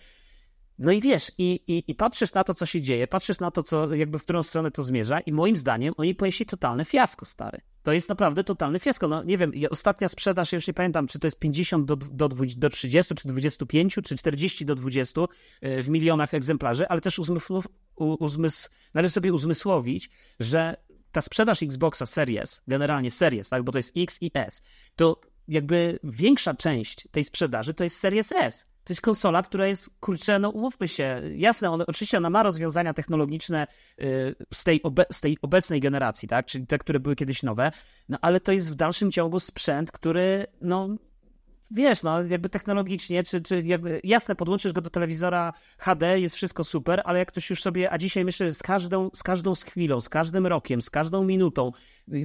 No i wiesz, i, i, i patrzysz na to, co się dzieje, patrzysz na to, co, jakby w którą stronę to zmierza i moim zdaniem oni ponieśli totalne fiasko, stary. To jest naprawdę totalne fiasko. No nie wiem, ostatnia sprzedaż, już nie pamiętam, czy to jest 50 do, do, do 30, czy 25, czy 40 do 20 e, w milionach egzemplarzy, ale też uzmysł, uzmysł, należy sobie uzmysłowić, że ta sprzedaż Xboxa Series, generalnie Series, tak, bo to jest X i S, to jakby większa część tej sprzedaży to jest Series S to jest konsola, która jest, kurczę, no umówmy się, jasne, on, oczywiście ona ma rozwiązania technologiczne y, z, tej obe, z tej obecnej generacji, tak, czyli te, które były kiedyś nowe, no ale to jest w dalszym ciągu sprzęt, który, no wiesz, no jakby technologicznie, czy, czy jakby, jasne, podłączysz go do telewizora HD, jest wszystko super, ale jak ktoś już sobie, a dzisiaj myślę, że z każdą, z każdą chwilą, z każdym rokiem, z każdą minutą,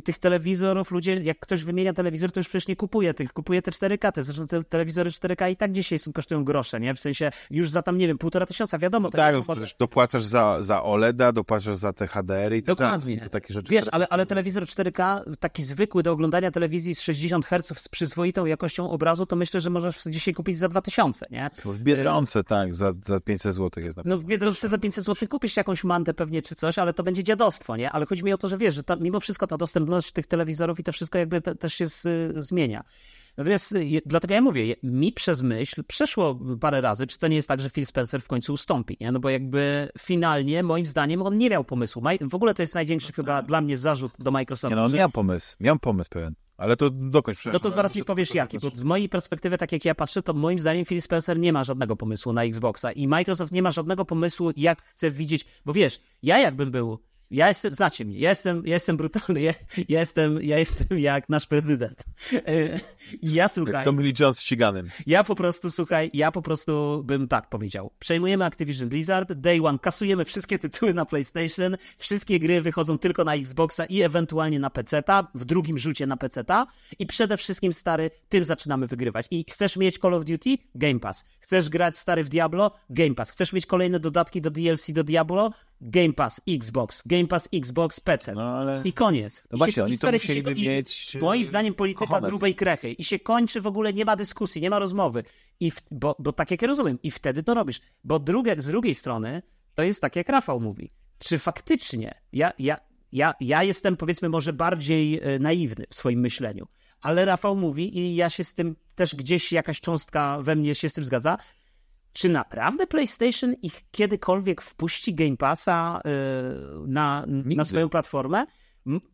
tych telewizorów, ludzie, jak ktoś wymienia telewizor, to już przecież nie kupuje tych, kupuje te 4K, te, zresztą te telewizory 4K i tak dzisiaj są, kosztują grosze, nie? W sensie już za tam, nie wiem, półtora tysiąca, wiadomo. No tak, no, przecież dopłacasz za, za OLEDa, dopłacasz za te HDR i Dokładnie. To, takie rzeczy. Wiesz, ale, ale telewizor 4K, taki zwykły do oglądania telewizji z 60 Hz z przyzwoitą jakością obrazu, to myślę, że możesz dzisiaj kupić za 2000, nie? No w Biedronce, tak, za, za 500 zł jest na No w Biedronce za 500 zł kupisz jakąś mantę pewnie czy coś, ale to będzie dziadostwo, nie? Ale chodzi mi o to, że wiesz, że ta, mimo wszystko ta dostępność tych telewizorów telewizorów i to wszystko jakby te, też się z, zmienia. Natomiast dlatego ja mówię, mi przez myśl przeszło parę razy, czy to nie jest tak, że Phil Spencer w końcu ustąpi, nie? No bo jakby finalnie, moim zdaniem, on nie miał pomysłu. W ogóle to jest największy no chyba tak. dla mnie zarzut do Microsoftu. Nie, no on że... miał pomysł, miał pomysł pewien. Ale to dokończ. No to zaraz mi powiesz jaki, bo z mojej perspektywy, tak jak ja patrzę, to moim zdaniem Phil Spencer nie ma żadnego pomysłu na Xboxa i Microsoft nie ma żadnego pomysłu, jak chce widzieć, bo wiesz, ja jakbym był ja jestem, znacie mnie, ja jestem, ja jestem brutalny, ja, ja, jestem, ja jestem jak nasz prezydent. I ja słuchaj. Jak Tommy Lee Jones ściganym. Ja po prostu, słuchaj, ja po prostu bym tak powiedział. Przejmujemy Activision Blizzard, Day One, kasujemy wszystkie tytuły na PlayStation, wszystkie gry wychodzą tylko na Xboxa i ewentualnie na PC-ta, w drugim rzucie na PC-ta i przede wszystkim, stary, tym zaczynamy wygrywać. I chcesz mieć Call of Duty? Game Pass. Chcesz grać, stary, w Diablo? Game Pass. Chcesz mieć kolejne dodatki do DLC do Diablo? Game Pass, Xbox, Game Pass, Xbox, PC. No, ale... I koniec. No I właśnie, się, oni to musieliby mieć... Moim zdaniem polityka kochones. grubej krechy. I się kończy w ogóle, nie ma dyskusji, nie ma rozmowy. I w... bo, bo tak jak ja rozumiem, i wtedy to robisz. Bo drugie, z drugiej strony, to jest tak jak Rafał mówi. Czy faktycznie, ja, ja, ja, ja jestem powiedzmy może bardziej e, naiwny w swoim myśleniu, ale Rafał mówi i ja się z tym też gdzieś jakaś cząstka we mnie się z tym zgadza, czy naprawdę PlayStation ich kiedykolwiek wpuści Game Passa yy, na, na swoją platformę?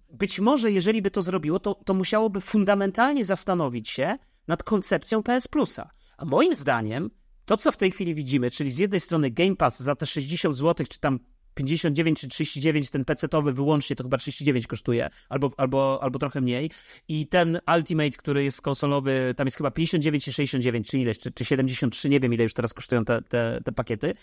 Być może, jeżeli by to zrobiło, to, to musiałoby fundamentalnie zastanowić się nad koncepcją PS Plusa. A moim zdaniem, to co w tej chwili widzimy, czyli z jednej strony Game Pass za te 60 zł, czy tam 59 czy 39, ten PC-owy wyłącznie to chyba 39 kosztuje, albo, albo, albo trochę mniej. I ten Ultimate, który jest konsolowy, tam jest chyba 59 czy 69, czy ileś, czy, czy 73, nie wiem ile już teraz kosztują te, te, te pakiety.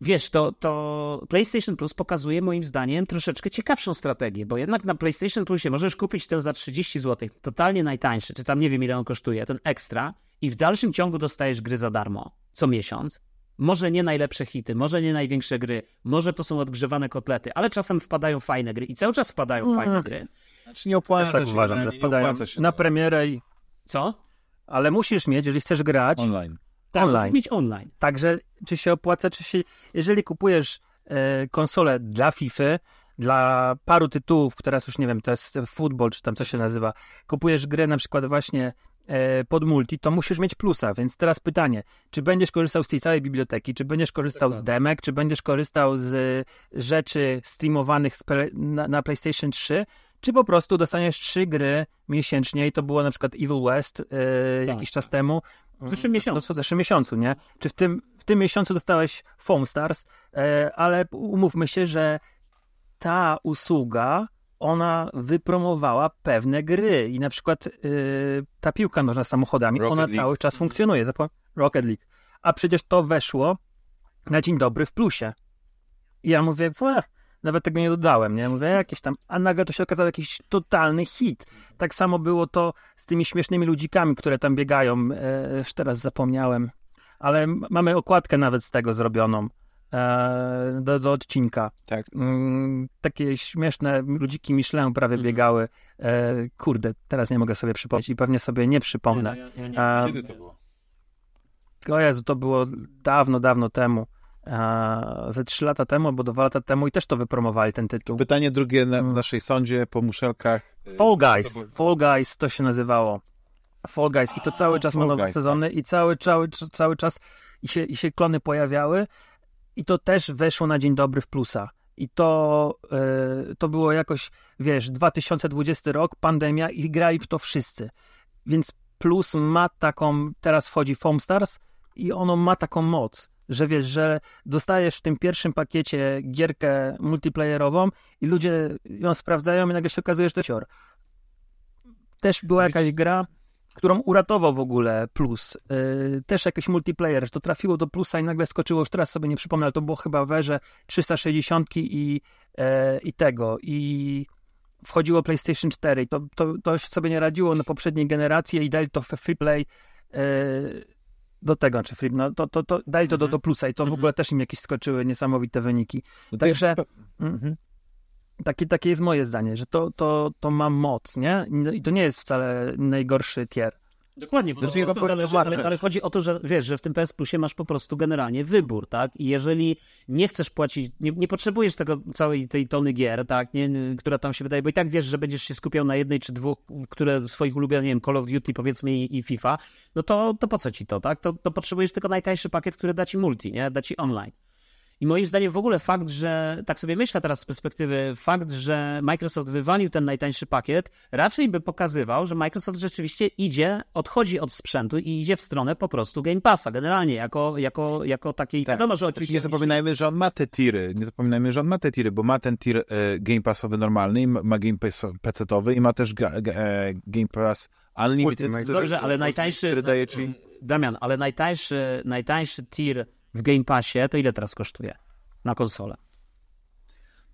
Wiesz, to, to PlayStation Plus pokazuje moim zdaniem troszeczkę ciekawszą strategię, bo jednak na PlayStation Plusie możesz kupić ten za 30 zł, totalnie najtańszy, czy tam nie wiem ile on kosztuje, ten ekstra, i w dalszym ciągu dostajesz gry za darmo co miesiąc może nie najlepsze hity, może nie największe gry, może to są odgrzewane kotlety, ale czasem wpadają fajne gry i cały czas wpadają mm. fajne gry. Znaczy nie opłaca tak się, uważam, że wpadają na premierę i Co? Ale musisz mieć, jeżeli chcesz grać, Online. Tak, Online. musisz mieć online. także czy się opłaca, czy się... Jeżeli kupujesz e, konsolę dla FIFA, dla paru tytułów, teraz już nie wiem, to jest football, czy tam co się nazywa, kupujesz grę na przykład właśnie pod multi, to musisz mieć plusa, więc teraz pytanie, czy będziesz korzystał z tej całej biblioteki, czy będziesz korzystał z demek, czy będziesz korzystał z e, rzeczy streamowanych na, na PlayStation 3, czy po prostu dostaniesz trzy gry miesięcznie i to było na przykład Evil West e, Tak. jakiś czas temu. W zeszłym miesiącu. To w zeszłym miesiącu, nie? Czy w tym, w tym miesiącu dostałeś Foam Stars, e, ale umówmy się, że ta usługa, ona wypromowała pewne gry i na przykład e, ta piłka nożna samochodami, Rocket ona League. cały czas funkcjonuje. Zapom- Rocket League. A przecież to weszło na dzień dobry w plusie. I ja mówię, "Ue, nawet tego nie dodałem, nie? Mówię, jakieś tam, a nagle to się okazało jakiś totalny hit. Tak samo było to z tymi śmiesznymi ludzikami, które tam biegają, e, już teraz zapomniałem, ale mamy okładkę nawet z tego zrobioną do, do odcinka. Tak. Mm, takie śmieszne ludziki Michelin prawie Mhm. biegały. E, kurde, teraz nie mogę sobie przypomnieć i pewnie sobie nie przypomnę. Ja, ja, nie. A, Kiedy to było? o Jezu, to było dawno, dawno temu. E, ze trzy lata temu albo dwa lata temu i też to wypromowali ten tytuł. Pytanie drugie na, w Mm. naszej sądzie po muszelkach. Fall Guys. to było- Fall Guys to się nazywało. Fall Guys i to cały czas ma nowe sezony i cały, cały, cały czas i się, i się klony pojawiały i to też weszło na dzień dobry w plusa. I to, e, to było jakoś, wiesz, 2020 rok, pandemia i grali w to wszyscy. Więc plus ma taką, teraz wchodzi Foam Stars i ono ma taką moc, że wiesz, że dostajesz w tym pierwszym pakiecie gierkę multiplayerową i ludzie ją sprawdzają i nagle się okazuje, że to cior. Też była jakaś gra, którą uratował w ogóle plus. Yy, też jakiś multiplayer, że to trafiło do plusa i nagle skoczyło, już teraz sobie nie przypomnę, ale to było chyba w erze 360 i, e, i tego, i wchodziło PlayStation 4 i to, to, to już sobie nie radziło na poprzedniej generacji i dali to w free play e, do tego, czy free, no to, to, to dali to do, do plusa i to w ogóle też im jakieś skoczyły niesamowite wyniki. No Także- pe- Mhm. Takie, takie jest moje zdanie, że to, to, to ma moc, nie? I to nie jest wcale najgorszy tier. Dokładnie, bo to Znaczy, to- to zależy, ale, ale chodzi o to, że wiesz, że w tym PS Plusie masz po prostu generalnie wybór, tak? I jeżeli nie chcesz płacić, nie, nie potrzebujesz tego całej tej tony gier, tak, nie, która tam się wydaje, bo i tak wiesz, że będziesz się skupiał na jednej czy dwóch, które swoich ulubionych, nie wiem, Call of Duty powiedzmy i, i FIFA, no to, to po co ci to, tak? To, to potrzebujesz tylko najtańszy pakiet, który da ci multi, nie? Da ci online. I moim zdaniem w ogóle fakt, że tak sobie myślę teraz z perspektywy, fakt, że Microsoft wywalił ten najtańszy pakiet, raczej by pokazywał, że Microsoft rzeczywiście idzie, odchodzi od sprzętu i idzie w stronę po prostu Game Passa, generalnie jako, jako, jako takiej. Tak. Wiadomo, że oczywiście. nie zapominajmy, że on ma te tiry. Nie zapominajmy, że on ma te tiry, bo ma ten tir e, Game Passowy normalny, i ma, Game Pass PC-towy i ma też ga, ga, e, Game Pass Unlimited. Ultimate. który- Dobrze, ale najtańszy. Który daje ci... Damian, ale najtańszy, najtańszy tier w Game Passie to ile teraz kosztuje na konsolę?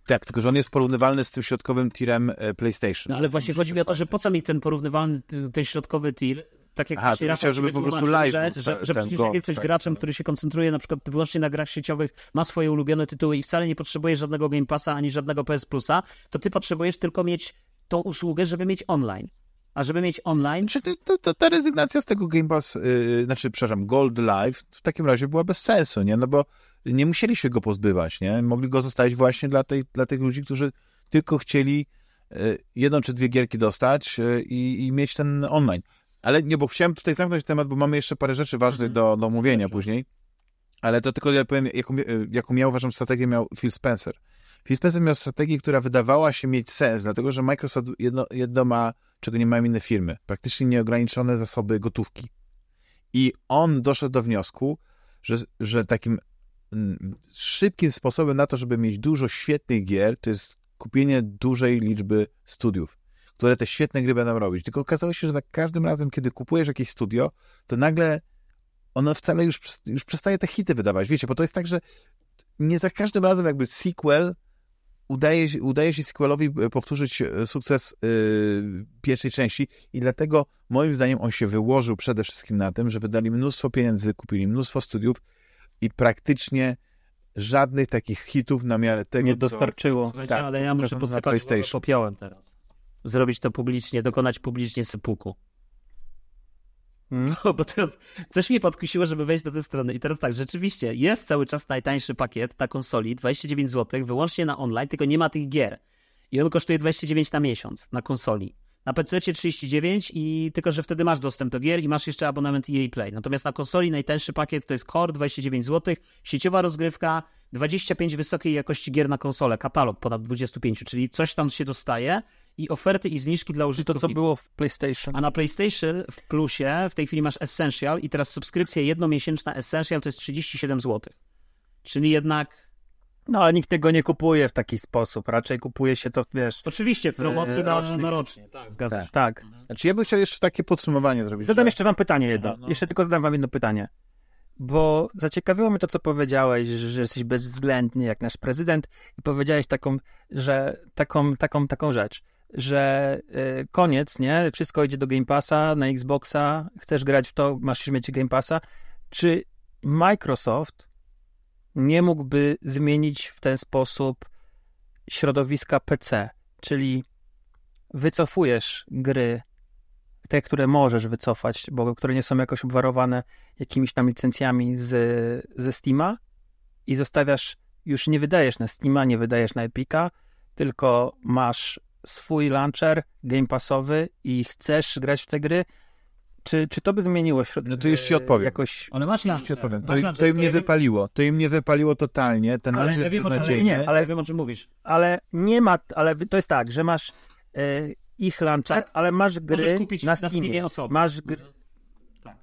Tak, tylko że on jest porównywalny z tym środkowym tirem e, PlayStation. No ale właśnie chodzi mi o to, że po co mi ten porównywalny, ten środkowy tier, tak jak Aha, Rafał chciał, żeby po prostu live był że, że przecież jak jesteś tak, graczem, tak. który się koncentruje na przykład wyłącznie na grach sieciowych, ma swoje ulubione tytuły i wcale nie potrzebuje żadnego Game Passa ani żadnego PS Plusa, to ty potrzebujesz tylko mieć tą usługę, żeby mieć online. A żeby mieć online, Czy to, to, ta rezygnacja z tego Game Pass, yy, znaczy, przepraszam, Gold Live w takim razie była bez sensu, nie? No bo nie musieli się go pozbywać, nie? Mogli go zostawić właśnie dla, tej, dla tych ludzi, którzy tylko chcieli yy, jedną czy dwie gierki dostać yy, i, mieć ten online. Ale nie, bo chciałem tutaj zamknąć temat, bo mamy jeszcze parę rzeczy ważnych do, do omówienia później. Ale to tylko ja powiem, jaką, yy, jaką miał, uważam, strategię miał Phil Spencer. Phil Spencer miał strategię, która wydawała się mieć sens, dlatego że Microsoft jedno, jedno ma, czego nie mają inne firmy. Praktycznie nieograniczone zasoby gotówki. I on doszedł do wniosku, że, że takim mm, szybkim sposobem na to, żeby mieć dużo świetnych gier, to jest kupienie dużej liczby studiów, które te świetne gry będą robić. Tylko okazało się, że za każdym razem, kiedy kupujesz jakieś studio, to nagle ono wcale już, już przestaje te hity wydawać. Wiecie, bo to jest tak, że nie za każdym razem jakby sequel udaje, się- udaje się sequelowi e, powtórzyć e, sukces y, pierwszej części i dlatego moim zdaniem on się wyłożył przede wszystkim na tym, że wydali mnóstwo pieniędzy, kupili mnóstwo studiów i praktycznie żadnych takich hitów na miarę tego, Nie co... dostarczyło. Słuchajcie, tak, ale co ja muszę posypać PlayStation. popiołem teraz. Zrobić to publicznie, dokonać publicznie sypuku. Hmm? Bo, bo teraz coś mnie podkusiło, żeby wejść do tej strony. I teraz tak, rzeczywiście jest cały czas najtańszy pakiet na konsoli, 29 zł, wyłącznie na online, tylko nie ma tych gier. I on kosztuje 29 na miesiąc na konsoli. Na PC 39 i tylko, że wtedy masz dostęp do gier i masz jeszcze abonament EA Play. Natomiast na konsoli najtańszy pakiet to jest Core 29 zł, sieciowa rozgrywka, 25 wysokiej jakości gier na konsolę, katalog ponad 25, czyli coś tam się dostaje i oferty i zniżki dla To, użytkowników. co było w PlayStation. A na PlayStation w plusie w tej chwili masz Essential i teraz subskrypcja jednomiesięczna Essential to jest 37 zł. Czyli jednak No, ale nikt tego nie kupuje w taki sposób. Raczej kupuje się to, wiesz... oczywiście w promocji Eee, na, na rocznie. Tak, zgadza się. Tak. Znaczy ja bym chciał jeszcze takie podsumowanie zrobić. Zadam że- jeszcze wam pytanie jedno. Aha, no. Jeszcze tylko zadam wam jedno pytanie. Bo zaciekawiło mnie to, co powiedziałeś, że jesteś bezwzględny jak nasz prezydent i powiedziałeś taką, że taką, taką, taką rzecz, że y, koniec, nie? Wszystko idzie do Game Passa, na Xboxa, chcesz grać w to, masz mieć Game Passa. Czy Microsoft nie mógłby zmienić w ten sposób środowiska PC? Czyli wycofujesz gry te, które możesz wycofać, bo które nie są jakoś obwarowane jakimiś tam licencjami z, ze Steama i zostawiasz, już nie wydajesz na Steama, nie wydajesz na Epica, tylko masz swój launcher game passowy i chcesz grać w te gry, czy, czy to by zmieniło środ... No to już ci odpowiem. jakoś... Ale masz Ci launcher. odpowiem. To, Masz to im nie wypaliło. To im nie wypaliło totalnie. Ten Ale launcher ja jest wiem, o czym, beznadziejny. nie, ale ja wiem, o czym mówisz. Ale nie ma, ale to jest tak, że masz e, ich launcher, Tak. ale masz gry Możesz kupić na na Steamie. Steamie osobno. Masz gry... Tak.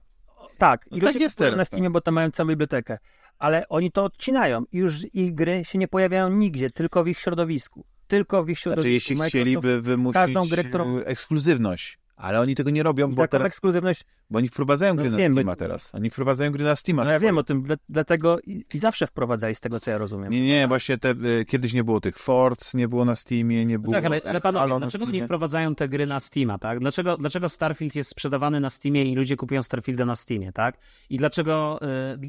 Tak, No i tak ludzie jest teraz, na Steamie, bo tam mają całą bibliotekę. Ale oni to odcinają i już ich gry się nie pojawiają nigdzie, tylko w ich środowisku. Tylko w ich środowisku. Znaczy, jeśli Microsoft chcieliby wymusić każdą grę, którą- e, ekskluzywność. Ale oni tego nie robią, bo taką teraz, ekskluzywność. Bo oni wprowadzają gry No na wiem, Steama bo- teraz. Oni wprowadzają gry na Steama. No ja swoje. wiem o tym, dla, dlatego i, i zawsze wprowadzali z tego, co ja rozumiem. Nie, nie, właśnie te, e, kiedyś nie było tych Forts, nie było na Steamie, nie było... Tak, ale, ale panowie, Halo dlaczego nie wprowadzają te gry na Steama, tak? Dlaczego, dlaczego Starfield jest sprzedawany na Steamie i ludzie kupują Starfielda na Steamie, tak? I dlaczego,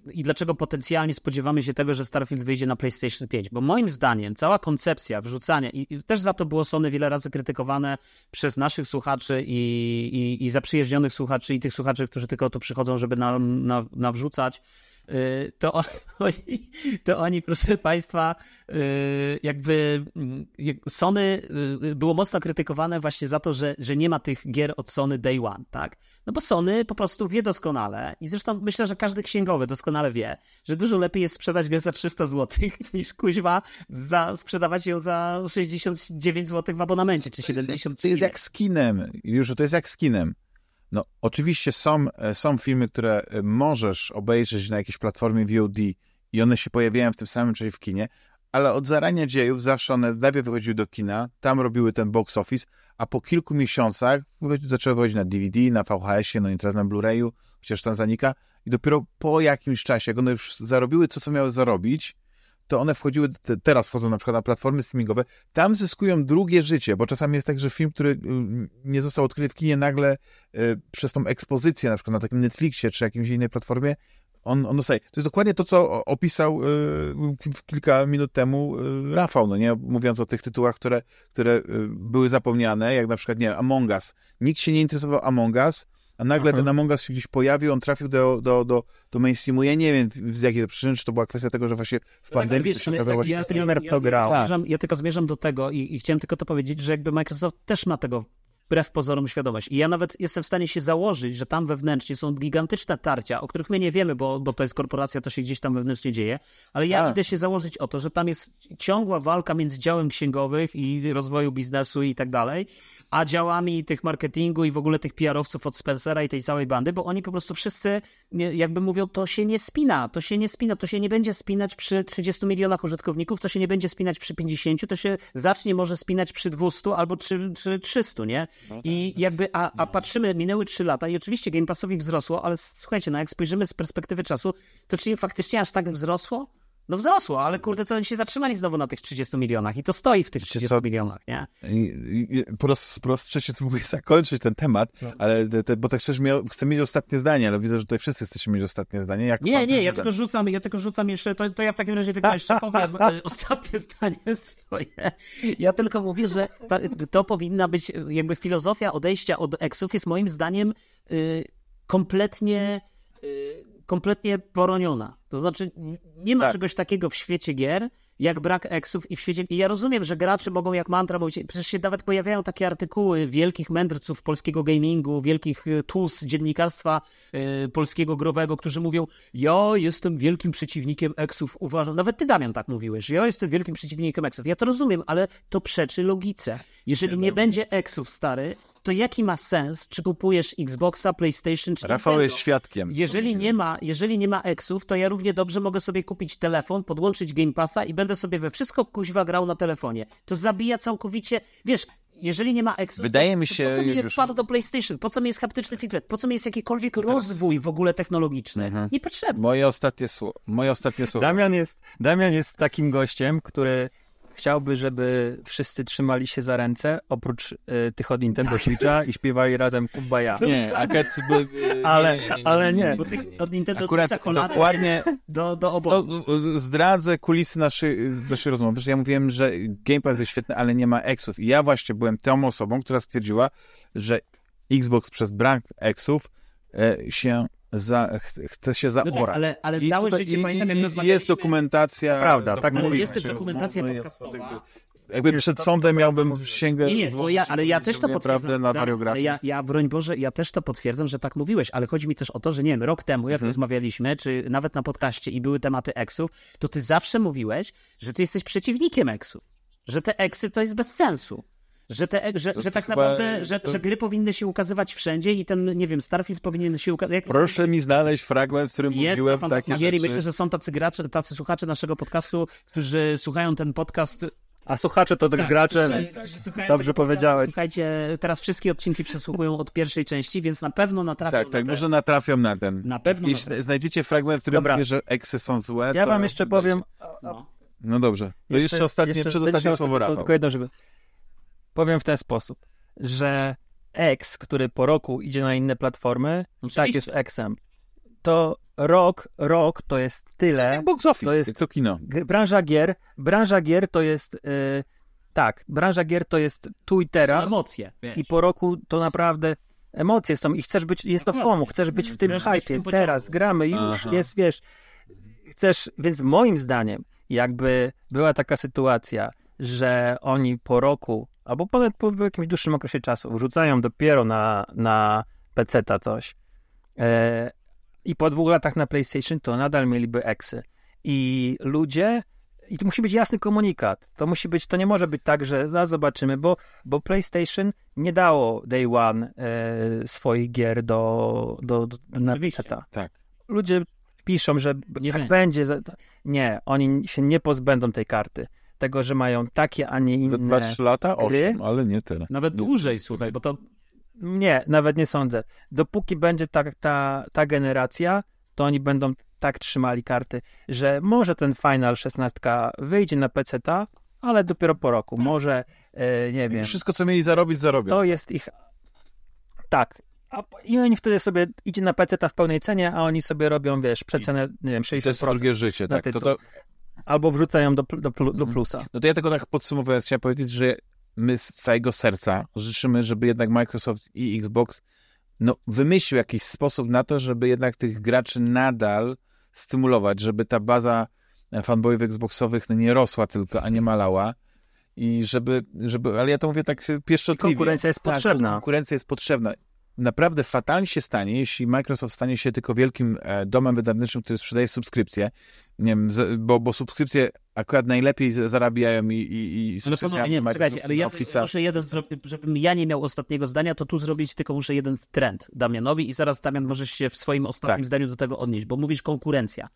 y, I dlaczego potencjalnie spodziewamy się tego, że Starfield wyjdzie na PlayStation 5? Bo moim zdaniem cała koncepcja wrzucania, i, i też za to było Sony wiele razy krytykowane przez naszych słuchaczy i, i, i zaprzyjaźnionych słuchaczy i tych słuchaczy, którzy tylko tu przychodzą, żeby nam na, nawrzucać, y, to oni, to oni, proszę Państwa, y, jakby jak- Sony y, było mocno krytykowane właśnie za to, że, że nie ma tych gier od Sony Day One, tak? No bo Sony po prostu wie doskonale i zresztą myślę, że każdy księgowy doskonale wie, że dużo lepiej jest sprzedać grę za 300 zł niż kuźwa za, sprzedawać ją za 69 zł w abonamencie, czy To jest, 70 to jest jak skinem. Już to jest jak skinem. No, oczywiście są, e, są filmy, które e, możesz obejrzeć na jakiejś platformie VOD i one się pojawiają w tym samym czasie w kinie, ale od zarania dziejów zawsze one najpierw wychodziły do kina, tam robiły ten box office, a po kilku miesiącach zaczęły wychodzić na DVD, na VHS-ie, no i teraz na Blu-rayu, chociaż tam zanika i dopiero po jakimś czasie, jak one już zarobiły to, co miały zarobić, to one wchodziły, te, teraz wchodzą na przykład na platformy streamingowe, tam zyskują drugie życie, bo czasami jest tak, że film, który y, nie został odkryty w kinie, nagle y, przez tą ekspozycję, na przykład na takim Netflixie czy jakimś innej platformie, on, on dostaje. To jest dokładnie to, co opisał y, kilka minut temu y, Rafał, no nie? Mówiąc o tych tytułach, które, które y, były zapomniane, jak na przykład, nie Among Us. Nikt się nie interesował Among Us, a nagle Mhm. ten Among Us się gdzieś pojawił, on trafił do, do, do, do mainstreamu. Ja nie wiem z jakiej to przyczyny, czy to była kwestia tego, że właśnie w No tak, pandemii to wiesz, się okazało, tak, ja, ja, ja, grał. Ja, Tak. zmierzam, ja tylko zmierzam do tego i, i chciałem tylko to powiedzieć, że jakby Microsoft też ma tego wbrew pozorom świadomość. I ja nawet jestem w stanie się założyć, że tam wewnętrznie są gigantyczne tarcia, o których my nie wiemy, bo, bo to jest korporacja, to się gdzieś tam wewnętrznie dzieje, ale ja Tak. idę się założyć o to, że tam jest ciągła walka między działem księgowych i rozwoju biznesu i tak dalej, a działami tych marketingu i w ogóle tych PR-owców od Spencera i tej całej bandy, bo oni po prostu wszyscy jakby mówią, to się nie spina, to się nie spina, to się nie będzie spinać przy 30 milionach użytkowników, to się nie będzie spinać przy 50, to się zacznie może spinać przy 200 albo przy, przy 300, nie? I jakby, a, a patrzymy, minęły 3 lata i oczywiście Game Passowi wzrosło, ale słuchajcie, no jak spojrzymy z perspektywy czasu, to czy faktycznie aż tak wzrosło? No wzrosło, ale kurde, to oni się zatrzymali znowu na tych 30 milionach i to stoi w tych 30 co? milionach, nie? Po raz, po raz trzeci spróbuję zakończyć ten temat, No. ale te, te, bo tak chcesz miał, chcę mieć ostatnie zdanie, ale widzę, że tutaj wszyscy chcecie mieć ostatnie zdanie. Jak Nie, nie, ja tylko rzucam, ja tylko rzucam jeszcze, to, to ja w takim razie tylko jeszcze powiem e, ostatnie zdanie swoje. Ja tylko mówię, że ta, to powinna być, jakby filozofia odejścia od eksów jest moim zdaniem y, kompletnie, y, kompletnie poroniona. To znaczy, nie ma Tak. czegoś takiego w świecie gier, jak brak eksów i w świecie... I ja rozumiem, że gracze mogą jak mantra mówić, przecież się nawet pojawiają takie artykuły wielkich mędrców polskiego gamingu, wielkich y, tus dziennikarstwa y, polskiego growego, którzy mówią, ja jestem wielkim przeciwnikiem eksów, uważam, nawet ty Damian tak mówiłeś, że ja jestem wielkim przeciwnikiem eksów. Ja to rozumiem, ale to przeczy logice. Jeżeli nie będzie eksów, stary, to jaki ma sens, czy kupujesz Xboxa, PlayStation, czy Rafał Nintendo? jest świadkiem. Jeżeli nie ma, jeżeli nie ma eksów, to ja równie dobrze mogę sobie kupić telefon, podłączyć Game Passa i będę sobie we wszystko kuźwa grał na telefonie. To zabija całkowicie, wiesz, jeżeli nie ma eksów, Wydaje to, mi to się, po co mi jest pad do PlayStation? Po co mi jest haptyczny feedback? Po co mi jest jakikolwiek rozwój w ogóle technologiczny? Mhm. Niepotrzebny. Moje ostatnie słowo. Moje ostatnie słowo. Damian jest, Damian jest takim gościem, który chciałby, żeby wszyscy trzymali się za ręce, oprócz y, tych od Nintendo Switcha i śpiewali razem Kumbaya. Nie, akad by... Ale, ale nie. Bo tych od Nintendo Akurat Switcha dokładnie do, do to obozu. zdradzę kulisy naszej, naszej rozmowy, że ja mówiłem, że Game Pass jest świetny, ale nie ma eksów. I ja właśnie byłem tą osobą, która stwierdziła, że Xbox przez brak eksów e, się za, chce, chce się No zaorać. tak, ale, ale I całe tutaj- życie i- pamiętam, jak rozmawialiśmy... Jest dokumentacja. Prawda, tak mówisz. jest też dokumentacja No, jest podcastowa. to jakby- przed sądem miałbym sięgę... Nie, nie, bo ja, ale ja też to potwierdzam. na ale ja, ja, broń Boże, ja też to potwierdzam, że tak mówiłeś, ale chodzi mi też o to, że nie wiem, rok temu, jak Mhm. rozmawialiśmy, czy nawet na podcaście i były tematy eksów, to ty zawsze mówiłeś, że ty jesteś przeciwnikiem eksów. Że te eksy to jest bez sensu. Że, te, że, że tak chyba- naprawdę, że, to- że gry powinny się ukazywać wszędzie i ten, nie wiem, Starfield powinien się ukazać. Proszę mi znaleźć fragment, w którym Jest mówiłem takie rzeczy. Myślę, że są tacy gracze, tacy słuchacze naszego podcastu, którzy słuchają ten podcast A słuchacze to też Tak, gracze, słuchają dobrze powiedziałeś. Słuchajcie, teraz wszystkie odcinki przesłuchują od pierwszej części, więc na pewno natrafią Tak, na tak, te- może natrafią na ten. Na pewno Jeśli natrafią. znajdziecie fragment, w którym Dobra. mówię, że eksy są złe, Ja to wam jeszcze powiem, No. No dobrze. To jeszcze, ostatnie, przedostatnie będę słowo Rafał. Tylko jedno, żeby... Powiem w ten sposób, że X, który po roku idzie na inne platformy, Oczywiście. tak jest Xem. To rok, rok to jest tyle. Jak box office, To jest- to kino. Branża gier, branża gier to jest... Yy, tak, branża gier to jest tu i Są teraz. emocje. Wiesz. I po roku to naprawdę emocje są i chcesz być, jest to Dokładnie. FOMO, chcesz być w tym Chcesz być w tym hypie, pociągu. teraz gramy, już Aha. jest, wiesz, chcesz, więc moim zdaniem, jakby była taka sytuacja, że oni po roku, albo po, po jakimś dłuższym okresie czasu wrzucają dopiero na, na PC-ta coś e, i po dwóch latach na PlayStation, to nadal mieliby eksy. I ludzie i to musi być jasny komunikat. To musi być, to nie może być tak, że za zobaczymy, bo, bo PlayStation nie dało Day One e, swoich gier do, do, do na. PC-ta. Tak. Ludzie piszą, że Nie tak będzie. Nie, oni się nie pozbędą tej karty. Tego, że mają takie, a nie Za inne. 2-3 lata? gry? Osiem, ale nie tyle. Nawet dłużej, słuchaj, bo to Nie, nawet nie sądzę. Dopóki będzie ta, ta, ta generacja, to oni będą tak trzymali karty, że może ten Final 16 wyjdzie na PC-ta, ale dopiero po roku. Może, e, nie wiem, Wszystko, co mieli zarobić, zarobią. to jest ich... Tak. A, I oni wtedy sobie, idzie na PC-ta w pełnej cenie, a oni sobie robią, wiesz, przecenę, nie wiem, I to jest 60%. drugie życie, tak. To, to, Albo wrzucają do, do, do Mhm. plusa. no to ja tylko tak podsumowując, chciałem powiedzieć, że my z całego serca życzymy, żeby jednak Microsoft i Xbox no, wymyślił jakiś sposób na to, żeby jednak tych graczy nadal stymulować, żeby ta baza fanboyów Xboxowych no, nie rosła tylko, a nie malała. I żeby, żeby, ale ja to mówię tak pieszczotliwie. Konkurencja jest Tak, potrzebna. konkurencja jest potrzebna. Naprawdę fatalnie się stanie, jeśli Microsoft stanie się tylko wielkim e, domem wydawniczym, który sprzedaje subskrypcje, nie wiem, bo, bo subskrypcje akurat najlepiej zarabiają i, i, i Ale panowie, nie, Microsoft czekajcie, ale ja Office'a. muszę jeden żebym ja nie miał ostatniego zdania, to tu zrobić tylko muszę jeden trend Damianowi i zaraz Damian możesz się w swoim ostatnim Tak. zdaniu do tego odnieść, bo mówisz konkurencja.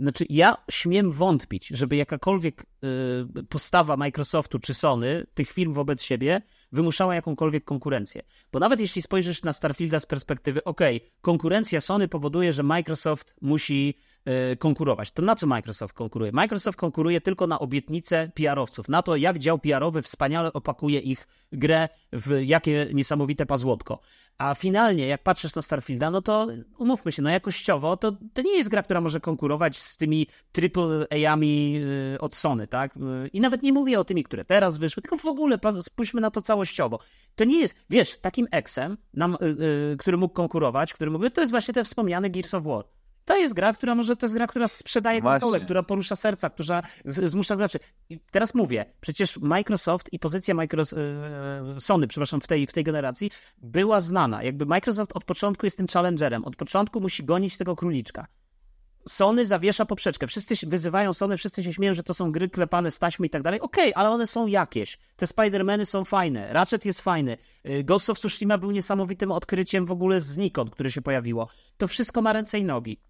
Znaczy, ja śmiem wątpić, żeby jakakolwiek y, postawa Microsoftu czy Sony, tych firm wobec siebie, wymuszała jakąkolwiek konkurencję. Bo nawet jeśli spojrzysz na Starfielda z perspektywy, okej, konkurencja Sony powoduje, że Microsoft musi e, konkurować. To na co Microsoft konkuruje? Microsoft konkuruje tylko na obietnice PR-owców, na to, jak dział PR-owy wspaniale opakuje ich grę w jakie niesamowite pazłotko. A finalnie, jak patrzysz na Starfielda, no to umówmy się, no jakościowo to, to nie jest gra, która może konkurować z tymi AAA-ami y, od Sony, tak? Y, I nawet nie mówię o tymi, które teraz wyszły, tylko w ogóle spójrzmy na to całościowo. To nie jest, wiesz, takim Xem, nam, y, który mógł konkurować, który mógł, to jest właśnie ten wspomniany Gears of War. To jest gra, która może, to jest gra, która sprzedaje konsolę, która porusza serca, która z, zmusza graczy. I teraz mówię, przecież Microsoft i pozycja Microsoft, Sony, przepraszam, w tej, w tej generacji była znana. Jakby Microsoft od początku jest tym challengerem, od początku musi gonić tego króliczka. Sony zawiesza poprzeczkę. Wszyscy wyzywają Sony, wszyscy się śmieją, że to są gry klepane z taśmy i tak dalej. Okej, ale one są jakieś. Te Spider-Many są fajne, Ratchet jest fajny, y, Ghost of Tsushima był niesamowitym odkryciem w ogóle znikąd, które się pojawiło. To wszystko ma ręce i nogi.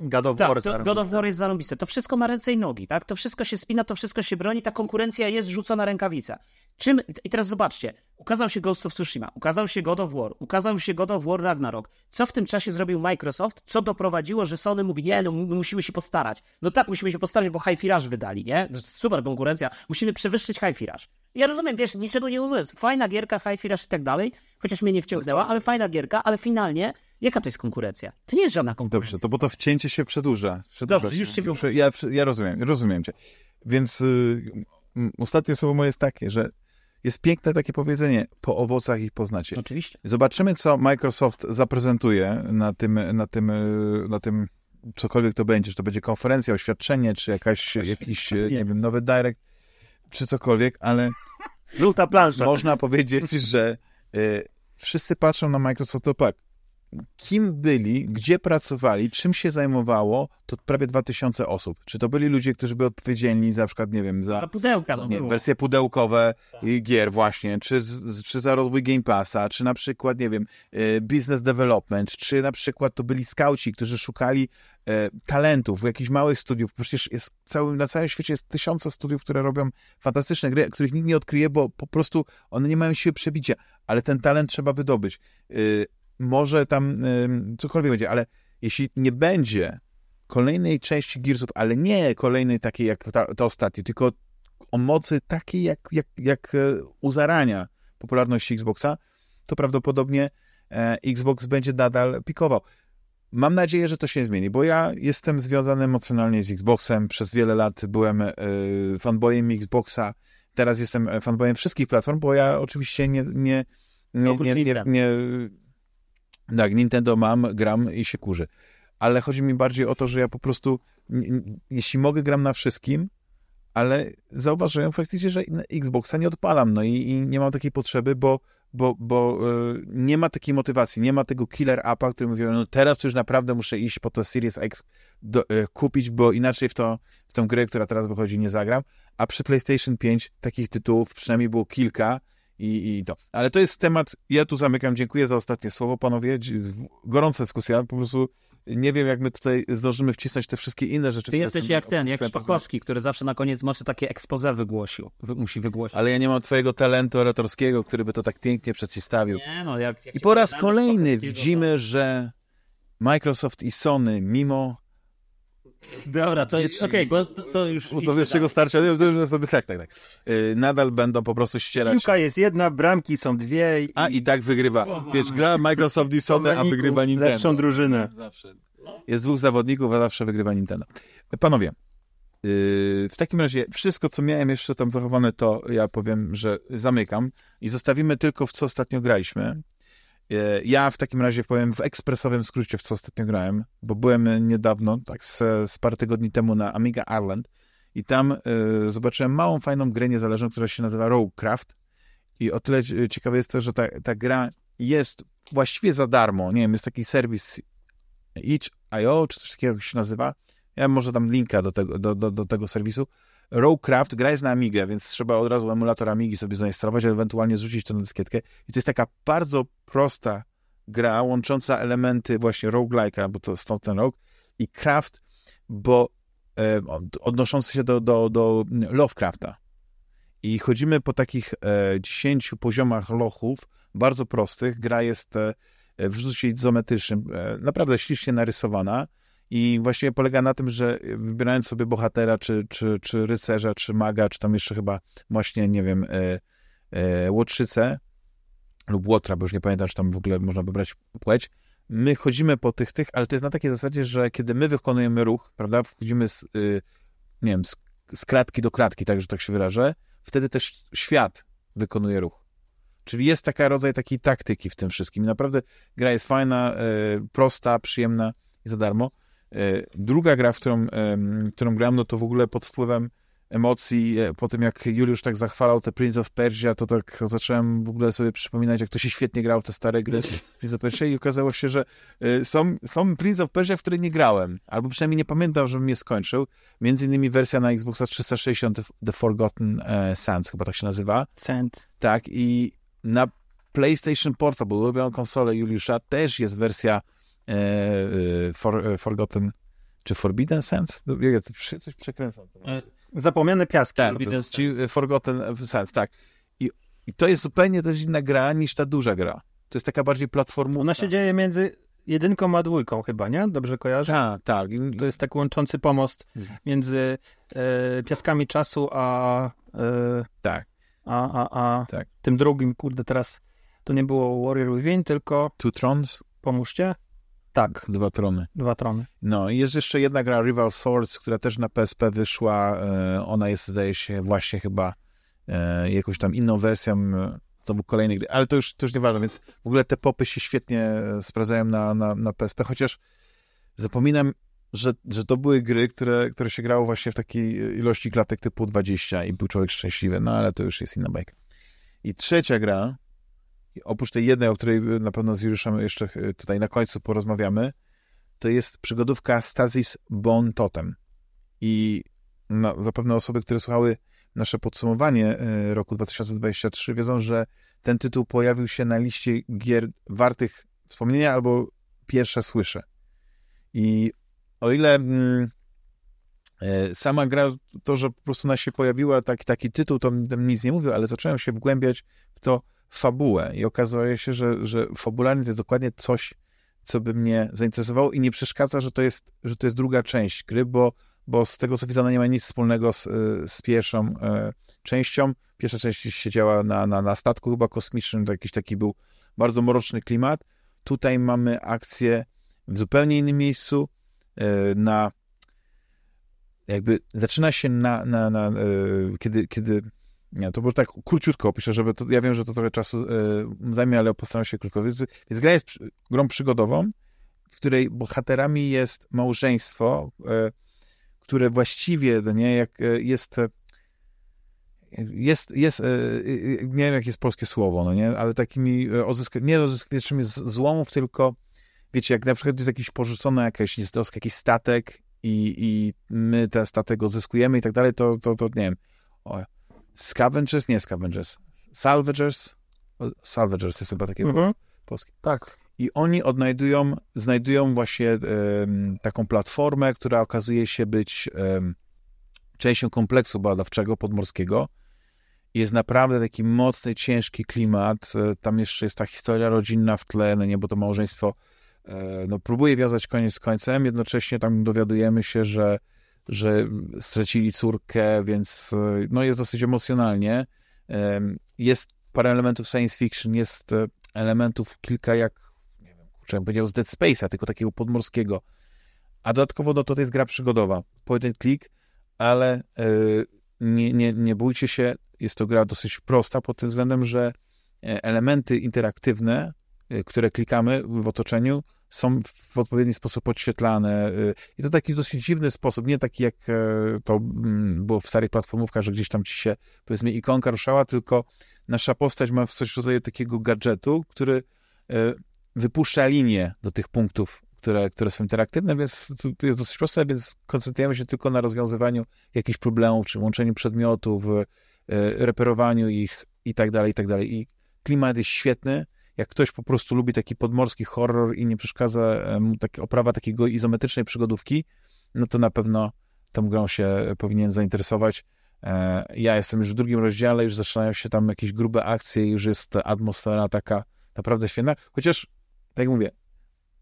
God of Tak, War. to, God of War jest zarąbiste. To wszystko ma ręce i nogi, tak? To wszystko się spina, to wszystko się broni, ta konkurencja jest rzucona rękawica. Czym, i teraz zobaczcie, ukazał się Ghost of Tsushima, ukazał się God of War, ukazał się God of War Ragnarok. Co w tym czasie zrobił Microsoft? Co doprowadziło, że Sony mówi, nie, no my musimy się postarać. No tak, musimy się postarać, bo High Firage wydali, nie? Jest Super konkurencja, musimy przewyższyć High Firage. Ja rozumiem, wiesz, niczego nie mówiąc, fajna gierka, High Firage i tak dalej, chociaż mnie nie wciągnęła, ale fajna gierka, ale finalnie, jaka to jest konkurencja? To nie jest żadna konkurencja. Dobrze, to bo to wcięcie się przedłuża. przedłuża Dobrze, się. już cię wiem. Ja, ja rozumiem, rozumiem cię. Więc y, ostatnie słowo moje jest takie, że jest piękne takie powiedzenie, po owocach ich poznacie. Oczywiście. Zobaczymy, co Microsoft zaprezentuje na tym, na tym, y, na tym cokolwiek to będzie, czy to będzie konferencja, oświadczenie, czy jakaś, jakiś, y, nie wiem, nowy direct, czy cokolwiek, ale Żółta plansza. można powiedzieć, że y, wszyscy patrzą na Microsoft tak. Kim byli, gdzie pracowali, czym się zajmowało, to prawie 2000 osób. Czy to byli ludzie, którzy byli odpowiedzialni za przykład, nie wiem, za Za pudełka, no nie, było. wersje pudełkowe y, gier właśnie, czy, czy za rozwój Game Passa, czy na przykład, nie wiem, y, business development, czy na przykład to byli skauci, którzy szukali e, talentów w jakichś małych studiów. Przecież jest cały, na całym świecie jest tysiące studiów, które robią fantastyczne gry, których nikt nie odkryje, bo po prostu one nie mają siły przebicia, ale ten talent trzeba wydobyć. Może tam y, cokolwiek będzie, ale jeśli nie będzie kolejnej części Gearsów, ale nie kolejnej takiej jak ta, ta ostatnia, tylko o mocy takiej jak, jak, jak e, u zarania popularności Xboxa, to prawdopodobnie e, Xbox będzie nadal pikował. Mam nadzieję, że to się zmieni, bo ja jestem związany emocjonalnie z Xboxem. Przez wiele lat byłem e, fanboyem Xboxa. Teraz jestem fanboyem wszystkich platform, bo ja oczywiście nie, nie, nie, nie, nie tak, Nintendo mam, gram i się kurzy. Ale chodzi mi bardziej o to, że ja po prostu, jeśli mogę, gram na wszystkim, ale zauważyłem faktycznie, że Xboxa nie odpalam, no i, i nie mam takiej potrzeby, bo, bo, bo y, nie ma takiej motywacji, nie ma tego killer appa, który mówi, no teraz to już naprawdę muszę iść po to Series X do, y, kupić, bo inaczej w, to, w tą grę, która teraz wychodzi, nie zagram, a przy PlayStation 5 takich tytułów przynajmniej było kilka i, i to. Ale to jest temat, ja tu zamykam, dziękuję za ostatnie słowo, panowie, gorąca dyskusja, po prostu nie wiem, jak my tutaj zdążymy wcisnąć te wszystkie inne rzeczy. Ty jesteś jak ten, jak. Szpakowski, który zawsze na koniec moczy takie expose wygłosił. Wy, musi wygłosić. Ale ja nie mam twojego talentu oratorskiego, który by to tak pięknie przedstawił. Nie, no jak, jak I po raz kolejny widzimy, że Microsoft i Sony, mimo To... Dobra, to okej, bo to, to już... to wyższego starcia, to już sobie tak, tak, tak, yy, nadal będą po prostu ścierać. Piłka jest jedna, bramki są dwie i A i tak wygrywa. Wiesz, gra Microsoft i Sony, a wygrywa Nintendo. lepszą drużynę. Zawsze. Jest dwóch zawodników, a zawsze wygrywa Nintendo. Panowie, yy, w takim razie wszystko, co miałem jeszcze tam zachowane, to ja powiem, że zamykam i zostawimy tylko w co ostatnio graliśmy. Yy, Ja w takim razie powiem w ekspresowym skrócie, w co ostatnio grałem, bo byłem niedawno, tak z, z parę tygodni temu na Amiga Ireland i tam yy, zobaczyłem małą, fajną grę niezależną, która się nazywa Roguecraft i o tyle yy, ciekawe jest to, że ta, ta gra jest właściwie za darmo. Nie wiem, jest taki serwis itch.io, czy coś takiego się nazywa. Ja może dam linka do tego, do, do, do tego serwisu. Rowcraft, gra jest na Amigę, więc trzeba od razu emulator Amigi sobie zainstalować, ewentualnie zrzucić to na dyskietkę. I to jest taka bardzo prosta gra, łącząca elementy właśnie roguelike'a, bo to stąd ten rogue, i craft, bo e, od- odnoszący się do, do, do Lovecrafta. I chodzimy po takich e, 10 poziomach lochów, bardzo prostych. Gra jest e, w rzucie izometrycznym, e, naprawdę ślicznie narysowana I właściwie polega na tym, że wybierając sobie bohatera, czy, czy, czy rycerza, czy maga, czy tam jeszcze chyba właśnie, nie wiem, e, e, łotrzycę lub łotra, bo już nie pamiętam, czy tam w ogóle można wybrać płeć, my chodzimy po tych, tych, ale to jest na takiej zasadzie, że kiedy my wykonujemy ruch, prawda, wchodzimy z, y, nie wiem, z, z kratki do kratki, tak, że tak się wyrażę, wtedy też świat wykonuje ruch. Czyli jest taka rodzaj takiej taktyki w tym wszystkim. I naprawdę gra jest fajna, y, prosta, przyjemna i za darmo. Y, druga gra, w którą, którą gram, no to w ogóle pod wpływem emocji, e, po tym jak Juliusz tak zachwalał te Prince of Persia, to tak zacząłem w ogóle sobie przypominać, jak to się świetnie grał w te stare gry Prince of Persia i okazało się, że y, są, są Prince of Persia, w której nie grałem, albo przynajmniej nie pamiętam, żebym je skończył. Między innymi wersja na Xboxa 360 The Forgotten e, Sands, chyba tak się nazywa. Sand. Tak, i na PlayStation Portable, ulubioną konsolę Juliusza, też jest wersja e, e, for, e, Forgotten czy Forbidden Sands? No, ja coś przekręcam. E, Zapomniane piaski. Tak, Forbidden czyli Forgotten Sands, tak. I, I to jest zupełnie też inna gra niż ta duża gra. To jest taka bardziej platformówka. Ona się dzieje między jedynką a dwójką chyba, nie? Dobrze kojarzę? Tak, tak. To jest taki łączący pomost Mhm. między e, piaskami czasu a, e, Tak, a, a, a Tak. tym drugim, kurde, teraz to nie było Warrior Within, tylko Two Thrones, pomóżcie. Tak, dwa trony. dwa trony. No i jest jeszcze jedna gra, Rival Swords, która też na PSP wyszła. E, Ona jest, zdaje się, właśnie chyba e, jakąś tam inną wersją e, znowu kolejnej gry, ale to już, to już nieważne, więc w ogóle te popy się świetnie e, sprawdzają na, na, na PSP, chociaż zapominam, że, że to były gry, które, które się grało właśnie w takiej ilości klatek typu 20 i był człowiek szczęśliwy, no ale to już jest inna bajka. I trzecia gra, oprócz tej jednej, o której na pewno z Juliuszem jeszcze e, tutaj na końcu porozmawiamy, to jest przygodówka Stasis Bone Totem. I no, zapewne osoby, które słuchały nasze podsumowanie e, roku 2023 wiedzą, że ten tytuł pojawił się na liście gier wartych wspomnienia albo pierwsze słyszę. I o ile mm, e, sama gra, to, że po prostu ona się pojawiła, taki, taki tytuł, to nic nie mówił, ale zacząłem się wgłębiać w to fabułę i okazuje się, że, że fabularnie to jest dokładnie coś, co by mnie zainteresowało i nie przeszkadza, że to jest, że to jest druga część gry, bo, bo z tego co widzę, ona nie ma nic wspólnego z, z pierwszą e, częścią. Pierwsza część się działa na, na, na statku chyba kosmicznym, to jakiś taki był bardzo mroczny klimat. Tutaj mamy akcję w zupełnie innym miejscu, e, na jakby zaczyna się na, na, na e, kiedy, kiedy nie, to było tak króciutko opiszę, żeby to, ja wiem, że to trochę czasu e, zajmie, ale postaram się krótko. Więc, więc gra jest przy, grą przygodową, w której bohaterami jest małżeństwo, e, które właściwie, no nie, jak e, jest jest, jest, nie wiem, jakie jest polskie słowo, no nie, ale takimi e, ozysk- nie odzyskiwaczami złomów, tylko wiecie, jak na przykład jest jakiś porzucony jakaś, jest jakiś statek i, i my ten statek odzyskujemy i tak dalej, to, to, to nie wiem, o, Scavengers, nie Scavengers, Salvagers, Salvagers jest chyba takie Mhm. polskie. Tak. I oni odnajdują, znajdują właśnie em, taką platformę, która okazuje się być em, częścią kompleksu badawczego podmorskiego. Jest naprawdę taki mocny, ciężki klimat. E, Tam jeszcze jest ta historia rodzinna w tle, no nie, bo to małżeństwo e, no, próbuje wiązać koniec z końcem. Jednocześnie tam dowiadujemy się, że, że stracili córkę, więc e, no, jest dosyć emocjonalnie. Em, Jest parę elementów science fiction, jest e, elementów kilka jak, nie wiem, kurczę, bym powiedział z Dead Space'a, tylko takiego podmorskiego. A dodatkowo no, to, jest gra przygodowa. Point and click, ale e, nie, nie, nie bójcie się, jest to gra dosyć prosta pod tym względem, że elementy interaktywne, które klikamy w otoczeniu, są w odpowiedni sposób podświetlane. e, I to taki dosyć dziwny sposób, nie taki jak e, to mm, było w starych platformówkach, że gdzieś tam ci się, powiedzmy, ikonka ruszała, tylko nasza postać ma coś w rodzaju takiego gadżetu, który e, wypuszcza linię do tych punktów, które, które są interaktywne, więc to jest dosyć proste, więc koncentrujemy się tylko na rozwiązywaniu jakichś problemów, czy łączeniu przedmiotów, e, reperowaniu ich i tak dalej, i tak dalej. I klimat jest świetny. Jak ktoś po prostu lubi taki podmorski horror i nie przeszkadza e, mu oprawa takiego izometrycznej przygodówki, no to na pewno tą grą się powinien zainteresować. E, Ja jestem już w drugim rozdziale, już zaczynają się tam jakieś grube akcje, już jest atmosfera taka naprawdę świetna. Chociaż, tak jak mówię,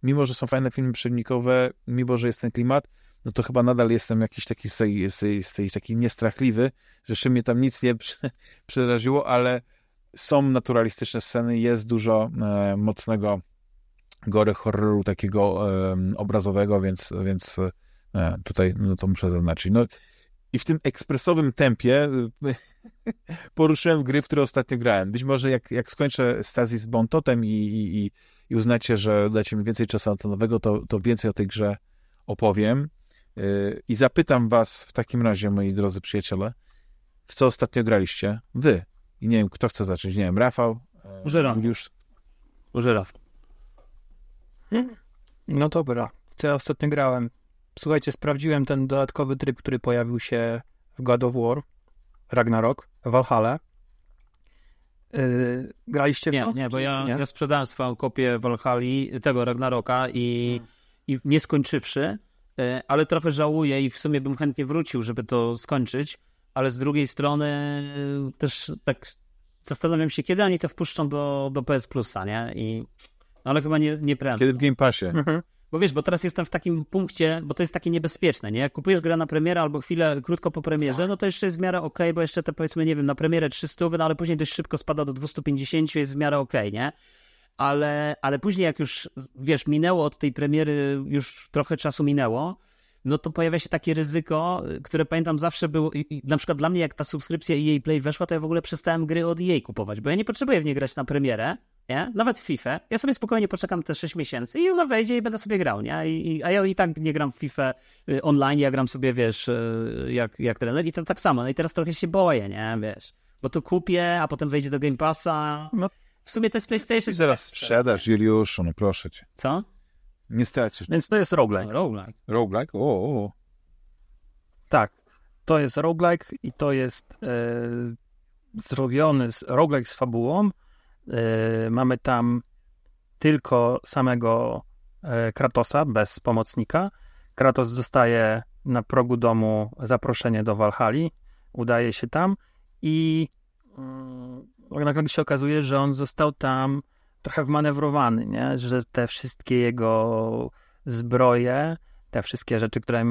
mimo że są fajne filmy przewodnikowe, mimo że jest ten klimat, no to chyba nadal jestem jakiś taki z tej, z tej, z tej taki niestrachliwy, że jeszcze mnie tam nic nie przeraziło, ale są naturalistyczne sceny, jest dużo e, mocnego gory horroru takiego e, obrazowego, więc, więc e, tutaj no to muszę zaznaczyć. No, I w tym ekspresowym tempie poruszyłem gry, w które ostatnio grałem. Być może jak, jak skończę Stazji z Bontotem i, i, i uznacie, że dacie mi więcej czasu antenowego, to, to więcej o tej grze opowiem. Yy, I zapytam was w takim razie, moi drodzy przyjaciele, w co ostatnio graliście? Wy. I nie wiem, kto chce zacząć. Nie wiem, Rafał? Może Rafał. Już. Może Rafał. No dobra. Co ja ostatnio grałem? Słuchajcie, sprawdziłem ten dodatkowy tryb, który pojawił się w God of War, Ragnarok, Valhalla. Yy, graliście w nie, to? Nie, bo ja, nie? ja sprzedałem swoją kopię Valhalla, tego Ragnaroka i, i nie skończywszy, yy, ale trochę żałuję i w sumie bym chętnie wrócił, żeby to skończyć, ale z drugiej strony yy, też tak zastanawiam się, kiedy oni to wpuszczą do, do PS Plusa, nie? I, no ale chyba nie, nie prędzej. Kiedy w Game Passie. Mhm. Bo wiesz, bo teraz jestem w takim punkcie, bo to jest takie niebezpieczne, nie? Jak kupujesz grę na premierę albo chwilę krótko po premierze, no to jeszcze jest w miarę ok, bo jeszcze te powiedzmy, nie wiem, na premierę 300, no ale później dość szybko spada do 250, jest w miarę ok, nie? Ale, ale później jak już, wiesz, minęło od tej premiery, już trochę czasu minęło, no to pojawia się takie ryzyko, które pamiętam zawsze było, na przykład dla mnie jak ta subskrypcja EA Play weszła, to ja w ogóle przestałem gry od EA kupować, bo ja nie potrzebuję w nie grać na premierę, nie? Nawet w FIFA. Ja sobie spokojnie poczekam te 6 miesięcy i ona wejdzie i będę sobie grał, nie? I, a ja i tak nie gram w FIFA y, online, ja gram sobie, wiesz, y, jak, jak trener i to tak samo. No i teraz trochę się boję, nie? Wiesz, bo to kupię, a potem wejdzie do Game Passa. No. W sumie to jest PlayStation. I zaraz sprzedasz, Juliuszu, no proszę cię. Co? Nie stracisz. Więc to jest roguelike. Roguelike. Roguelike? O, o. Tak. To jest roguelike i to jest e, zrobiony z, roguelike z fabułą, Y, mamy tam tylko samego e, Kratosa, bez pomocnika. Kratos dostaje na progu domu zaproszenie do Walhali, udaje się tam i mm, nagle się okazuje, że on został tam trochę wmanewrowany, nie? że te wszystkie jego zbroje, te wszystkie rzeczy, które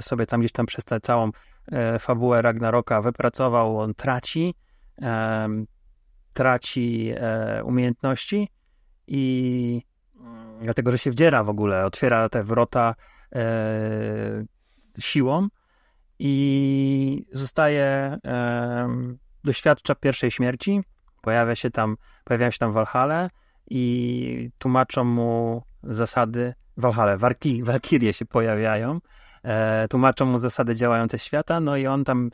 sobie tam gdzieś tam przez tę całą e, fabułę Ragnaroka wypracował, on traci traci e, umiejętności i mm, dlatego, że się wdziera w ogóle, otwiera te wrota e, siłą i zostaje, e, doświadcza pierwszej śmierci, pojawia się tam, pojawiają się tam Walhale i tłumaczą mu zasady, Walhale, Walkirie się pojawiają, e, tłumaczą mu zasady działające świata, no i on tam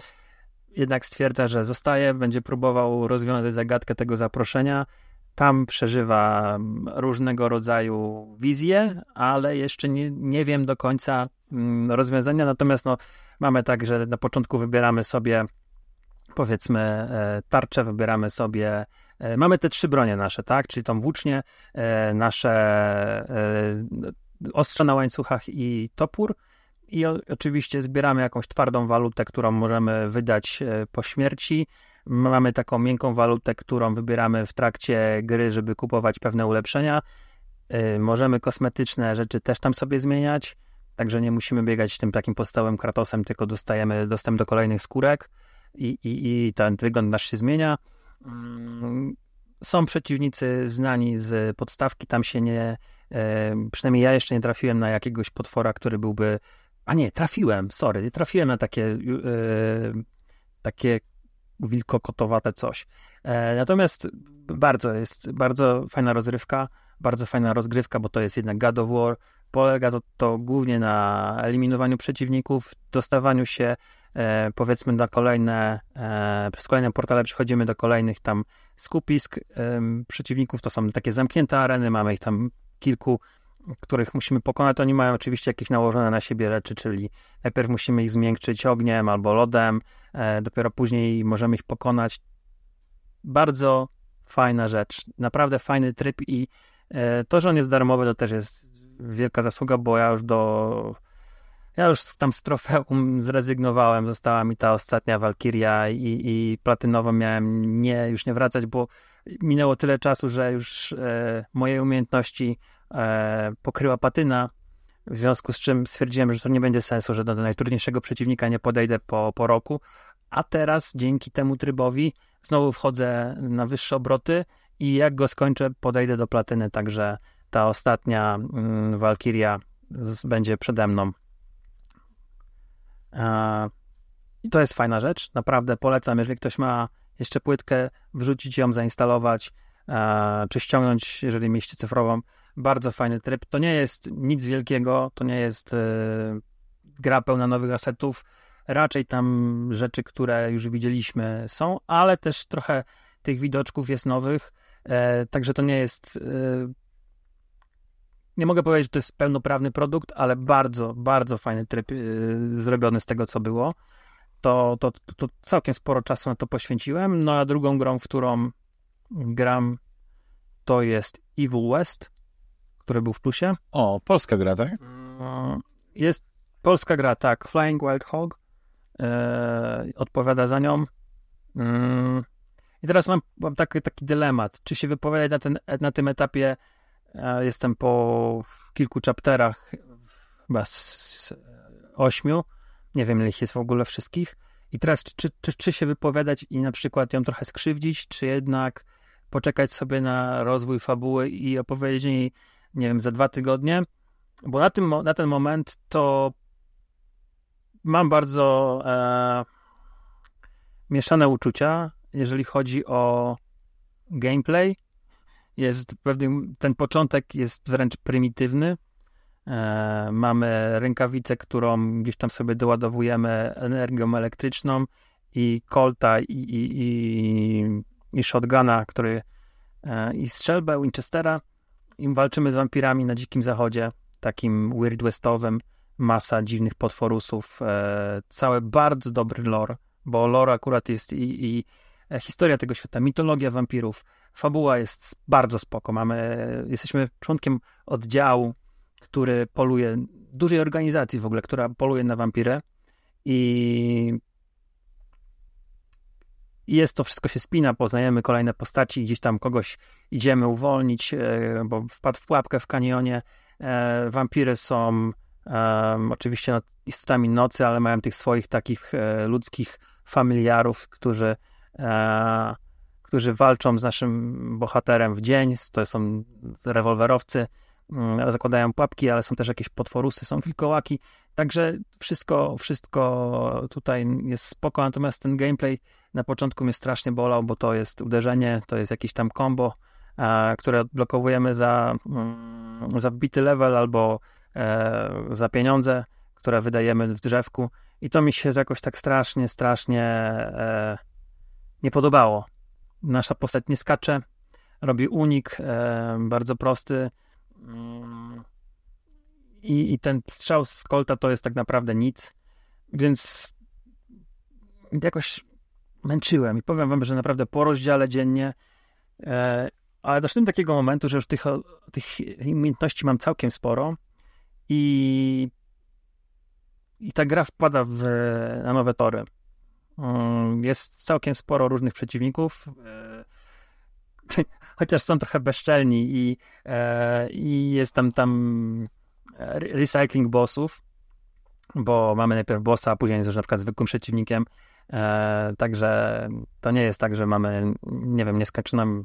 jednak stwierdza, że zostaje, będzie próbował rozwiązać zagadkę tego zaproszenia. Tam przeżywa różnego rodzaju wizje, ale jeszcze nie, nie wiem do końca mm, rozwiązania. Natomiast no, mamy tak, że na początku wybieramy sobie powiedzmy e, tarczę, wybieramy sobie e, Mamy te trzy bronie nasze, tak? Czyli tą włócznię, e, nasze ostrze na łańcuchach i topór i oczywiście zbieramy jakąś twardą walutę, którą możemy wydać po śmierci. Mamy taką miękką walutę, którą wybieramy w trakcie gry, żeby kupować pewne ulepszenia. Możemy kosmetyczne rzeczy też tam sobie zmieniać, także nie musimy biegać tym takim podstawowym Kratosem, tylko dostajemy dostęp do kolejnych skórek i, i, i ten wygląd nasz się zmienia. Mm, są przeciwnicy znani z podstawki, tam się nie, e, przynajmniej ja jeszcze nie trafiłem na jakiegoś potwora, który byłby a nie, trafiłem, sorry, trafiłem na takie, yy, takie wilkokotowate coś. E, natomiast bardzo jest, bardzo fajna rozrywka, bardzo fajna rozgrywka, bo to jest jednak God of War. Polega to, to głównie na eliminowaniu przeciwników, dostawaniu się e, powiedzmy na kolejne, e, przez kolejne portale przechodzimy do kolejnych tam skupisk przeciwników. To są takie zamknięte areny, mamy ich tam kilku których musimy pokonać, oni mają oczywiście jakieś nałożone na siebie rzeczy, czyli najpierw musimy ich zmiękczyć ogniem albo lodem, e, dopiero później możemy ich pokonać. Bardzo fajna rzecz, naprawdę fajny tryb i e, to, że on jest darmowy, to też jest wielka zasługa, bo ja już do ja już tam z trofeum zrezygnowałem, została mi ta ostatnia Walkiria i, i miałem nie, już nie wracać, bo minęło tyle czasu, że już e, moje umiejętności e, pokryła patyna, w związku z czym stwierdziłem, że to nie będzie sensu, że do najtrudniejszego przeciwnika nie podejdę po, po roku, a teraz dzięki temu trybowi znowu wchodzę na wyższe obroty i jak go skończę, podejdę do platyny, także ta ostatnia mm, Valkyria będzie przede mną. I to jest fajna rzecz, naprawdę polecam, jeżeli ktoś ma jeszcze płytkę, wrzucić ją, zainstalować, czy ściągnąć, jeżeli mieście cyfrową. Bardzo fajny tryb. To nie jest nic wielkiego, to nie jest e, gra pełna nowych asetów. Raczej tam rzeczy, które już widzieliśmy są, ale też trochę tych widoczków jest nowych. E, także to nie jest. Nie mogę powiedzieć, że to jest pełnoprawny produkt, ale bardzo, bardzo fajny tryb zrobiony z tego, co było. To, to, to całkiem sporo czasu na to poświęciłem. No a drugą grą, w którą gram, to jest Evil West, który był w plusie. O, polska gra, tak? Mm, jest polska gra, tak. Flying Wild Hog e, odpowiada za nią. Mm, I teraz mam, mam taki, taki dylemat, czy się wypowiadać na, ten, na tym etapie. Jestem po kilku chapterach, chyba z ośmiu. Nie wiem, ile ich jest w ogóle wszystkich. I teraz, czy, czy, czy się wypowiadać i na przykład ją trochę skrzywdzić, czy jednak poczekać sobie na rozwój fabuły i opowiedzieć jej, nie wiem, za dwa tygodnie, bo na, tym, na ten moment to mam bardzo e, mieszane uczucia, jeżeli chodzi o gameplay. Jest pewien, ten początek jest wręcz prymitywny. E, mamy rękawicę, którą gdzieś tam sobie doładowujemy energią elektryczną i kolta i, i, i i shotguna, który e, i strzelbę Winchestera i walczymy z wampirami na dzikim zachodzie, takim weird westowym, masa dziwnych potworusów, e, cały bardzo dobry lore, bo lore akurat jest i, i e, historia tego świata, mitologia wampirów, fabuła jest bardzo spoko, mamy, jesteśmy członkiem oddziału, który poluje, dużej organizacji w ogóle, która poluje na wampirę i jest to wszystko się spina, poznajemy kolejne postaci, gdzieś tam kogoś idziemy uwolnić, e, bo wpadł w pułapkę w kanionie. E, wampiry są um, oczywiście istotami nocy, ale mają tych swoich takich e, ludzkich familiarów, którzy, e, którzy walczą z naszym bohaterem w dzień. To są rewolwerowcy, um, zakładają pułapki, ale są też jakieś potworusy, są wilkołaki. Także wszystko, wszystko tutaj jest spoko, natomiast ten gameplay na początku mnie strasznie bolał, bo to jest uderzenie, to jest jakiś tam combo, które odblokowujemy za, mm, za wbity level albo e, za pieniądze, które wydajemy w drzewku i to mi się jakoś tak strasznie, strasznie e, nie podobało. Nasza postać nie skacze, robi unik, e, bardzo prosty, i, i ten strzał z kolta to jest tak naprawdę nic, więc jakoś męczyłem i powiem wam, że naprawdę po rozdziale dziennie, e, ale doszedłem do takiego momentu, że już tych, tych umiejętności mam całkiem sporo i, i ta gra wpada w, na nowe tory. Mm, jest całkiem sporo różnych przeciwników, e, chociaż są trochę bezczelni i, e, i jest tam, tam recycling bossów, bo mamy najpierw bossa, a później jest już na przykład zwykłym przeciwnikiem. E, także to nie jest tak, że mamy, nie wiem, nieskończoną,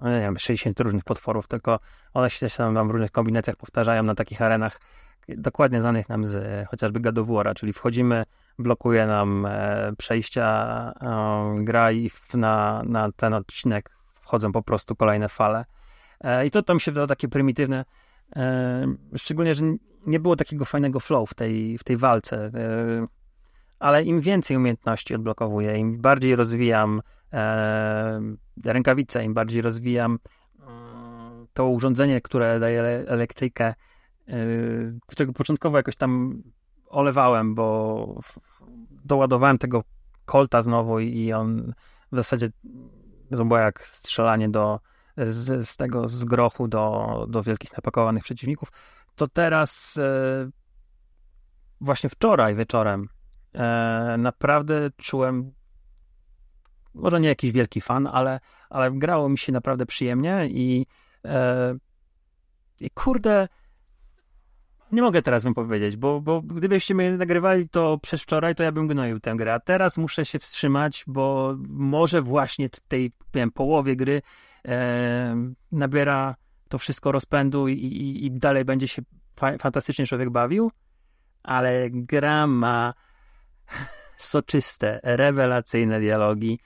no nie wiem, 60 różnych potworów, tylko one się tam w różnych kombinacjach powtarzają na takich arenach dokładnie znanych nam z chociażby God czyli wchodzimy, blokuje nam e, przejścia e, gra i na, na ten odcinek wchodzą po prostu kolejne fale. E, I to, mi się wydało takie prymitywne, E, szczególnie, że nie było takiego fajnego flow w tej, w tej walce. E, ale im więcej umiejętności odblokowuję, im bardziej rozwijam e, rękawice, im bardziej rozwijam mm, to urządzenie, które daje elektrykę, którego początkowo jakoś tam olewałem, bo doładowałem tego kolta znowu i on w zasadzie to było jak strzelanie do, z, z tego z grochu do, do wielkich napakowanych przeciwników, to teraz e, właśnie wczoraj wieczorem e, naprawdę czułem może nie jakiś wielki fan, ale, ale grało mi się naprawdę przyjemnie i I kurde, nie mogę teraz wam powiedzieć, bo, bo gdybyście mnie nagrywali to przez wczoraj, to ja bym gnoił tę grę, a teraz muszę się wstrzymać, bo może właśnie w tej wiem, połowie gry e, nabiera to wszystko rozpędu i, i, i dalej będzie się fa fantastycznie człowiek bawił, ale gra ma soczyste, rewelacyjne dialogi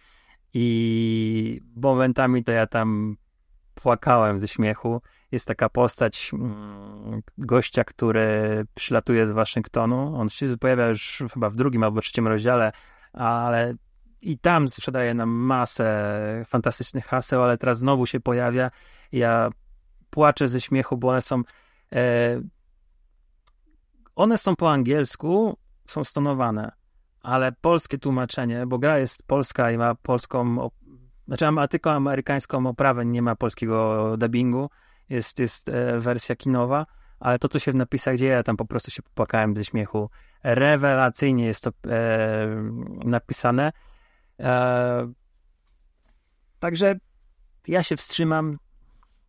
i momentami to ja tam płakałem ze śmiechu. Jest taka postać mm, gościa, który przylatuje z Waszyngtonu. On się pojawia już chyba w drugim albo trzecim rozdziale, ale i tam sprzedaje nam masę fantastycznych haseł, ale teraz znowu się pojawia. Ja płaczę ze śmiechu, bo one są. E, one są po angielsku, są stonowane, ale polskie tłumaczenie, bo gra jest polska i ma polską. Znaczy, ma tylko amerykańską oprawę, nie ma polskiego dubbingu. Jest, jest e, wersja kinowa, ale to, co się w napisach dzieje, ja tam po prostu się popłakałem ze śmiechu. Rewelacyjnie jest to e, napisane. E, także ja się wstrzymam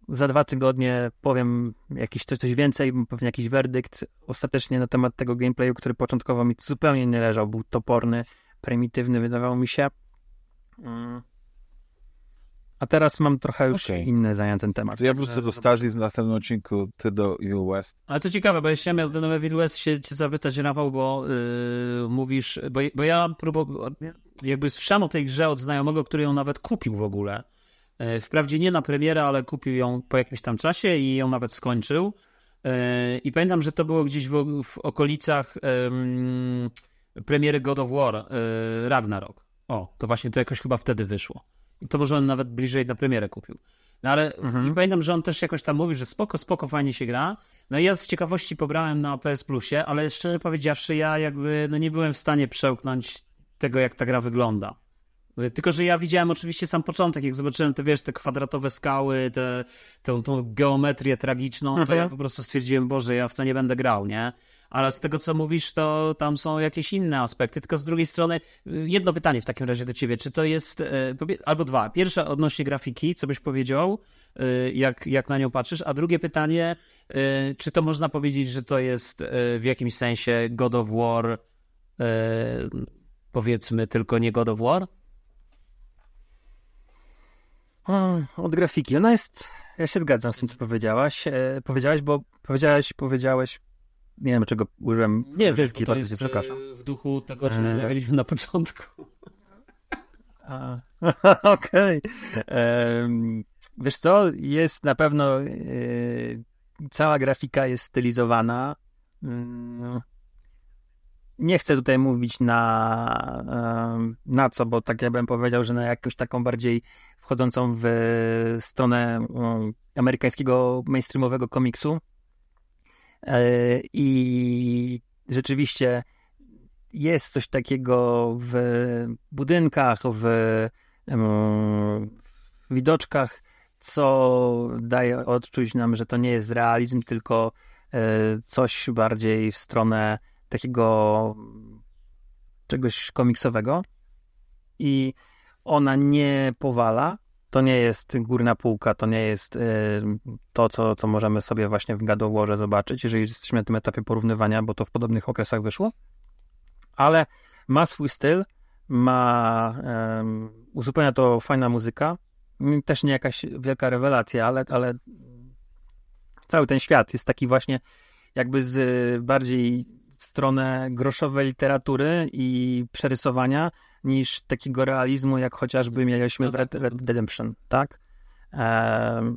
za dwa tygodnie powiem jakiś coś, coś więcej, pewnie jakiś werdykt ostatecznie na temat tego gameplayu, który początkowo mi zupełnie nie leżał. Był toporny, prymitywny, wydawał mi się. Mm. A teraz mam trochę już okay. inne zajęty ten temat. To ja wrócę do Stasi w następnym odcinku, ty do Evil West. Ale to ciekawe, bo ja chciałem do Evil West się cię zapytać, Rafał, bo yy, mówisz, bo, bo ja próbowałem, jakby słyszałem o tej grze od znajomego, który ją nawet kupił w ogóle. E, wprawdzie nie na premierę, ale kupił ją po jakimś tam czasie i ją nawet skończył. E, I pamiętam, że to było gdzieś w, w okolicach premiery God of War, e, Ragnarok. O, to właśnie to jakoś chyba wtedy wyszło. To może on nawet bliżej na premierę kupił. No ale mhm. pamiętam, że on też jakoś tam mówi, że spoko, spoko, fajnie się gra. No i ja z ciekawości pobrałem na PS Plusie, ale szczerze powiedziawszy, ja jakby no nie byłem w stanie przełknąć tego, jak ta gra wygląda. Tylko, że ja widziałem oczywiście sam początek, jak zobaczyłem te, wiesz, te kwadratowe skały, tę te, tą geometrię tragiczną, to mhm. ja po prostu stwierdziłem, Boże, ja w to nie będę grał, nie? Ale z tego, co mówisz, to tam są jakieś inne aspekty. Tylko z drugiej strony, y, jedno pytanie w takim razie do ciebie. Czy to jest, y, albo dwa. Pierwsze odnośnie grafiki, co byś powiedział, y, jak, jak na nią patrzysz? A drugie pytanie, czy to można powiedzieć, że to jest w jakimś sensie God of War, powiedzmy, tylko nie God of War? od grafiki. Ona jest. Ja się zgadzam z tym, co powiedziałaś. E, powiedziałaś, bo powiedziałaś, powiedziałeś. Nie wiem, czego użyłem. Nie, wiesz, to jest przepraszam. E, w duchu tego, o czym e. rozmawialiśmy na początku. Okej. Okay. Wiesz co, jest na pewno e, cała grafika jest stylizowana. Mm, nie chcę tutaj mówić na, na co, bo tak ja bym powiedział, że na jakąś taką bardziej wchodzącą w stronę amerykańskiego mainstreamowego komiksu. E, I rzeczywiście jest coś takiego w budynkach, w, w widoczkach, co daje odczuć nam, że to nie jest realizm, tylko e, coś bardziej w stronę takiego czegoś komiksowego i ona nie powala. To nie jest górna półka, to nie jest y, to, co, co możemy sobie właśnie w gadoworze zobaczyć, jeżeli jesteśmy na tym etapie porównywania, bo to w podobnych okresach wyszło. Ale ma swój styl, ma uzupełnia to fajna muzyka. Też nie jakaś wielka rewelacja, ale, ale cały ten świat jest taki właśnie jakby z bardziej w stronę groszowej literatury i przerysowania niż takiego realizmu, jak chociażby mieliśmy w Red, Red Redemption, tak? E,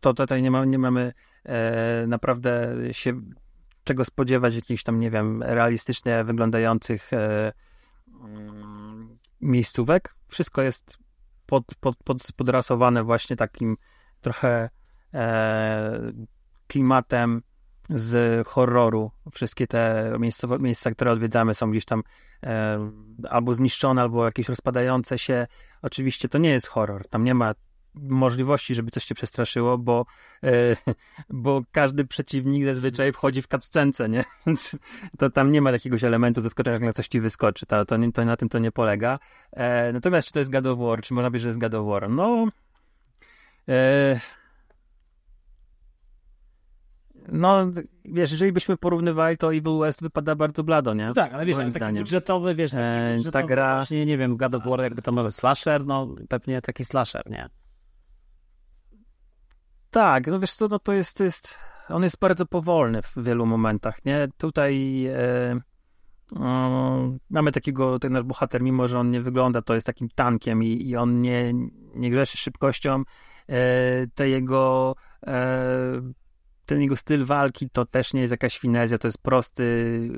to tutaj nie, ma, nie mamy e, naprawdę się czego spodziewać, jakichś tam, nie wiem, realistycznie wyglądających e, mm, miejscówek. Wszystko jest pod, pod, pod, podrasowane właśnie takim trochę e, klimatem z horroru. Wszystkie te miejsca, które odwiedzamy, są gdzieś tam e, albo zniszczone, albo jakieś rozpadające się. Oczywiście to nie jest horror. Tam nie ma możliwości, żeby coś cię przestraszyło, bo, e, bo każdy przeciwnik zazwyczaj wchodzi w cutscence, nie? Więc to tam nie ma jakiegoś elementu zaskoczenia, jak coś ci wyskoczy. To, to, to, na tym to nie polega. E, natomiast czy to jest God War, czy można powiedzieć, że jest God War? No... E, no, wiesz, jeżeli byśmy porównywali, to Evil West wypada bardzo blado, nie? No tak, ale wiesz, ale taki budżetowy, wiesz, taki E, budżetowy ta gra- właśnie, nie wiem, God of War, jakby to może slasher, no pewnie taki slasher, nie? Tak, no wiesz co, no to jest, to jest, on jest bardzo powolny w wielu momentach, nie? Tutaj e, mamy takiego, ten nasz bohater, mimo że on nie wygląda, to jest takim tankiem i, i on nie, nie grzeszy szybkością, e, te jego, e, ten jego styl walki to też nie jest jakaś finezja, to jest prosty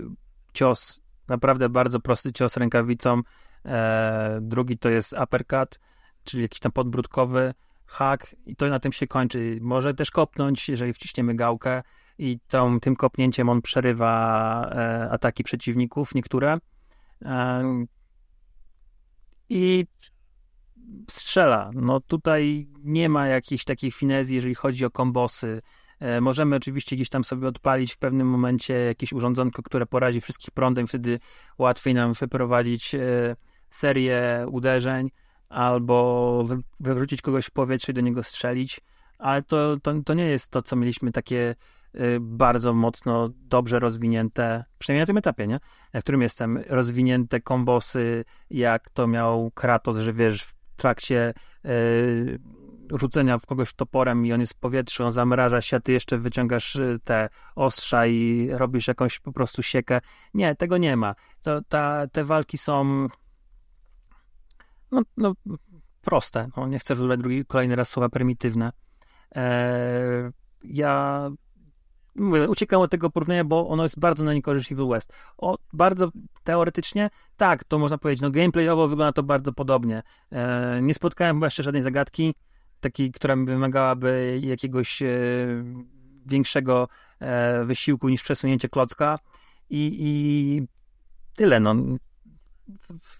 cios, naprawdę bardzo prosty cios rękawicą, e, drugi to jest uppercut, czyli jakiś tam podbródkowy, hak i to na tym się kończy. Może też kopnąć, jeżeli wciśniemy gałkę i tą, tym kopnięciem on przerywa e, ataki przeciwników, niektóre. E, I strzela. No tutaj nie ma jakiejś takiej finezji, jeżeli chodzi o kombosy. E, możemy oczywiście gdzieś tam sobie odpalić w pewnym momencie jakieś urządzonko, które porazi wszystkich prądem, wtedy łatwiej nam wyprowadzić e, serię uderzeń albo wy- wywrócić kogoś w powietrze i do niego strzelić, ale to, to, to nie jest to, co mieliśmy takie y, bardzo mocno dobrze rozwinięte, przynajmniej na tym etapie, nie? Na którym jestem, rozwinięte kombosy, jak to miał Kratos, że wiesz, w trakcie rzucenia w kogoś toporem i on jest w powietrzu, on zamraża się, a ty jeszcze wyciągasz y, te ostrza i robisz jakąś po prostu siekę. Nie, tego nie ma. To, ta, te walki są no, no proste. No, nie chcę używać drugi, kolejny raz słowa prymitywne. Eee, ja uciekam od tego porównania, bo ono jest bardzo na niekorzyść Evil West. O, bardzo teoretycznie, tak, to można powiedzieć, no gameplayowo wygląda to bardzo podobnie. Eee, nie spotkałem chyba jeszcze żadnej zagadki, takiej, która wymagałaby jakiegoś e, większego e, wysiłku niż przesunięcie klocka i, i tyle, no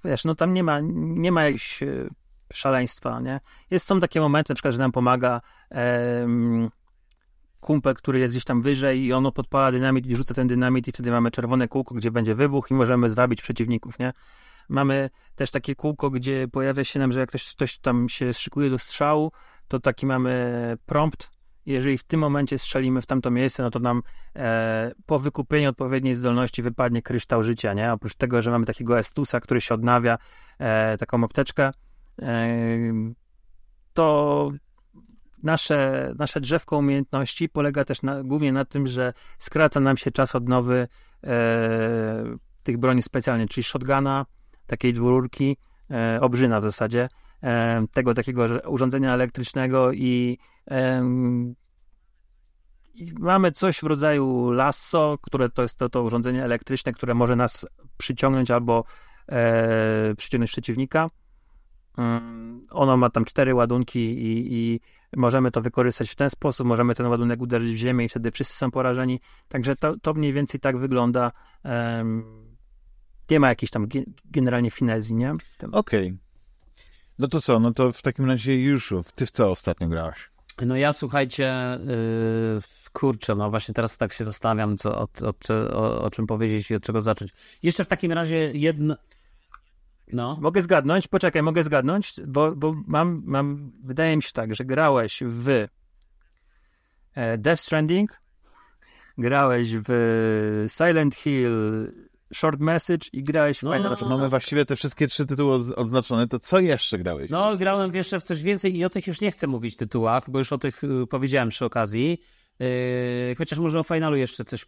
wiesz, no tam nie ma, nie ma jakiegoś e, szaleństwa, nie? Jest, są takie momenty, na przykład, że nam pomaga em, kumpel, który jest gdzieś tam wyżej i ono podpala dynamit i rzuca ten dynamit i wtedy mamy czerwone kółko, gdzie będzie wybuch i możemy zwabić przeciwników, nie? Mamy też takie kółko, gdzie pojawia się nam, że jak ktoś, ktoś tam się szykuje do strzału, to taki mamy prompt. Jeżeli w tym momencie strzelimy w tamto miejsce, no to nam e, po wykupieniu odpowiedniej zdolności wypadnie kryształ życia, nie? Oprócz tego, że mamy takiego Estusa, który się odnawia, e, taką apteczkę, e, to nasze, nasze drzewko umiejętności polega też na, głównie na tym, że skraca nam się czas odnowy e, tych broni specjalnych, czyli shotguna, takiej dwururki, e, obrzyna w zasadzie, e, tego takiego urządzenia elektrycznego i, em, i mamy coś w rodzaju lasso, które to jest to, to urządzenie elektryczne, które może nas przyciągnąć albo e, przyciągnąć przeciwnika. Mm, Ono ma tam cztery ładunki i, i możemy to wykorzystać w ten sposób, możemy ten ładunek uderzyć w ziemię i wtedy wszyscy są porażeni. Także to, to mniej więcej tak wygląda. Em, nie ma jakiejś tam ge- generalnie finezji, nie? W tym. Okej. No to co, no to w takim razie już, ty w co ostatnio grałeś? No ja słuchajcie, yy, kurczę, no właśnie teraz tak się zastanawiam, co, o, o, o, o czym powiedzieć i od czego zacząć. Jeszcze w takim razie jedno... No. Mogę zgadnąć, poczekaj, mogę zgadnąć, bo, bo mam, mam, wydaje mi się tak, że grałeś w e, Death Stranding, grałeś w Silent Hill Short Message i grałeś w No, Final no, Fantasy. Mamy właściwie te wszystkie trzy tytuły odz- odznaczone, to co jeszcze grałeś? No, grałem jeszcze w coś więcej i o tych już nie chcę mówić tytułach, bo już o tych y, powiedziałem przy okazji. Yy, chociaż może o finalu jeszcze coś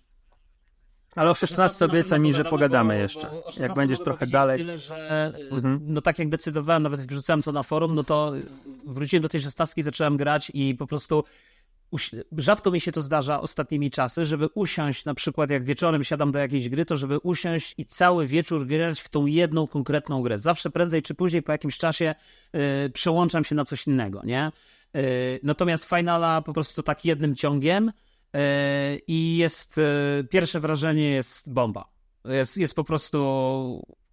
Ale o 16 obiecaj mi, że pogadamy jeszcze. bo o 16 Jak będziesz trochę dalej. Tyle, że y, Mhm. no tak jak decydowałem, nawet jak wrzucałem to na forum, no to wróciłem do tej szesnastki, zacząłem grać i po prostu rzadko mi się to zdarza ostatnimi czasy, żeby usiąść, na przykład jak wieczorem siadam do jakiejś gry, to żeby usiąść i cały wieczór grać w tą jedną konkretną grę. Zawsze prędzej czy później po jakimś czasie y, przełączam się na coś innego, nie? Y, natomiast Finala po prostu tak jednym ciągiem y, i jest, y, pierwsze wrażenie jest bomba. Jest, jest po prostu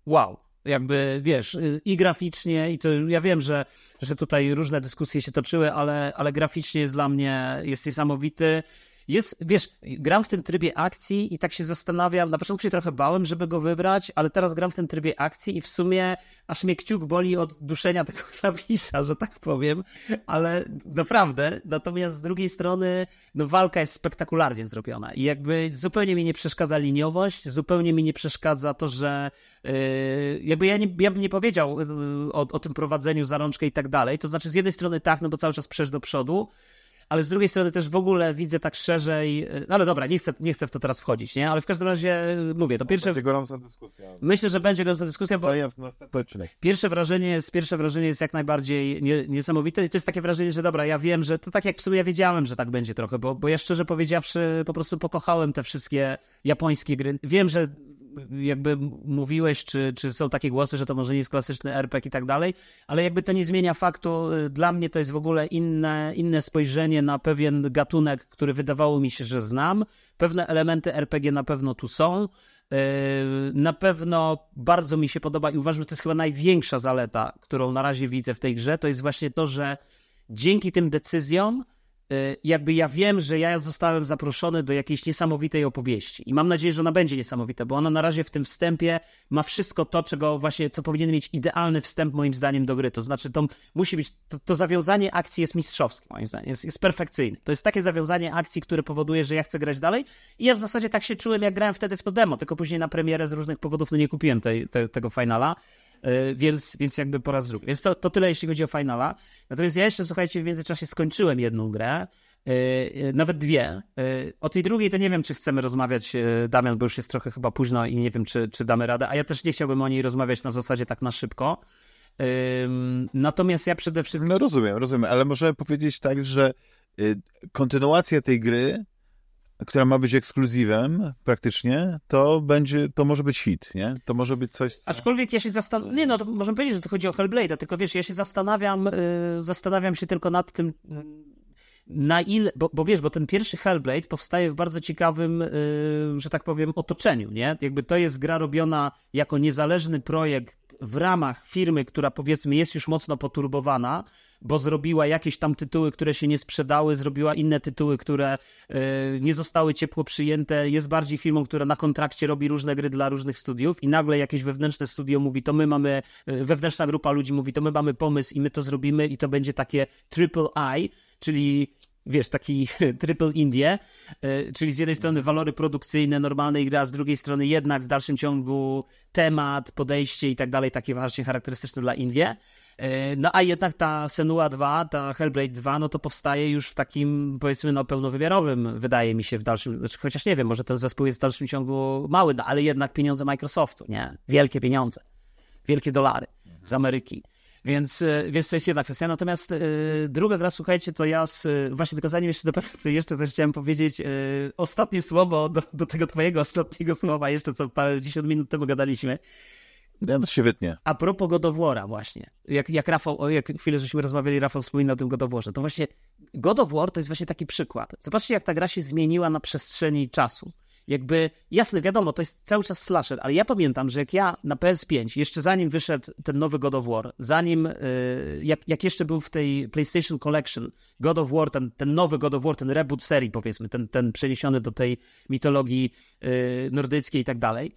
wow. Jakby, wiesz, y, i graficznie, i to ja wiem, że, że tutaj różne dyskusje się toczyły, ale, ale graficznie jest dla mnie, jest niesamowity jest, wiesz, gram w tym trybie akcji i tak się zastanawiam, na początku się trochę bałem, żeby go wybrać, ale teraz gram w tym trybie akcji i w sumie aż mnie kciuk boli od duszenia tego klawisza, że tak powiem, ale naprawdę, natomiast z drugiej strony, no walka jest spektakularnie zrobiona i jakby zupełnie mi nie przeszkadza liniowość, zupełnie mi nie przeszkadza to, że yy, jakby ja, nie, ja bym nie powiedział yy, o, o tym prowadzeniu za rączkę i tak dalej, to znaczy z jednej strony tak, no bo cały czas przesz do przodu, ale z drugiej strony też w ogóle widzę tak szerzej, no ale dobra, nie chcę, nie chcę w to teraz wchodzić, nie? Ale w każdym razie mówię, to pierwsze... Będzie gorąca dyskusja. Myślę, że będzie gorąca dyskusja, bo pierwsze wrażenie jest, pierwsze wrażenie jest jak najbardziej nie, niesamowite i to jest takie wrażenie, że dobra, ja wiem, że to tak jak w sumie ja wiedziałem, że tak będzie trochę, bo, bo ja szczerze powiedziawszy po prostu pokochałem te wszystkie japońskie gry. Wiem, że jakby mówiłeś, czy, czy są takie głosy, że to może nie jest klasyczny RPG i tak dalej, ale jakby to nie zmienia faktu, y, dla mnie to jest w ogóle inne, inne spojrzenie na pewien gatunek, który wydawało mi się, że znam. Pewne elementy RPG na pewno tu są. Y, na pewno bardzo mi się podoba i uważam, że to jest chyba największa zaleta, którą na razie widzę w tej grze, to jest właśnie to, że dzięki tym decyzjom jakby ja wiem, że ja zostałem zaproszony do jakiejś niesamowitej opowieści. I mam nadzieję, że ona będzie niesamowita, bo ona na razie w tym wstępie ma wszystko to, czego właśnie, co powinien mieć idealny wstęp moim zdaniem do gry, to znaczy to musi być, to, to zawiązanie akcji jest mistrzowskie moim zdaniem, jest, jest perfekcyjne. To jest takie zawiązanie akcji, które powoduje, że ja chcę grać dalej. I ja w zasadzie tak się czułem, jak grałem wtedy w to demo, tylko później na premierę z różnych powodów no nie kupiłem tej, te, tego finala, E, więc, więc jakby po raz drugi. Więc to, to tyle, jeśli chodzi o finala. Natomiast ja jeszcze, słuchajcie, w międzyczasie skończyłem jedną grę, e, e, nawet dwie. O tej drugiej to nie wiem, czy chcemy rozmawiać, Damian, bo już jest trochę chyba późno i nie wiem, czy, czy damy radę, a ja też nie chciałbym o niej rozmawiać na zasadzie tak na szybko. Natomiast ja przede wszystkim. No rozumiem, rozumiem, ale możemy powiedzieć tak, że y, kontynuacja tej gry która ma być ekskluzywem praktycznie, to będzie, to może być hit, nie? To może być coś... Co... Aczkolwiek ja się zastanawiam, nie no, to możemy powiedzieć, że to chodzi o Hellblade, tylko wiesz, ja się zastanawiam, yy, zastanawiam się tylko nad tym, yy, na ile, bo, bo wiesz, bo ten pierwszy Hellblade powstaje w bardzo ciekawym, yy, że tak powiem, otoczeniu, nie? Jakby to jest gra robiona jako niezależny projekt w ramach firmy, która powiedzmy jest już mocno poturbowana, bo zrobiła jakieś tam tytuły, które się nie sprzedały, zrobiła inne tytuły, które yy, nie zostały ciepło przyjęte, jest bardziej firmą, która na kontrakcie robi różne gry dla różnych studiów i nagle jakieś wewnętrzne studio mówi, to my mamy, yy, wewnętrzna grupa ludzi mówi, to my mamy pomysł i my to zrobimy i to będzie takie triple I, czyli wiesz, taki triple Indie, yy, czyli z jednej strony walory produkcyjne normalnej gry, a z drugiej strony jednak w dalszym ciągu temat, podejście i tak dalej, takie właśnie charakterystyczne dla Indie. E, no a jednak ta Senua 2, ta Hellblade 2, no to powstaje już w takim, powiedzmy, no pełnowymiarowym, wydaje mi się, w dalszym, znaczy, chociaż nie wiem, może ten zespół jest w dalszym ciągu mały, no, ale jednak pieniądze Microsoftu, nie? Wielkie pieniądze. Wielkie dolary z Ameryki. Więc, e, więc to jest jedna kwestia. Natomiast e, druga gra, słuchajcie, to ja z, właśnie tylko zanim jeszcze do jeszcze coś chciałem powiedzieć, ostatnie słowo do, do tego twojego ostatniego słowa, jeszcze co parę dziesiąt minut temu gadaliśmy. Ja to się wytnie. A propos God of War'a właśnie, jak, jak Rafał, jak chwilę żeśmy rozmawiali, Rafał wspominał o tym God of Warze, to właśnie God of War to jest właśnie taki przykład. Zobaczcie, jak ta gra się zmieniła na przestrzeni czasu. Jakby, jasne, wiadomo, to jest cały czas slasher, ale ja pamiętam, że jak ja na PS5, jeszcze zanim wyszedł ten nowy God of War, zanim, yy, jak, jak jeszcze był w tej PlayStation Collection, God of War, ten, ten nowy God of War, ten reboot serii powiedzmy, ten, ten przeniesiony do tej mitologii yy, nordyckiej i tak dalej,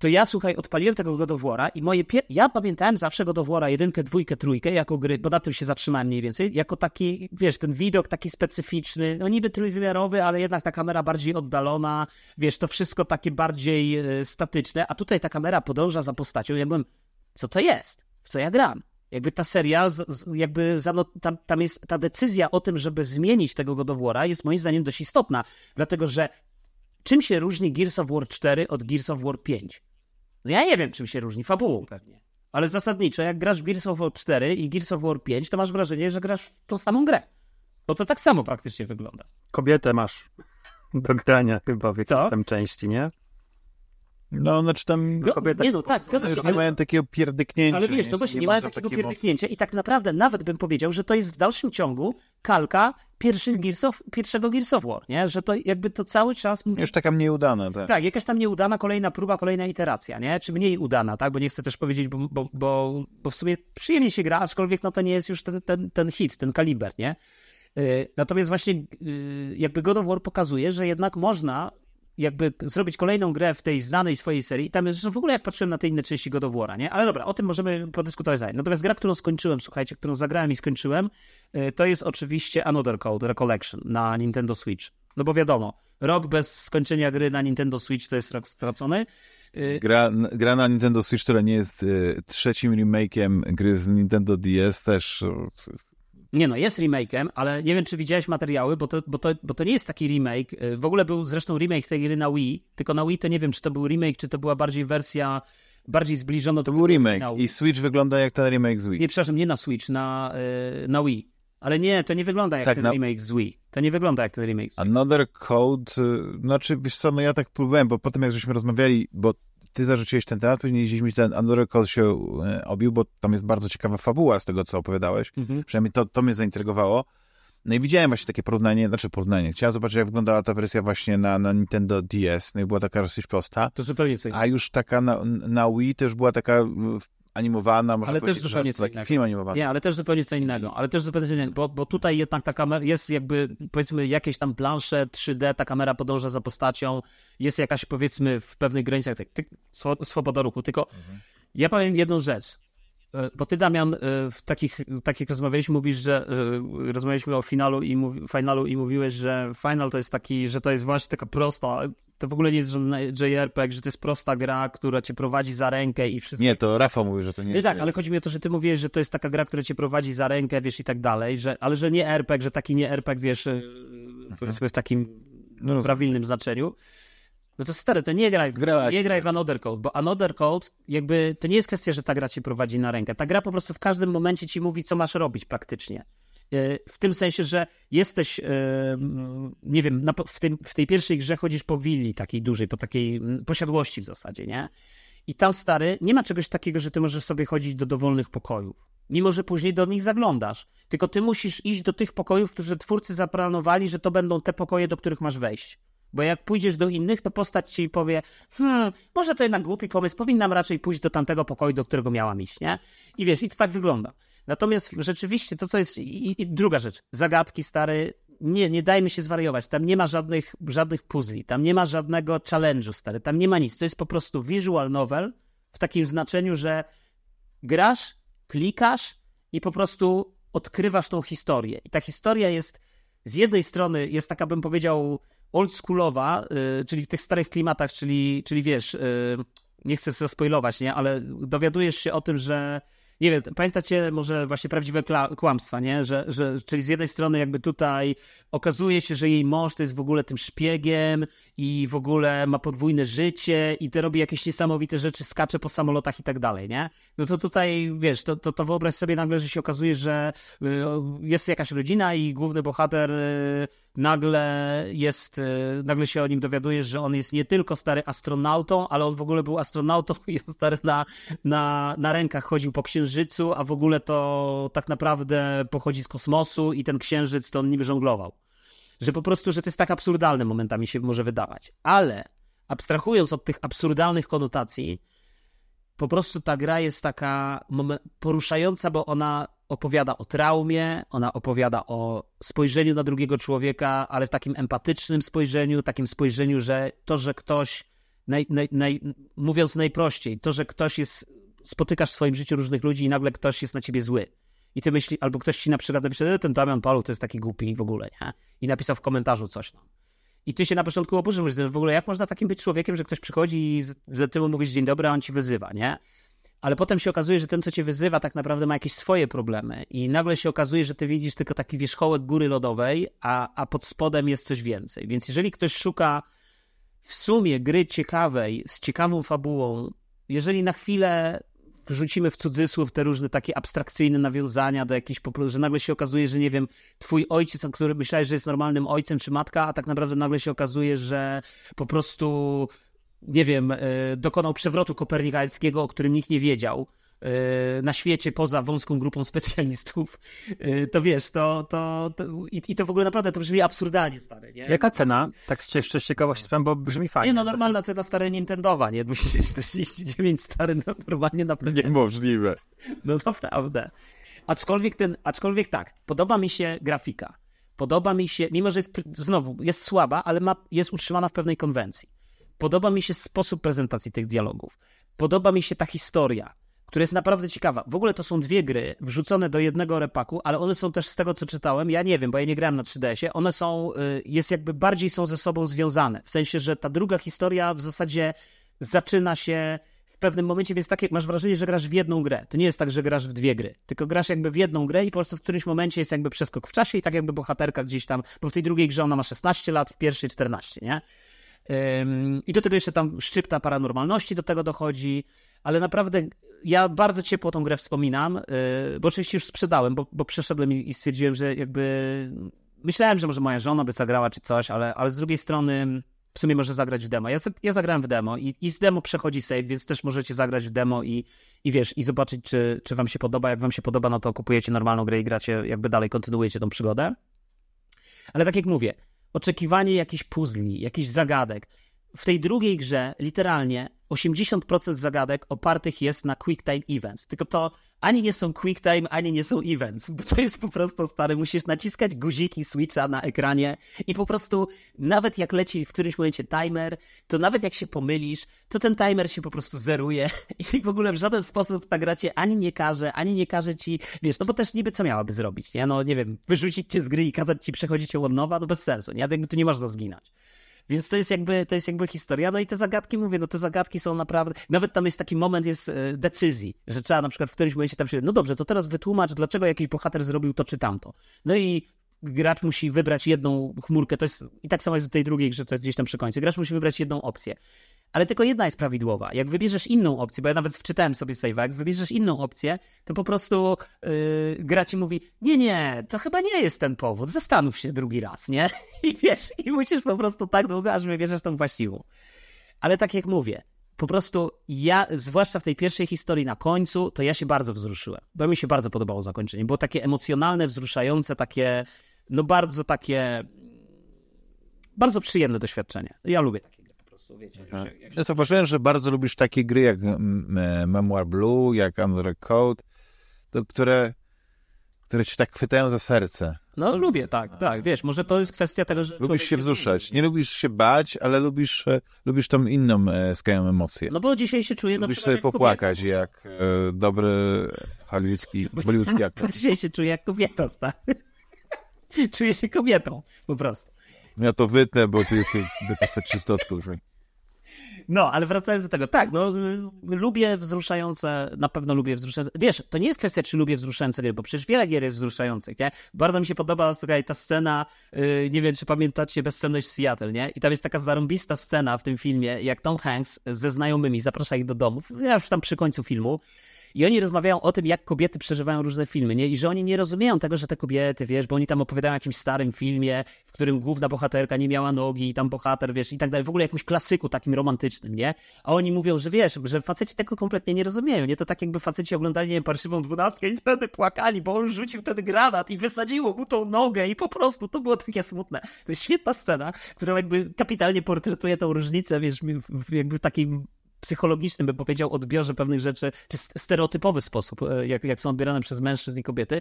to ja, słuchaj, odpaliłem tego God of War'a i moje ja pamiętałem zawsze God of War'a jedynkę, dwójkę, trójkę jako gry, bo na tym się zatrzymałem mniej więcej, jako taki, wiesz, ten widok taki specyficzny, no niby trójwymiarowy, ale jednak ta kamera bardziej oddalona, wiesz, to wszystko takie bardziej y, statyczne, a tutaj ta kamera podąża za postacią ja byłem, co to jest? W co ja gram? Jakby ta seria, z, z, jakby tam, tam jest ta decyzja o tym, żeby zmienić tego God of War'a jest moim zdaniem dość istotna, dlatego że czym się różni Gears of War 4 od Gears of War 5? No ja nie wiem, czym się różni, fabułą pewnie. Ale zasadniczo, jak grasz w Gears of War 4 i Gears of War 5, to masz wrażenie, że grasz w tą samą grę. Bo to tak samo praktycznie wygląda. Kobietę masz do grania chyba w jakiejś tam części, nie? No, znaczy tam... No, kobieta... Nie no, tak, zgadza się. nie ale... mają takiego pierdyknięcia. Ale wiesz, no właśnie, nie, nie mają takiego pierdyknięcia i tak naprawdę nawet bym powiedział, że to jest w dalszym ciągu kalka pierwszych Gears of, pierwszego Gears of War, nie? Że to jakby to cały czas... Już taka mniej udana, tak. Tak, jakaś tam nieudana kolejna próba, kolejna iteracja, nie? Czy mniej udana, tak? Bo nie chcę też powiedzieć, bo, bo, bo, bo w sumie przyjemnie się gra, aczkolwiek no to nie jest już ten, ten, ten hit, ten kaliber, nie? Y, natomiast właśnie y, jakby God of War pokazuje, że jednak można jakby zrobić kolejną grę w tej znanej swojej serii. Tam zresztą w ogóle jak patrzyłem na te inne części God of War'a, nie? Ale dobra, o tym możemy podyskutować dalej. Natomiast gra, którą skończyłem, słuchajcie, którą zagrałem i skończyłem, y, to jest oczywiście Another Code Recollection na Nintendo Switch. No bo wiadomo, rok bez skończenia gry na Nintendo Switch to jest rok stracony. Gra, gra na Nintendo Switch, która nie jest y, trzecim remake'iem gry z Nintendo DS też nie no, jest remake'em, ale nie wiem, czy widziałeś materiały, bo to, bo, to, bo to nie jest taki remake. Y, w ogóle był zresztą remake tej gry na Wii, tylko na Wii to nie wiem, czy to był remake, czy to była bardziej wersja bardziej zbliżona do... To był remake i Switch wygląda jak ten remake z Wii. Nie, przepraszam, nie na Switch, na, yy, na Wii. Ale nie, to nie wygląda jak tak, ten na... remake z Wii. To nie wygląda jak ten remake z Wii. Another Code, y, znaczy wiesz co, no ja tak próbowałem, bo potem jak żeśmy rozmawiali, bo ty zarzuciłeś ten temat, później gdzieś ten Code się e, obił, bo tam jest bardzo ciekawa fabuła z tego, co opowiadałeś. Mhm. Przynajmniej to, to mnie zaintrygowało. No i widziałem właśnie takie porównanie, znaczy porównanie. Chciałem zobaczyć, jak wyglądała ta wersja właśnie na, na Nintendo DS. No i była taka dosyć prosta. To zupełnie co A już taka na, na Wii to już była taka animowana, można ale też zupełnie co innego. film animowany. Nie, ale też zupełnie co innego, ale też zupełnie co innego, bo, bo tutaj jednak ta kamera, jest jakby, powiedzmy, jakieś tam plansze 3D, ta kamera podąża za postacią, jest jakaś, powiedzmy, w pewnych granicach tak, ty, swoboda ruchu, tylko mhm. ja powiem jedną rzecz, e, bo ty, Damian, e, w takich, takich rozmawialiśmy, mówisz, że, że rozmawialiśmy o finalu i, mówi, finalu i mówiłeś, że final to jest taki, że to jest właśnie taka prosta, to w ogóle nie jest żadna JRPG, że to jest prosta gra, która cię prowadzi za rękę i wszystko. Nie, to Rafał mówi, że to nie jest. Tak, ale chodzi mi o to, że ty mówisz, że to jest taka gra, która cię prowadzi za rękę, wiesz, i tak dalej, że, ale że nie RPG, że taki nie RPG, wiesz, e, powiedzmy w takim no. prawilnym znaczeniu. No to stary, to nie graj, nie graj w Another Code, bo Another Code jakby to nie jest kwestia, że ta gra cię prowadzi na rękę. Ta gra po prostu w każdym momencie ci mówi, co masz robić praktycznie. E, w tym sensie, że jesteś, e, nie wiem, w, tym, w tej pierwszej grze chodzisz po willi takiej dużej, po takiej posiadłości w zasadzie, nie? I tam, stary, nie ma czegoś takiego, że ty możesz sobie chodzić do dowolnych pokojów. Mimo, że później do nich zaglądasz. Tylko ty musisz iść do tych pokojów, które twórcy zaplanowali, że to będą te pokoje, do których masz wejść. Bo jak pójdziesz do innych, to postać ci powie, hmm, może to jednak głupi pomysł, powinnam raczej pójść do tamtego pokoju, do którego miałam iść, nie? I wiesz, i to tak wygląda. Natomiast rzeczywiście to, co jest. I, i druga rzecz, zagadki stary. Nie, nie dajmy się zwariować. Tam nie ma żadnych, żadnych puzli, tam nie ma żadnego challenge'u, stary, tam nie ma nic. To jest po prostu visual novel w takim znaczeniu, że grasz, klikasz i po prostu odkrywasz tą historię. I ta historia jest z jednej strony jest taka, bym powiedział, oldschoolowa, yy, czyli w tych starych klimatach, czyli, czyli wiesz, yy, nie chcę zaspoilować, nie, ale dowiadujesz się o tym, że nie wiem, pamiętacie może właśnie prawdziwe kłamstwa, nie? Że, że, czyli z jednej strony jakby tutaj okazuje się, że jej mąż to jest w ogóle tym szpiegiem i w ogóle ma podwójne życie i te robi jakieś niesamowite rzeczy, skacze po samolotach i tak dalej, nie? No to tutaj, wiesz, to, to, to wyobraź sobie nagle, że się okazuje, że y, jest jakaś rodzina i główny bohater y, nagle jest, y, nagle się o nim dowiadujesz, że on jest nie tylko stary astronautą, ale on w ogóle był astronautą i on stary na, na, na rękach chodził po księżycu, a w ogóle to tak naprawdę pochodzi z kosmosu i ten księżyc to on nim żonglował. Że po prostu, że to jest tak absurdalne momentami się może wydawać. Ale abstrahując od tych absurdalnych konotacji, po prostu ta gra jest taka poruszająca, bo ona opowiada o traumie, ona opowiada o spojrzeniu na drugiego człowieka, ale w takim empatycznym spojrzeniu, takim spojrzeniu, że to, że ktoś, naj, naj, naj, mówiąc najprościej, to, że ktoś jest, spotykasz w swoim życiu różnych ludzi i nagle ktoś jest na ciebie zły. I ty myśli, albo ktoś ci na przykład napisze, e, ten Damian Palu to jest taki głupi w ogóle, nie? I napisał w komentarzu coś tam. I ty się na początku oburzysz, że w ogóle jak można takim być człowiekiem, że ktoś przychodzi i z, tyłu mówisz dzień dobry, a on ci wyzywa, nie? Ale potem się okazuje, że ten, co cię wyzywa, tak naprawdę ma jakieś swoje problemy i nagle się okazuje, że ty widzisz tylko taki wierzchołek góry lodowej, a, a pod spodem jest coś więcej. Więc jeżeli ktoś szuka w sumie gry ciekawej, z ciekawą fabułą, jeżeli na chwilę wrzucimy w cudzysłów te różne takie abstrakcyjne nawiązania do jakichś, że nagle się okazuje, że nie wiem, twój ojciec, który myślałeś, że jest normalnym ojcem, czy matka, a tak naprawdę nagle się okazuje, że po prostu nie wiem, e, dokonał przewrotu kopernikańskiego, o którym nikt nie wiedział e, na świecie poza wąską grupą specjalistów, e, to wiesz, to, to, to i, i, to w ogóle naprawdę to brzmi absurdalnie stare, nie? Jaka cena? Tak jeszcze z ciekawości sprawę, bo brzmi fajnie. Nie no, normalna cena stare Nintendowa, nie? 249 stary, no normalnie naprawdę. Niemożliwe. No naprawdę. Aczkolwiek ten, aczkolwiek tak, podoba mi się grafika. Podoba mi się, mimo że jest, znowu, jest słaba, ale ma, jest utrzymana w pewnej konwencji. Podoba mi się sposób prezentacji tych dialogów. Podoba mi się ta historia, która jest naprawdę ciekawa. W ogóle to są dwie gry wrzucone do jednego repaku, ale one są też z tego, co czytałem, ja nie wiem, bo ja nie grałem na 3DS-ie, one są, y, jest jakby bardziej są ze sobą związane. W sensie, że ta druga historia w zasadzie zaczyna się w pewnym momencie, więc tak jak masz wrażenie, że grasz w jedną grę. To nie jest tak, że grasz w dwie gry, tylko grasz jakby w jedną grę i po prostu w którymś momencie jest jakby przeskok w czasie i tak jakby bohaterka gdzieś tam, bo w tej drugiej grze ona ma 16 lat, w pierwszej 14, nie? I do tego jeszcze tam szczypta paranormalności do tego dochodzi, ale naprawdę ja bardzo ciepło tą grę wspominam, y, bo oczywiście już sprzedałem, bo, bo przeszedłem i stwierdziłem, że jakby myślałem, że może moja żona by zagrała czy coś, ale, ale z drugiej strony w sumie może zagrać w demo. Ja, ja zagrałem w demo i, i z demo przechodzi save, więc też możecie zagrać w demo i, i wiesz, i zobaczyć, czy, czy wam się podoba. Jak wam się podoba, no to kupujecie normalną grę i gracie, jakby dalej kontynuujecie tą przygodę. Ale tak jak mówię, oczekiwanie jakichś puzli, jakichś zagadek. W tej drugiej grze literalnie 80% zagadek opartych jest na quick time events. Tylko to ani nie są quick time, ani nie są events, bo to jest po prostu stary, musisz naciskać guziki switcha na ekranie i po prostu nawet jak leci w którymś momencie timer, to nawet jak się pomylisz, to ten timer się po prostu zeruje i w ogóle w żaden sposób ta gra cię ani nie każe, ani nie każe ci, wiesz, no bo też niby co miałaby zrobić, nie? No nie wiem, wyrzucić cię z gry i kazać ci przechodzić ją od nowa, no bez sensu, nie? Tu nie można zginąć. Więc to jest jakby, to jest jakby historia. No i te zagadki, mówię, no te zagadki są naprawdę, nawet tam jest taki moment jest e, decyzji, że trzeba na przykład w którymś momencie tam się, no dobrze, to teraz wytłumacz, dlaczego jakiś bohater zrobił to czy tamto. No i gracz musi wybrać jedną chmurkę, to jest i tak samo jest w tej drugiej grze, to jest gdzieś tam przy końcu. Gracz musi wybrać jedną opcję. Ale tylko jedna jest prawidłowa. Jak wybierzesz inną opcję, bo ja nawet wczytałem sobie save, jak wybierzesz inną opcję, to po prostu yy, gra ci mówi, nie, nie, to chyba nie jest ten powód, zastanów się drugi raz, nie? I wiesz, i musisz po prostu tak długo, aż wybierzesz tą właściwą. Ale tak jak mówię, po prostu ja, zwłaszcza w tej pierwszej historii na końcu, to ja się bardzo wzruszyłem. Bo mi się bardzo podobało zakończenie. Było takie emocjonalne, wzruszające, takie, no bardzo takie, bardzo przyjemne doświadczenie. Ja lubię takie prostu, wiecie. Jak się, jak się... Ja zauważyłem, że bardzo lubisz takie gry jak Memoir Blue, jak Under Code, to, które, które ci tak chwytają za serce. No lubię, tak, tak, wiesz, może to jest kwestia tego, że... Lubisz się wzruszać, nie lubisz się bać, ale lubisz, e, lubisz tą inną e, skrajną emocję. No bo dzisiaj się czuję Lubisz sobie popłakać kobieta. jak e, dobry hollywoodzki, hollywoodzki aktor. Bo dzisiaj się czuję jak kobieta, stary. czuję się kobietą, po prostu. Ja to wytnę, bo ty jesteś wytnę czystotką. No, ale wracając do tego, tak, no, lubię wzruszające, na pewno lubię wzruszające. Wiesz, to nie jest kwestia, czy lubię wzruszające gry, bo przecież wiele gier jest wzruszających, nie? Bardzo mi się podoba, słuchaj, ta scena, yy, nie wiem, czy pamiętacie bezsenność Seattle, nie? I tam jest taka zarąbista scena w tym filmie, jak Tom Hanks ze znajomymi zaprasza ich do domów, ja już tam przy końcu filmu, i oni rozmawiają o tym, jak kobiety przeżywają różne filmy, nie? I że oni nie rozumieją tego, że te kobiety, wiesz, bo oni tam opowiadają o jakimś starym filmie, w którym główna bohaterka nie miała nogi i tam bohater, wiesz, i tak dalej. W ogóle jakimś klasyku takim romantycznym, nie? A oni mówią, że wiesz, że faceci tego kompletnie nie rozumieją, nie? To tak jakby faceci oglądali, nie wiem, parszywą dwunastkę i wtedy płakali, bo on rzucił wtedy granat i wysadziło mu tą nogę i po prostu to było takie smutne. To jest świetna scena, która jakby kapitalnie portretuje tą różnicę, wiesz, jakby takim psychologicznym, bym powiedział, odbiorze pewnych rzeczy, czy stereotypowy sposób, e, jak, jak są odbierane przez mężczyzn i kobiety,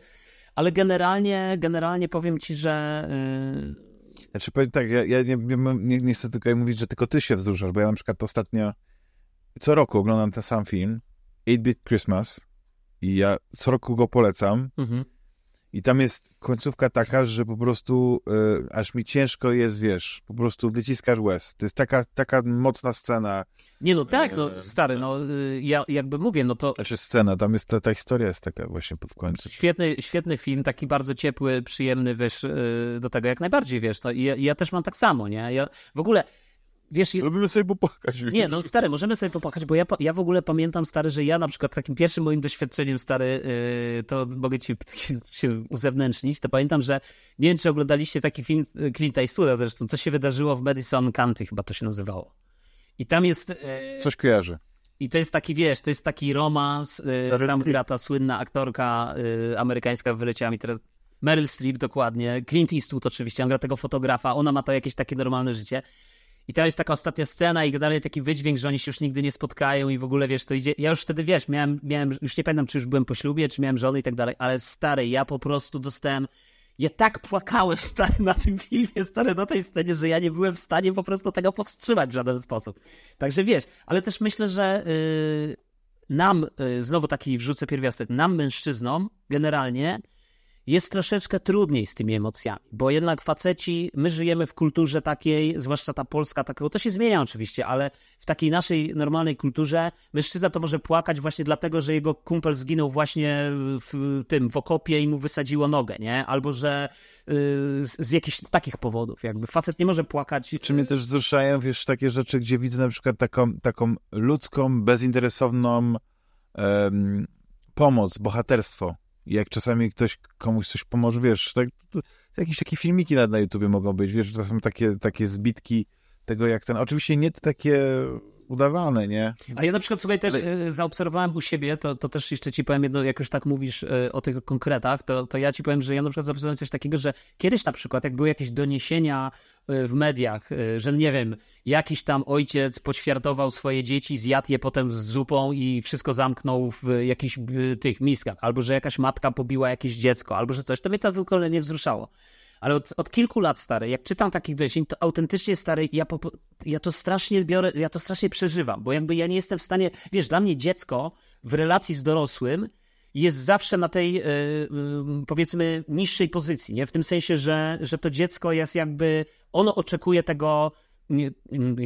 ale generalnie, generalnie powiem ci, że... Yy... Znaczy powiem tak, ja, ja nie, nie, nie, chcę tylko mówić, że tylko ty się wzruszasz, bo ja na przykład ostatnio co roku oglądam ten sam film, 8-Bit Christmas i ja co roku go polecam mhm. I tam jest końcówka taka, że po prostu y, aż mi ciężko jest, wiesz, po prostu wyciskasz łez. To jest taka, taka mocna scena. Nie no tak, no stary, no y, ja jakby mówię, no to... Znaczy scena, tam jest, ta, ta historia jest taka właśnie w końcu. Świetny, świetny film, taki bardzo ciepły, przyjemny, wiesz, y, do tego jak najbardziej, wiesz, no i ja, ja też mam tak samo, nie? Ja w ogóle Wiesz, Lubimy sobie popłakać. Nie, no stary, możemy sobie popłakać, bo ja, ja w ogóle pamiętam, stary, że ja na przykład takim pierwszym moim doświadczeniem, stary, yy, to mogę ci się uzewnętrznić, to pamiętam, że nie wiem, czy oglądaliście taki film y, Clint Eastwooda zresztą, co się wydarzyło w Madison County, chyba to się nazywało. I tam jest... Yy, Coś kojarzy. I to jest taki, wiesz, to jest taki romans, yy, tam gra ta słynna aktorka yy, amerykańska, wyleciała mi teraz... Meryl Streep, dokładnie. Clint Eastwood oczywiście, on gra tego fotografa, ona ma to jakieś takie normalne życie. I to jest taka ostatnia scena i dalej taki wydźwięk, że oni się już nigdy nie spotkają i w ogóle, wiesz, to idzie... Ja już wtedy, wiesz, miałem, miałem już nie pamiętam, czy już byłem po ślubie, czy miałem żonę i tak dalej, ale stary, ja po prostu dostałem... Ja tak płakałem, stary, na tym filmie, stary, na tej scenie, że ja nie byłem w stanie po prostu tego powstrzymać w żaden sposób. Także wiesz, ale też myślę, że yy, nam, yy, znowu taki wrzucę pierwiastek, nam mężczyznom generalnie jest troszeczkę trudniej z tymi emocjami, bo jednak faceci, my żyjemy w kulturze takiej, zwłaszcza ta polska, takiego, to się zmienia oczywiście, ale w takiej naszej normalnej kulturze mężczyzna to może płakać właśnie dlatego, że jego kumpel zginął właśnie w tym, w okopie i mu wysadziło nogę, nie? Albo, że yy, z, z jakichś takich powodów, jakby facet nie może płakać. Czy mnie też wzruszają, wiesz, takie rzeczy, gdzie widzę na przykład taką, taką ludzką, bezinteresowną um, pomoc, bohaterstwo jak czasami ktoś komuś coś pomoże, wiesz, tak, to, to jakieś takie filmiki na, na YouTubie mogą być, wiesz, czasem takie, takie zbitki tego, jak ten, oczywiście nie takie udawane, nie? A ja na przykład, słuchaj, też Ale... zaobserwowałem u siebie, to, to też jeszcze ci powiem jedno, jak już tak mówisz e, o tych konkretach, to, to ja ci powiem, że ja na przykład zaobserwowałem coś takiego, że kiedyś na przykład, jak były jakieś doniesienia e, w mediach, e, że nie wiem, jakiś tam ojciec poćwiartował swoje dzieci, zjadł je potem z zupą i wszystko zamknął w jakichś tych miskach, albo że jakaś matka pobiła jakieś dziecko, albo że coś, to mnie to w ogóle nie wzruszało ale od, od kilku lat, stary, jak czytam takich doniesień, to autentycznie, stary, ja, po, ja to strasznie biorę, ja to strasznie przeżywam, bo jakby ja nie jestem w stanie, wiesz, dla mnie dziecko w relacji z dorosłym jest zawsze na tej, yy, powiedzmy, niższej pozycji, nie? W tym sensie, że, że to dziecko jest jakby, ono oczekuje tego, nie,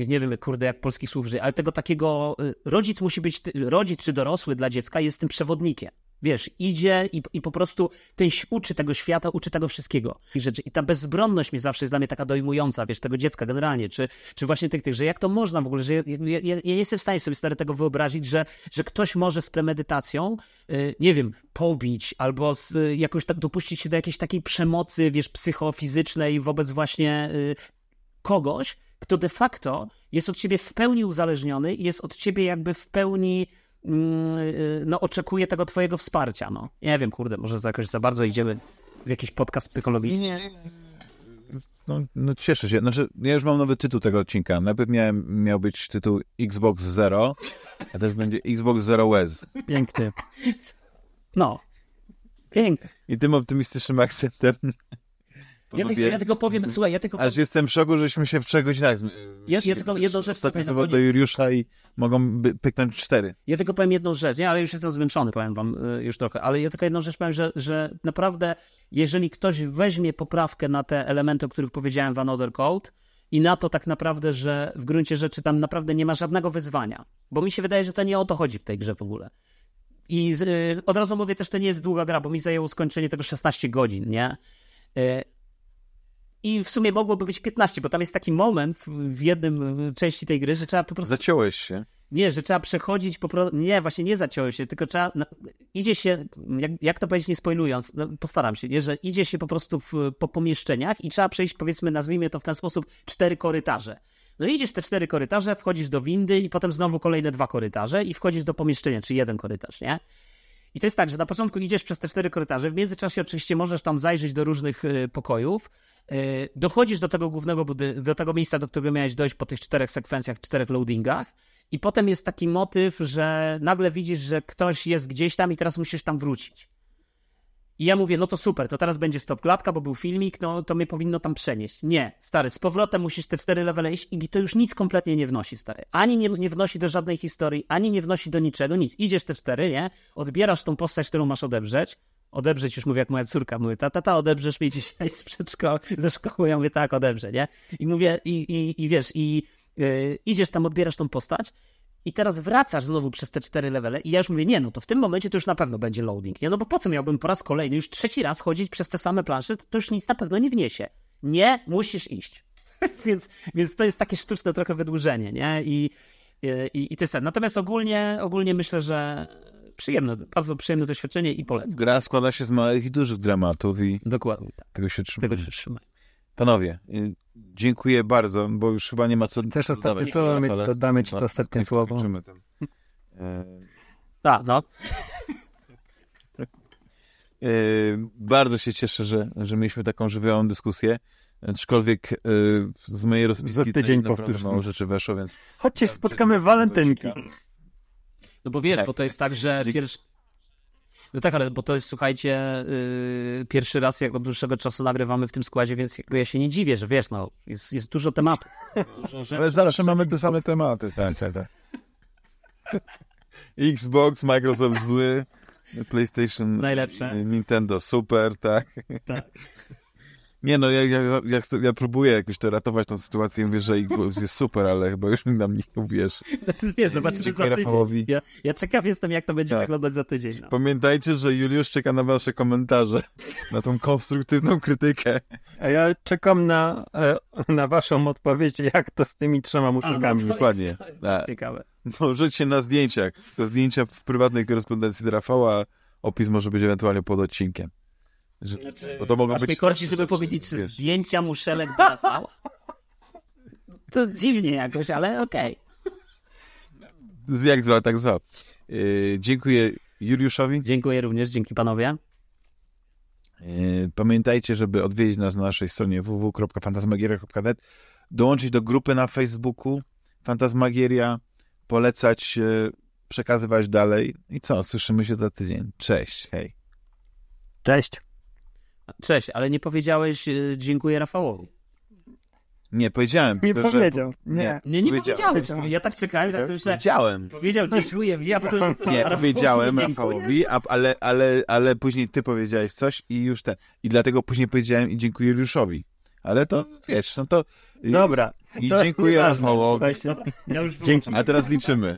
nie wiem, kurde, jak polskich słów żyje, ale tego takiego, y, rodzic musi być, rodzic czy dorosły dla dziecka jest tym przewodnikiem. Wiesz, idzie i, i po prostu ten uczy tego świata, uczy tego wszystkiego. I, rzeczy. I ta bezbronność mi zawsze jest dla mnie taka dojmująca, wiesz, tego dziecka generalnie, czy, czy właśnie tych, tych, że jak to można w ogóle, że ja, ja, ja nie jestem w stanie sobie stary tego wyobrazić, że, że ktoś może z premedytacją, yy, nie wiem, pobić albo z, yy, jakoś tak dopuścić się do jakiejś takiej przemocy, wiesz, psychofizycznej wobec właśnie yy, kogoś, kto de facto jest od ciebie w pełni uzależniony i jest od ciebie jakby w pełni y, no, oczekuję tego twojego wsparcia, no. Nie wiem, kurde, może za jakoś za bardzo idziemy w jakiś podcast psychologiczny. Nie, no, no cieszę się. Znaczy, ja już mam nowy tytuł tego odcinka. Najpierw miałem, miał być tytuł Xbox Zero, a teraz będzie Xbox Zero Wes. Piękny. No. Piękny. I tym optymistycznym akcentem ja, tylko, ja tylko powiem, słuchaj, ja tylko... Aż jestem w szoku, żeśmy się w trzech godzinach ja, ja tylko jedną rzecz... Ostatnie słowo do Juliusza i mogą by, pyknąć cztery. Ja tylko powiem jedną rzecz, nie? ale już jestem zmęczony, powiem wam y, już trochę, ale ja tylko jedną rzecz powiem, że, że naprawdę, jeżeli ktoś weźmie poprawkę na te elementy, o których powiedziałem w Another Code i na to tak naprawdę, że w gruncie rzeczy tam naprawdę nie ma żadnego wyzwania, bo mi się wydaje, że to nie o to chodzi w tej grze w ogóle. I z, y, od razu mówię też, to nie jest długa gra, bo mi zajęło skończenie tego 16 godzin, nie? Y, i w sumie mogłoby być 15, bo tam jest taki moment w jednym części tej gry, że trzeba po prostu... Zaciąłeś się. Nie, że trzeba przechodzić po prostu... Nie, właśnie nie zaciąłem się, tylko trzeba... No, idzie się, jak, jak to powiedzieć nie spoilując, no, postaram się, nie? że idzie się po prostu w, po pomieszczeniach i trzeba przejść, powiedzmy, nazwijmy to w ten sposób, cztery korytarze. No idziesz te cztery korytarze, wchodzisz do windy i potem znowu kolejne dwa korytarze i wchodzisz do pomieszczenia, czy jeden korytarz, nie? I to jest tak, że na początku idziesz przez te cztery korytarze, w międzyczasie oczywiście możesz tam zajrzeć do różnych y, pokojów, dochodzisz do tego głównego do tego miejsca, do którego miałeś dojść po tych czterech sekwencjach, czterech loadingach i potem jest taki motyw, że nagle widzisz, że ktoś jest gdzieś tam i teraz musisz tam wrócić. I ja mówię, no to super, to teraz będzie stop klatka, bo był filmik, no to mnie powinno tam przenieść. Nie, stary, z powrotem musisz te cztery levele iść i to już nic kompletnie nie wnosi, stary. Ani nie, nie wnosi do żadnej historii, ani nie wnosi do niczego, nic. Idziesz te cztery, nie? Odbierasz tą postać, którą masz odebrzeć. Odebrzeć już mówię jak moja córka, mówię, ta, ta, ta, odebrzesz mnie dzisiaj z przedszkoły, ze szkoły, ja mówię, tak, odebrzę, nie? I mówię, i, i, i wiesz, i yy, idziesz tam, odbierasz tą postać i teraz wracasz znowu przez te cztery levele i ja już mówię, nie, no to w tym momencie to już na pewno będzie loading, nie? No bo po co miałbym po raz kolejny, już trzeci raz chodzić przez te same plansze, to już nic na pewno nie wniesie. Nie, musisz iść. więc, więc to jest takie sztuczne trochę wydłużenie, nie? I, i, i to jest ten. Natomiast ogólnie, ogólnie myślę, że przyjemne, bardzo przyjemne doświadczenie i polecam. Gra składa się z małych i dużych dramatów i Dokładnie tak. tego się trzyma. Tego się trzyma. Panowie, y, dziękuję bardzo, bo już chyba nie ma co Też ostatnie słowo, mieć, to damy ci to ostatnie słowo. Ten. E... A, no. e... Bardzo się cieszę, że, że mieliśmy taką żywiołową dyskusję. Aczkolwiek e, z mojej rozpiski Za tydzień naprawdę mało rzeczy weszło, więc... Chodźcie, spotkamy walentynki. No bo wiesz, tak. bo to jest tak, że pierwszy... No tak, ale bo to jest, słuchajcie, yy, pierwszy raz, jak od dłuższego czasu nagrywamy w tym składzie, więc jakby ja się nie dziwię, że wiesz, no, jest, jest dużo tematów. Dużo rzeczy. Ale zawsze mamy te same tematy. Tak, tak, tak. Xbox, Microsoft zły, PlayStation Najlepsze. Nintendo super, tak. Tak. Nie no, ja, ja, ja, chcę, ja próbuję jakoś to ratować tą sytuację mówię, że Xbox jest super, ale chyba już mi nam nie uwierz. Znaczy, wiesz, zobaczymy Dziękuję za tydzień. Rafałowi. Ja, ja ciekaw jestem, jak to będzie Tak. wyglądać za tydzień. No. Pamiętajcie, że Juliusz czeka na wasze komentarze, na tą konstruktywną krytykę. A ja czekam na, e, na waszą odpowiedź, jak to z tymi trzema muszykami. to dokładnie. Jest, to jest Tak. ciekawe. Możecie na zdjęciach. To zdjęcia w prywatnej korespondencji do Rafała, opis może być ewentualnie pod odcinkiem. Że, bo to mogą Aż być... mnie korci, żeby powiedzieć, czy Wiesz. zdjęcia muszelek do Rafała. To dziwnie jakoś, ale okej. Jak zwał, tak zwał. Yy, dziękuję Juliuszowi. Dziękuję również, dzięki panowie. Yy, Pamiętajcie, żeby odwiedzić nas na naszej stronie www.fantasmagieria.net, dołączyć do grupy na Facebooku Fantasmagieria, polecać, yy, przekazywać dalej. I co? Słyszymy się za tydzień. Cześć, hej. Cześć. Cześć, ale nie powiedziałeś y, dziękuję Rafałowi. Nie, powiedziałem. Nie tylko, że- powiedział. Nie. Nie, nie Powiedziałem. powiedziałeś. Ja tak czekałem, tak sobie myślałem. Powiedziałem. Powiedział dziękuję, ja potem Nie, Rafałowi powiedziałem dziękuję. Rafałowi, a, ale, ale, ale później ty powiedziałeś coś i już ten. I dlatego później powiedziałem i dziękuję Juliuszowi. Ale to, wiesz, no to... Dobra. I to dziękuję. Rafałowi. Ja już Dzięki. A teraz liczymy.